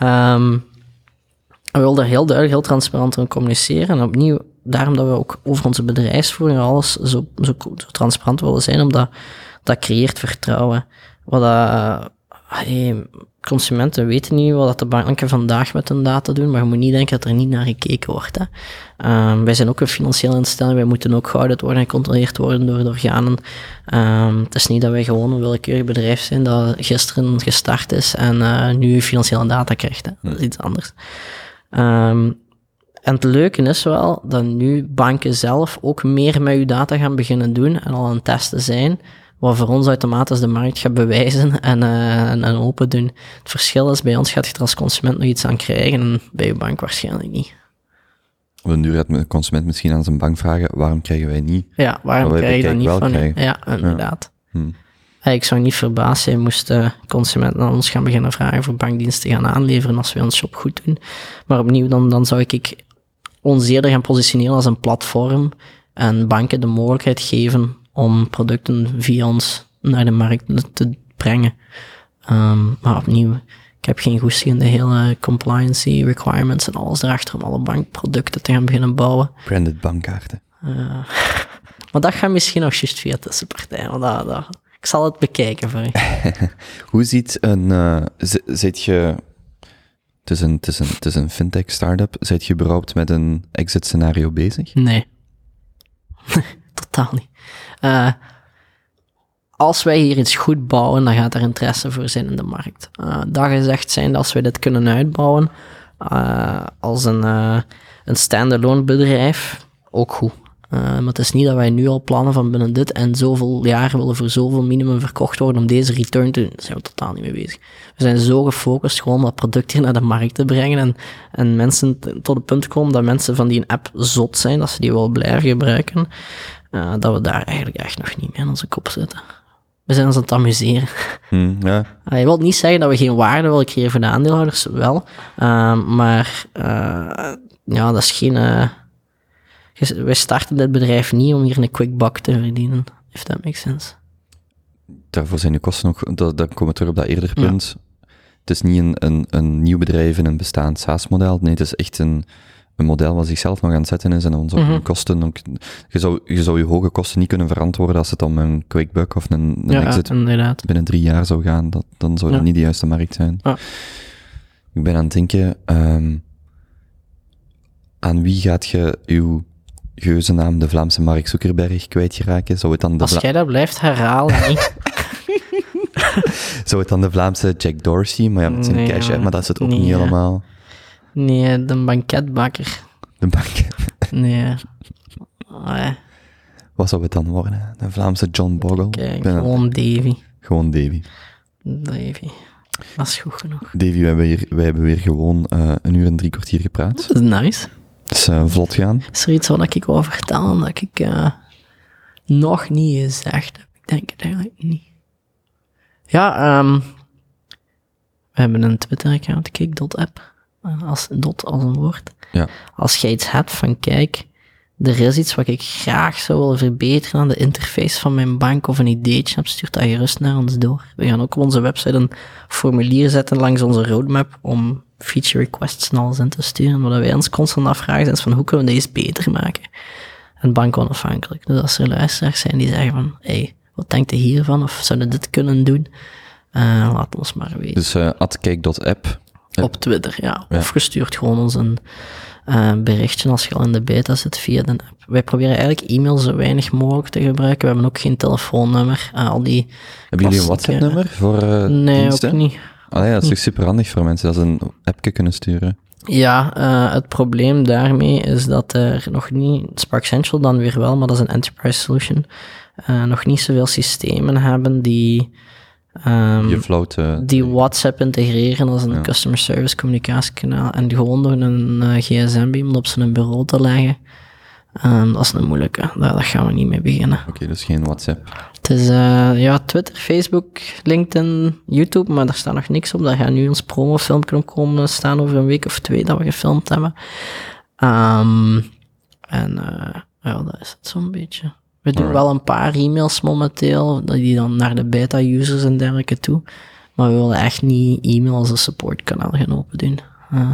[SPEAKER 2] Um, we willen daar heel duidelijk, heel transparant in communiceren. En opnieuw, daarom dat we ook over onze bedrijfsvoering alles zo, zo, transparant willen zijn, omdat dat creëert vertrouwen. Wat dat, hey, consumenten weten niet wat de banken vandaag met hun data doen, maar je moet niet denken dat er niet naar gekeken wordt. Hè. Um, wij zijn ook een financiële instelling, wij moeten ook gehouden worden en gecontroleerd worden door de organen. Um, het is niet dat wij gewoon een willekeurig bedrijf zijn dat gisteren gestart is en uh, nu financiële data krijgt. Hè. Dat is iets anders. Um, en het leuke is wel dat nu banken zelf ook meer met uw data gaan beginnen doen en al aan het testen zijn, wat voor ons automatisch de markt gaat bewijzen en, uh, en, en open doen. Het verschil is, bij ons gaat je er als consument nog iets aan krijgen en bij je bank waarschijnlijk niet.
[SPEAKER 1] Op een duur gaat de consument misschien aan zijn bank vragen, waarom krijgen wij niet?
[SPEAKER 2] Ja, waarom krijg je dat niet van
[SPEAKER 1] krijgen.
[SPEAKER 2] Ja, inderdaad.
[SPEAKER 1] Ja. Hmm.
[SPEAKER 2] Ik zou niet verbaasd zijn moesten consumenten aan ons gaan beginnen vragen voor bankdiensten gaan aanleveren als we ons shop goed doen. Maar opnieuw, dan, dan zou ik ons eerder gaan positioneren als een platform en banken de mogelijkheid geven om producten via ons naar de markt te brengen. Um, maar opnieuw, ik heb geen goesting in de hele compliancy requirements en alles erachter om alle bankproducten te gaan beginnen bouwen.
[SPEAKER 1] Branded bankkaarten.
[SPEAKER 2] Uh, maar dat gaat misschien nog juist via tussenpartijen, want dat, dat, ik zal het bekijken voor je.
[SPEAKER 1] Hoe ziet een, uh, zit je, het is een, het is een, het is een fintech startup, zit je überhaupt met een exit scenario bezig?
[SPEAKER 2] Nee. Totaal niet. Uh, als wij hier iets goed bouwen, dan gaat er interesse voor zijn in de markt. Uh, dat gezegd zijn, als wij dit kunnen uitbouwen, uh, als een, een standalone bedrijf, ook goed. Uh, maar het is niet dat wij nu al plannen van binnen dit en zoveel jaar willen voor zoveel minimum verkocht worden om deze return te doen. Daar zijn we totaal niet mee bezig. We zijn zo gefocust gewoon om dat product hier naar de markt te brengen en, en mensen tot het punt komen dat mensen van die app zot zijn, dat ze die wel blijven gebruiken, uh, dat we daar eigenlijk echt nog niet mee in onze kop zitten. We zijn ons aan het amuseren.
[SPEAKER 1] Hmm, ja.
[SPEAKER 2] Uh, je wilt niet zeggen dat we geen waarde willen creëren voor de aandeelhouders, wel. Uh, maar ja, dat is geen... je- wij starten dit bedrijf niet om hier een quick buck te verdienen, if that makes sense.
[SPEAKER 1] Daarvoor zijn de kosten ook, dat, dan komen we terug op dat eerder punt. Het is niet een, een, een nieuw bedrijf in een bestaand SaaS-model. Nee, het is echt een, een model wat zichzelf nog aan het zetten is en onze
[SPEAKER 2] Mhm.
[SPEAKER 1] kosten ook... Je zou, je zou je hoge kosten niet kunnen verantwoorden als het om een quick buck of een, een
[SPEAKER 2] ja,
[SPEAKER 1] exit
[SPEAKER 2] inderdaad.
[SPEAKER 1] binnen drie jaar zou gaan. Dat, dan zou dat
[SPEAKER 2] Ja.
[SPEAKER 1] niet de juiste markt zijn.
[SPEAKER 2] Ja.
[SPEAKER 1] Ik ben aan het denken, ehm, aan wie gaat je uw geuzennaam, de Vlaamse Mark Zuckerberg, kwijtgeraken? Zou het dan de,
[SPEAKER 2] Als
[SPEAKER 1] Vla-
[SPEAKER 2] jij dat blijft herhalen,
[SPEAKER 1] zou het dan de Vlaamse Jack Dorsey? Maar ja, met zijn
[SPEAKER 2] Nee,
[SPEAKER 1] cash, maar dat is het ook
[SPEAKER 2] Nee,
[SPEAKER 1] niet helemaal.
[SPEAKER 2] Nee, de banketbakker.
[SPEAKER 1] De bank.
[SPEAKER 2] Nee.
[SPEAKER 1] Wat zou het dan worden? De Vlaamse John Bogle?
[SPEAKER 2] Kijk, gewoon Davy.
[SPEAKER 1] gewoon Davy.
[SPEAKER 2] Davy. Dat is goed genoeg.
[SPEAKER 1] Davy, wij hebben, wij hebben weer gewoon eh, een uur en drie kwartier gepraat.
[SPEAKER 2] Dat is nice.
[SPEAKER 1] Is eh, vlot gaan.
[SPEAKER 2] Is er iets wat ik wou vertellen dat ik eh, nog niet gezegd heb? Ik denk het eigenlijk niet. Ja, ehm we hebben een Twitter-account, kijk.app, eh, als dot als een woord.
[SPEAKER 1] Ja.
[SPEAKER 2] Als jij iets hebt van, kijk, er is iets wat ik graag zou willen verbeteren aan de interface van mijn bank of een ideetje heb, stuur dat gerust naar ons door. We gaan ook op onze website een formulier zetten langs onze roadmap om feature requests en alles in te sturen. Wat wij ons constant afvragen is van hoe kunnen we deze beter maken? En bank onafhankelijk. Dus als er luisteraars zijn die zeggen van, hey, wat denkt u hiervan? Of zouden dit kunnen doen? Eh, laat ons maar weten.
[SPEAKER 1] Dus eh @kijk.app.
[SPEAKER 2] Op Twitter, ja.
[SPEAKER 1] Ja.
[SPEAKER 2] Of gestuurd gewoon ons een eh, berichtje als je al in de beta zit via de app. Wij proberen eigenlijk e-mail zo weinig mogelijk te gebruiken. We hebben ook geen telefoonnummer. Al die
[SPEAKER 1] Hebben jullie een WhatsApp-nummer voor
[SPEAKER 2] Nee,
[SPEAKER 1] diensten?
[SPEAKER 2] ook niet.
[SPEAKER 1] Ja, dat is toch super handig voor mensen dat ze een appje kunnen sturen.
[SPEAKER 2] Ja, eh, het probleem daarmee is dat er nog niet, Spark Central dan weer wel, maar dat is een enterprise solution, eh, nog niet zoveel systemen hebben die, ehm,
[SPEAKER 1] Je float. eh,
[SPEAKER 2] die WhatsApp integreren als een customer service communicatiekanaal en gewoon door een eh, gsm-beam op zijn bureau te leggen. Ehm, dat is een moeilijke, daar, daar gaan we niet mee beginnen.
[SPEAKER 1] Oké, dus geen WhatsApp.
[SPEAKER 2] Het is eh, ja, Twitter, Facebook, LinkedIn, YouTube, maar daar staat nog niks op. Daar gaat nu ons promofilmpje op komen staan over een week of twee dat we gefilmd hebben. Ehm, en eh, ja, dat is het zo'n beetje. We doen
[SPEAKER 1] Alright.
[SPEAKER 2] wel een paar e-mails momenteel, die dan naar de beta-users en dergelijke toe. Maar we willen echt niet e-mail als een supportkanaal gaan open doen. Eh,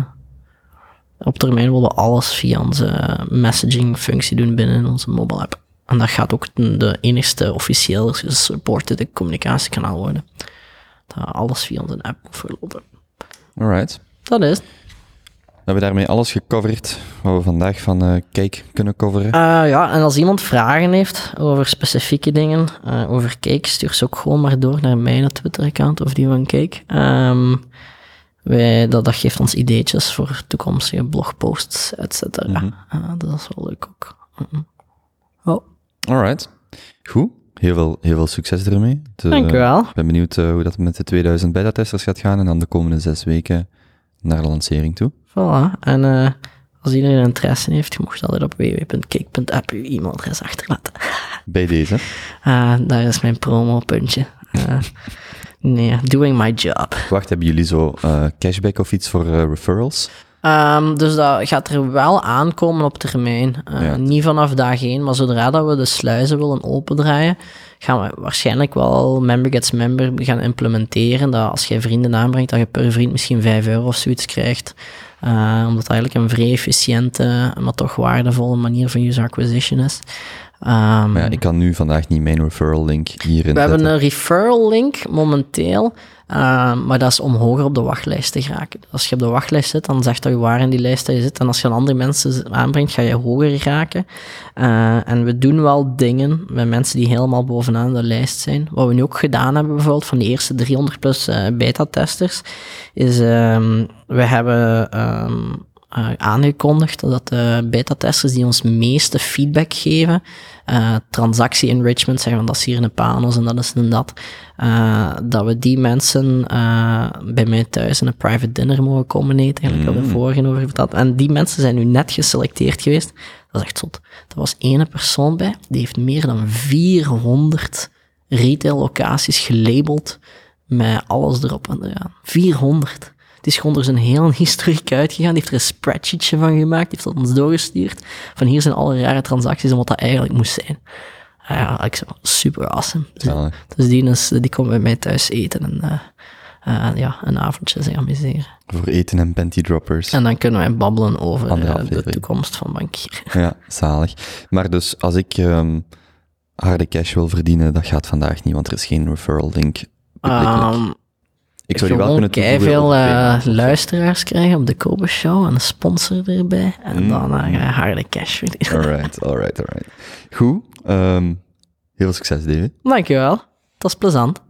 [SPEAKER 2] op termijn willen we alles via onze messaging-functie doen binnen onze mobile app. En dat gaat ook de enigste officieel gesupportede communicatiekanaal worden. Dat alles via onze app moet verlopen.
[SPEAKER 1] Alright.
[SPEAKER 2] Dat is.
[SPEAKER 1] We hebben daarmee alles gecoverd wat we vandaag van eh, Kijk kunnen coveren.
[SPEAKER 2] Eh, ja, en als iemand vragen heeft over specifieke dingen, eh, over Cake, stuur ze ook gewoon maar door naar mijn Twitter-account of die van Cake. Ehm, wij, dat, dat geeft ons ideetjes voor toekomstige blogposts, et cetera.
[SPEAKER 1] Mhm.
[SPEAKER 2] Eh, dat is wel leuk ook. Mhm. Oh,
[SPEAKER 1] Alright. Goed. Heel veel, heel veel succes ermee. De-
[SPEAKER 2] dank u wel.
[SPEAKER 1] Ik ben benieuwd eh, hoe dat met de 2000 beta-testers gaat gaan en dan de komende zes weken naar de lancering toe.
[SPEAKER 2] Voilà. En eh, als iedereen interesse heeft, je mocht altijd op www.cake.app je e-mailadres achterlaten.
[SPEAKER 1] Bij deze.
[SPEAKER 2] Ah, daar is mijn promo-puntje. Nee, doing my job.
[SPEAKER 1] Wacht, hebben jullie zo eh, cashback of iets voor eh, referrals?
[SPEAKER 2] Ehm, dus dat gaat er wel aankomen op termijn. Eh,
[SPEAKER 1] Ja.
[SPEAKER 2] Niet vanaf dag één, maar zodra dat we de sluizen willen opendraaien, gaan we waarschijnlijk wel Member Gets Member gaan implementeren. Dat als jij vrienden aanbrengt, dat je per vriend misschien 5 euro of zoiets krijgt. Omdat eigenlijk een vrij efficiënte, maar toch waardevolle manier van user acquisition is. Ehm,
[SPEAKER 1] Maar ja, ik kan nu vandaag niet mijn referral link hierin
[SPEAKER 2] we hebben een referral link momenteel, uh, maar dat is om hoger op de wachtlijst te geraken. Als je op de wachtlijst zit, dan zegt dat je waar in die lijst dat je zit. En als je dan andere mensen aanbrengt, ga je hoger raken. Uh, en we doen wel dingen met mensen die helemaal bovenaan de lijst zijn. Wat we nu ook gedaan hebben, bijvoorbeeld van de eerste 300 plus uh, beta-testers, is um, we hebben um, uh, aangekondigd dat de beta-testers die ons meeste feedback geven, uh, transactie enrichment, zeggen van dat is hier een panos en dat is een dat, uh, dat we die mensen uh, bij mij thuis in een private dinner mogen komen eten, eigenlijk mm. hadden vorige over verteld. En die mensen zijn nu net geselecteerd geweest. Dat is echt zot. Er was ene persoon bij, die heeft meer dan 400 retail locaties gelabeld met alles erop en eraan. 400. Het is gewoon door zijn hele historiek uitgegaan. Die heeft er een spreadsheetje van gemaakt. Die heeft dat ons doorgestuurd. Van hier zijn alle rare transacties en wat dat eigenlijk moest zijn. Ah ja, ik super awesome. Dus, dus die, is, die komt bij mij thuis eten en eh, eh, ja, een avondje zich amuseren.
[SPEAKER 1] Voor eten en panty droppers.
[SPEAKER 2] En dan kunnen wij babbelen over eh, de toekomst van bankier.
[SPEAKER 1] Ja, zalig. Maar dus als ik ehm, harde cash wil verdienen, dat gaat vandaag niet, want er is geen referral link.
[SPEAKER 2] Um,
[SPEAKER 1] ik zou die wel kunnen toevoegen
[SPEAKER 2] veel
[SPEAKER 1] Patreon.
[SPEAKER 2] eh, luisteraars krijgen op de Kobe Show en een sponsor erbij. En
[SPEAKER 1] Mm.
[SPEAKER 2] dan eh, ga je harde cash verdienen.
[SPEAKER 1] Alright, alright, alright. Goed. ehm, heel veel succes, David.
[SPEAKER 2] Dankjewel. Dat is plezant.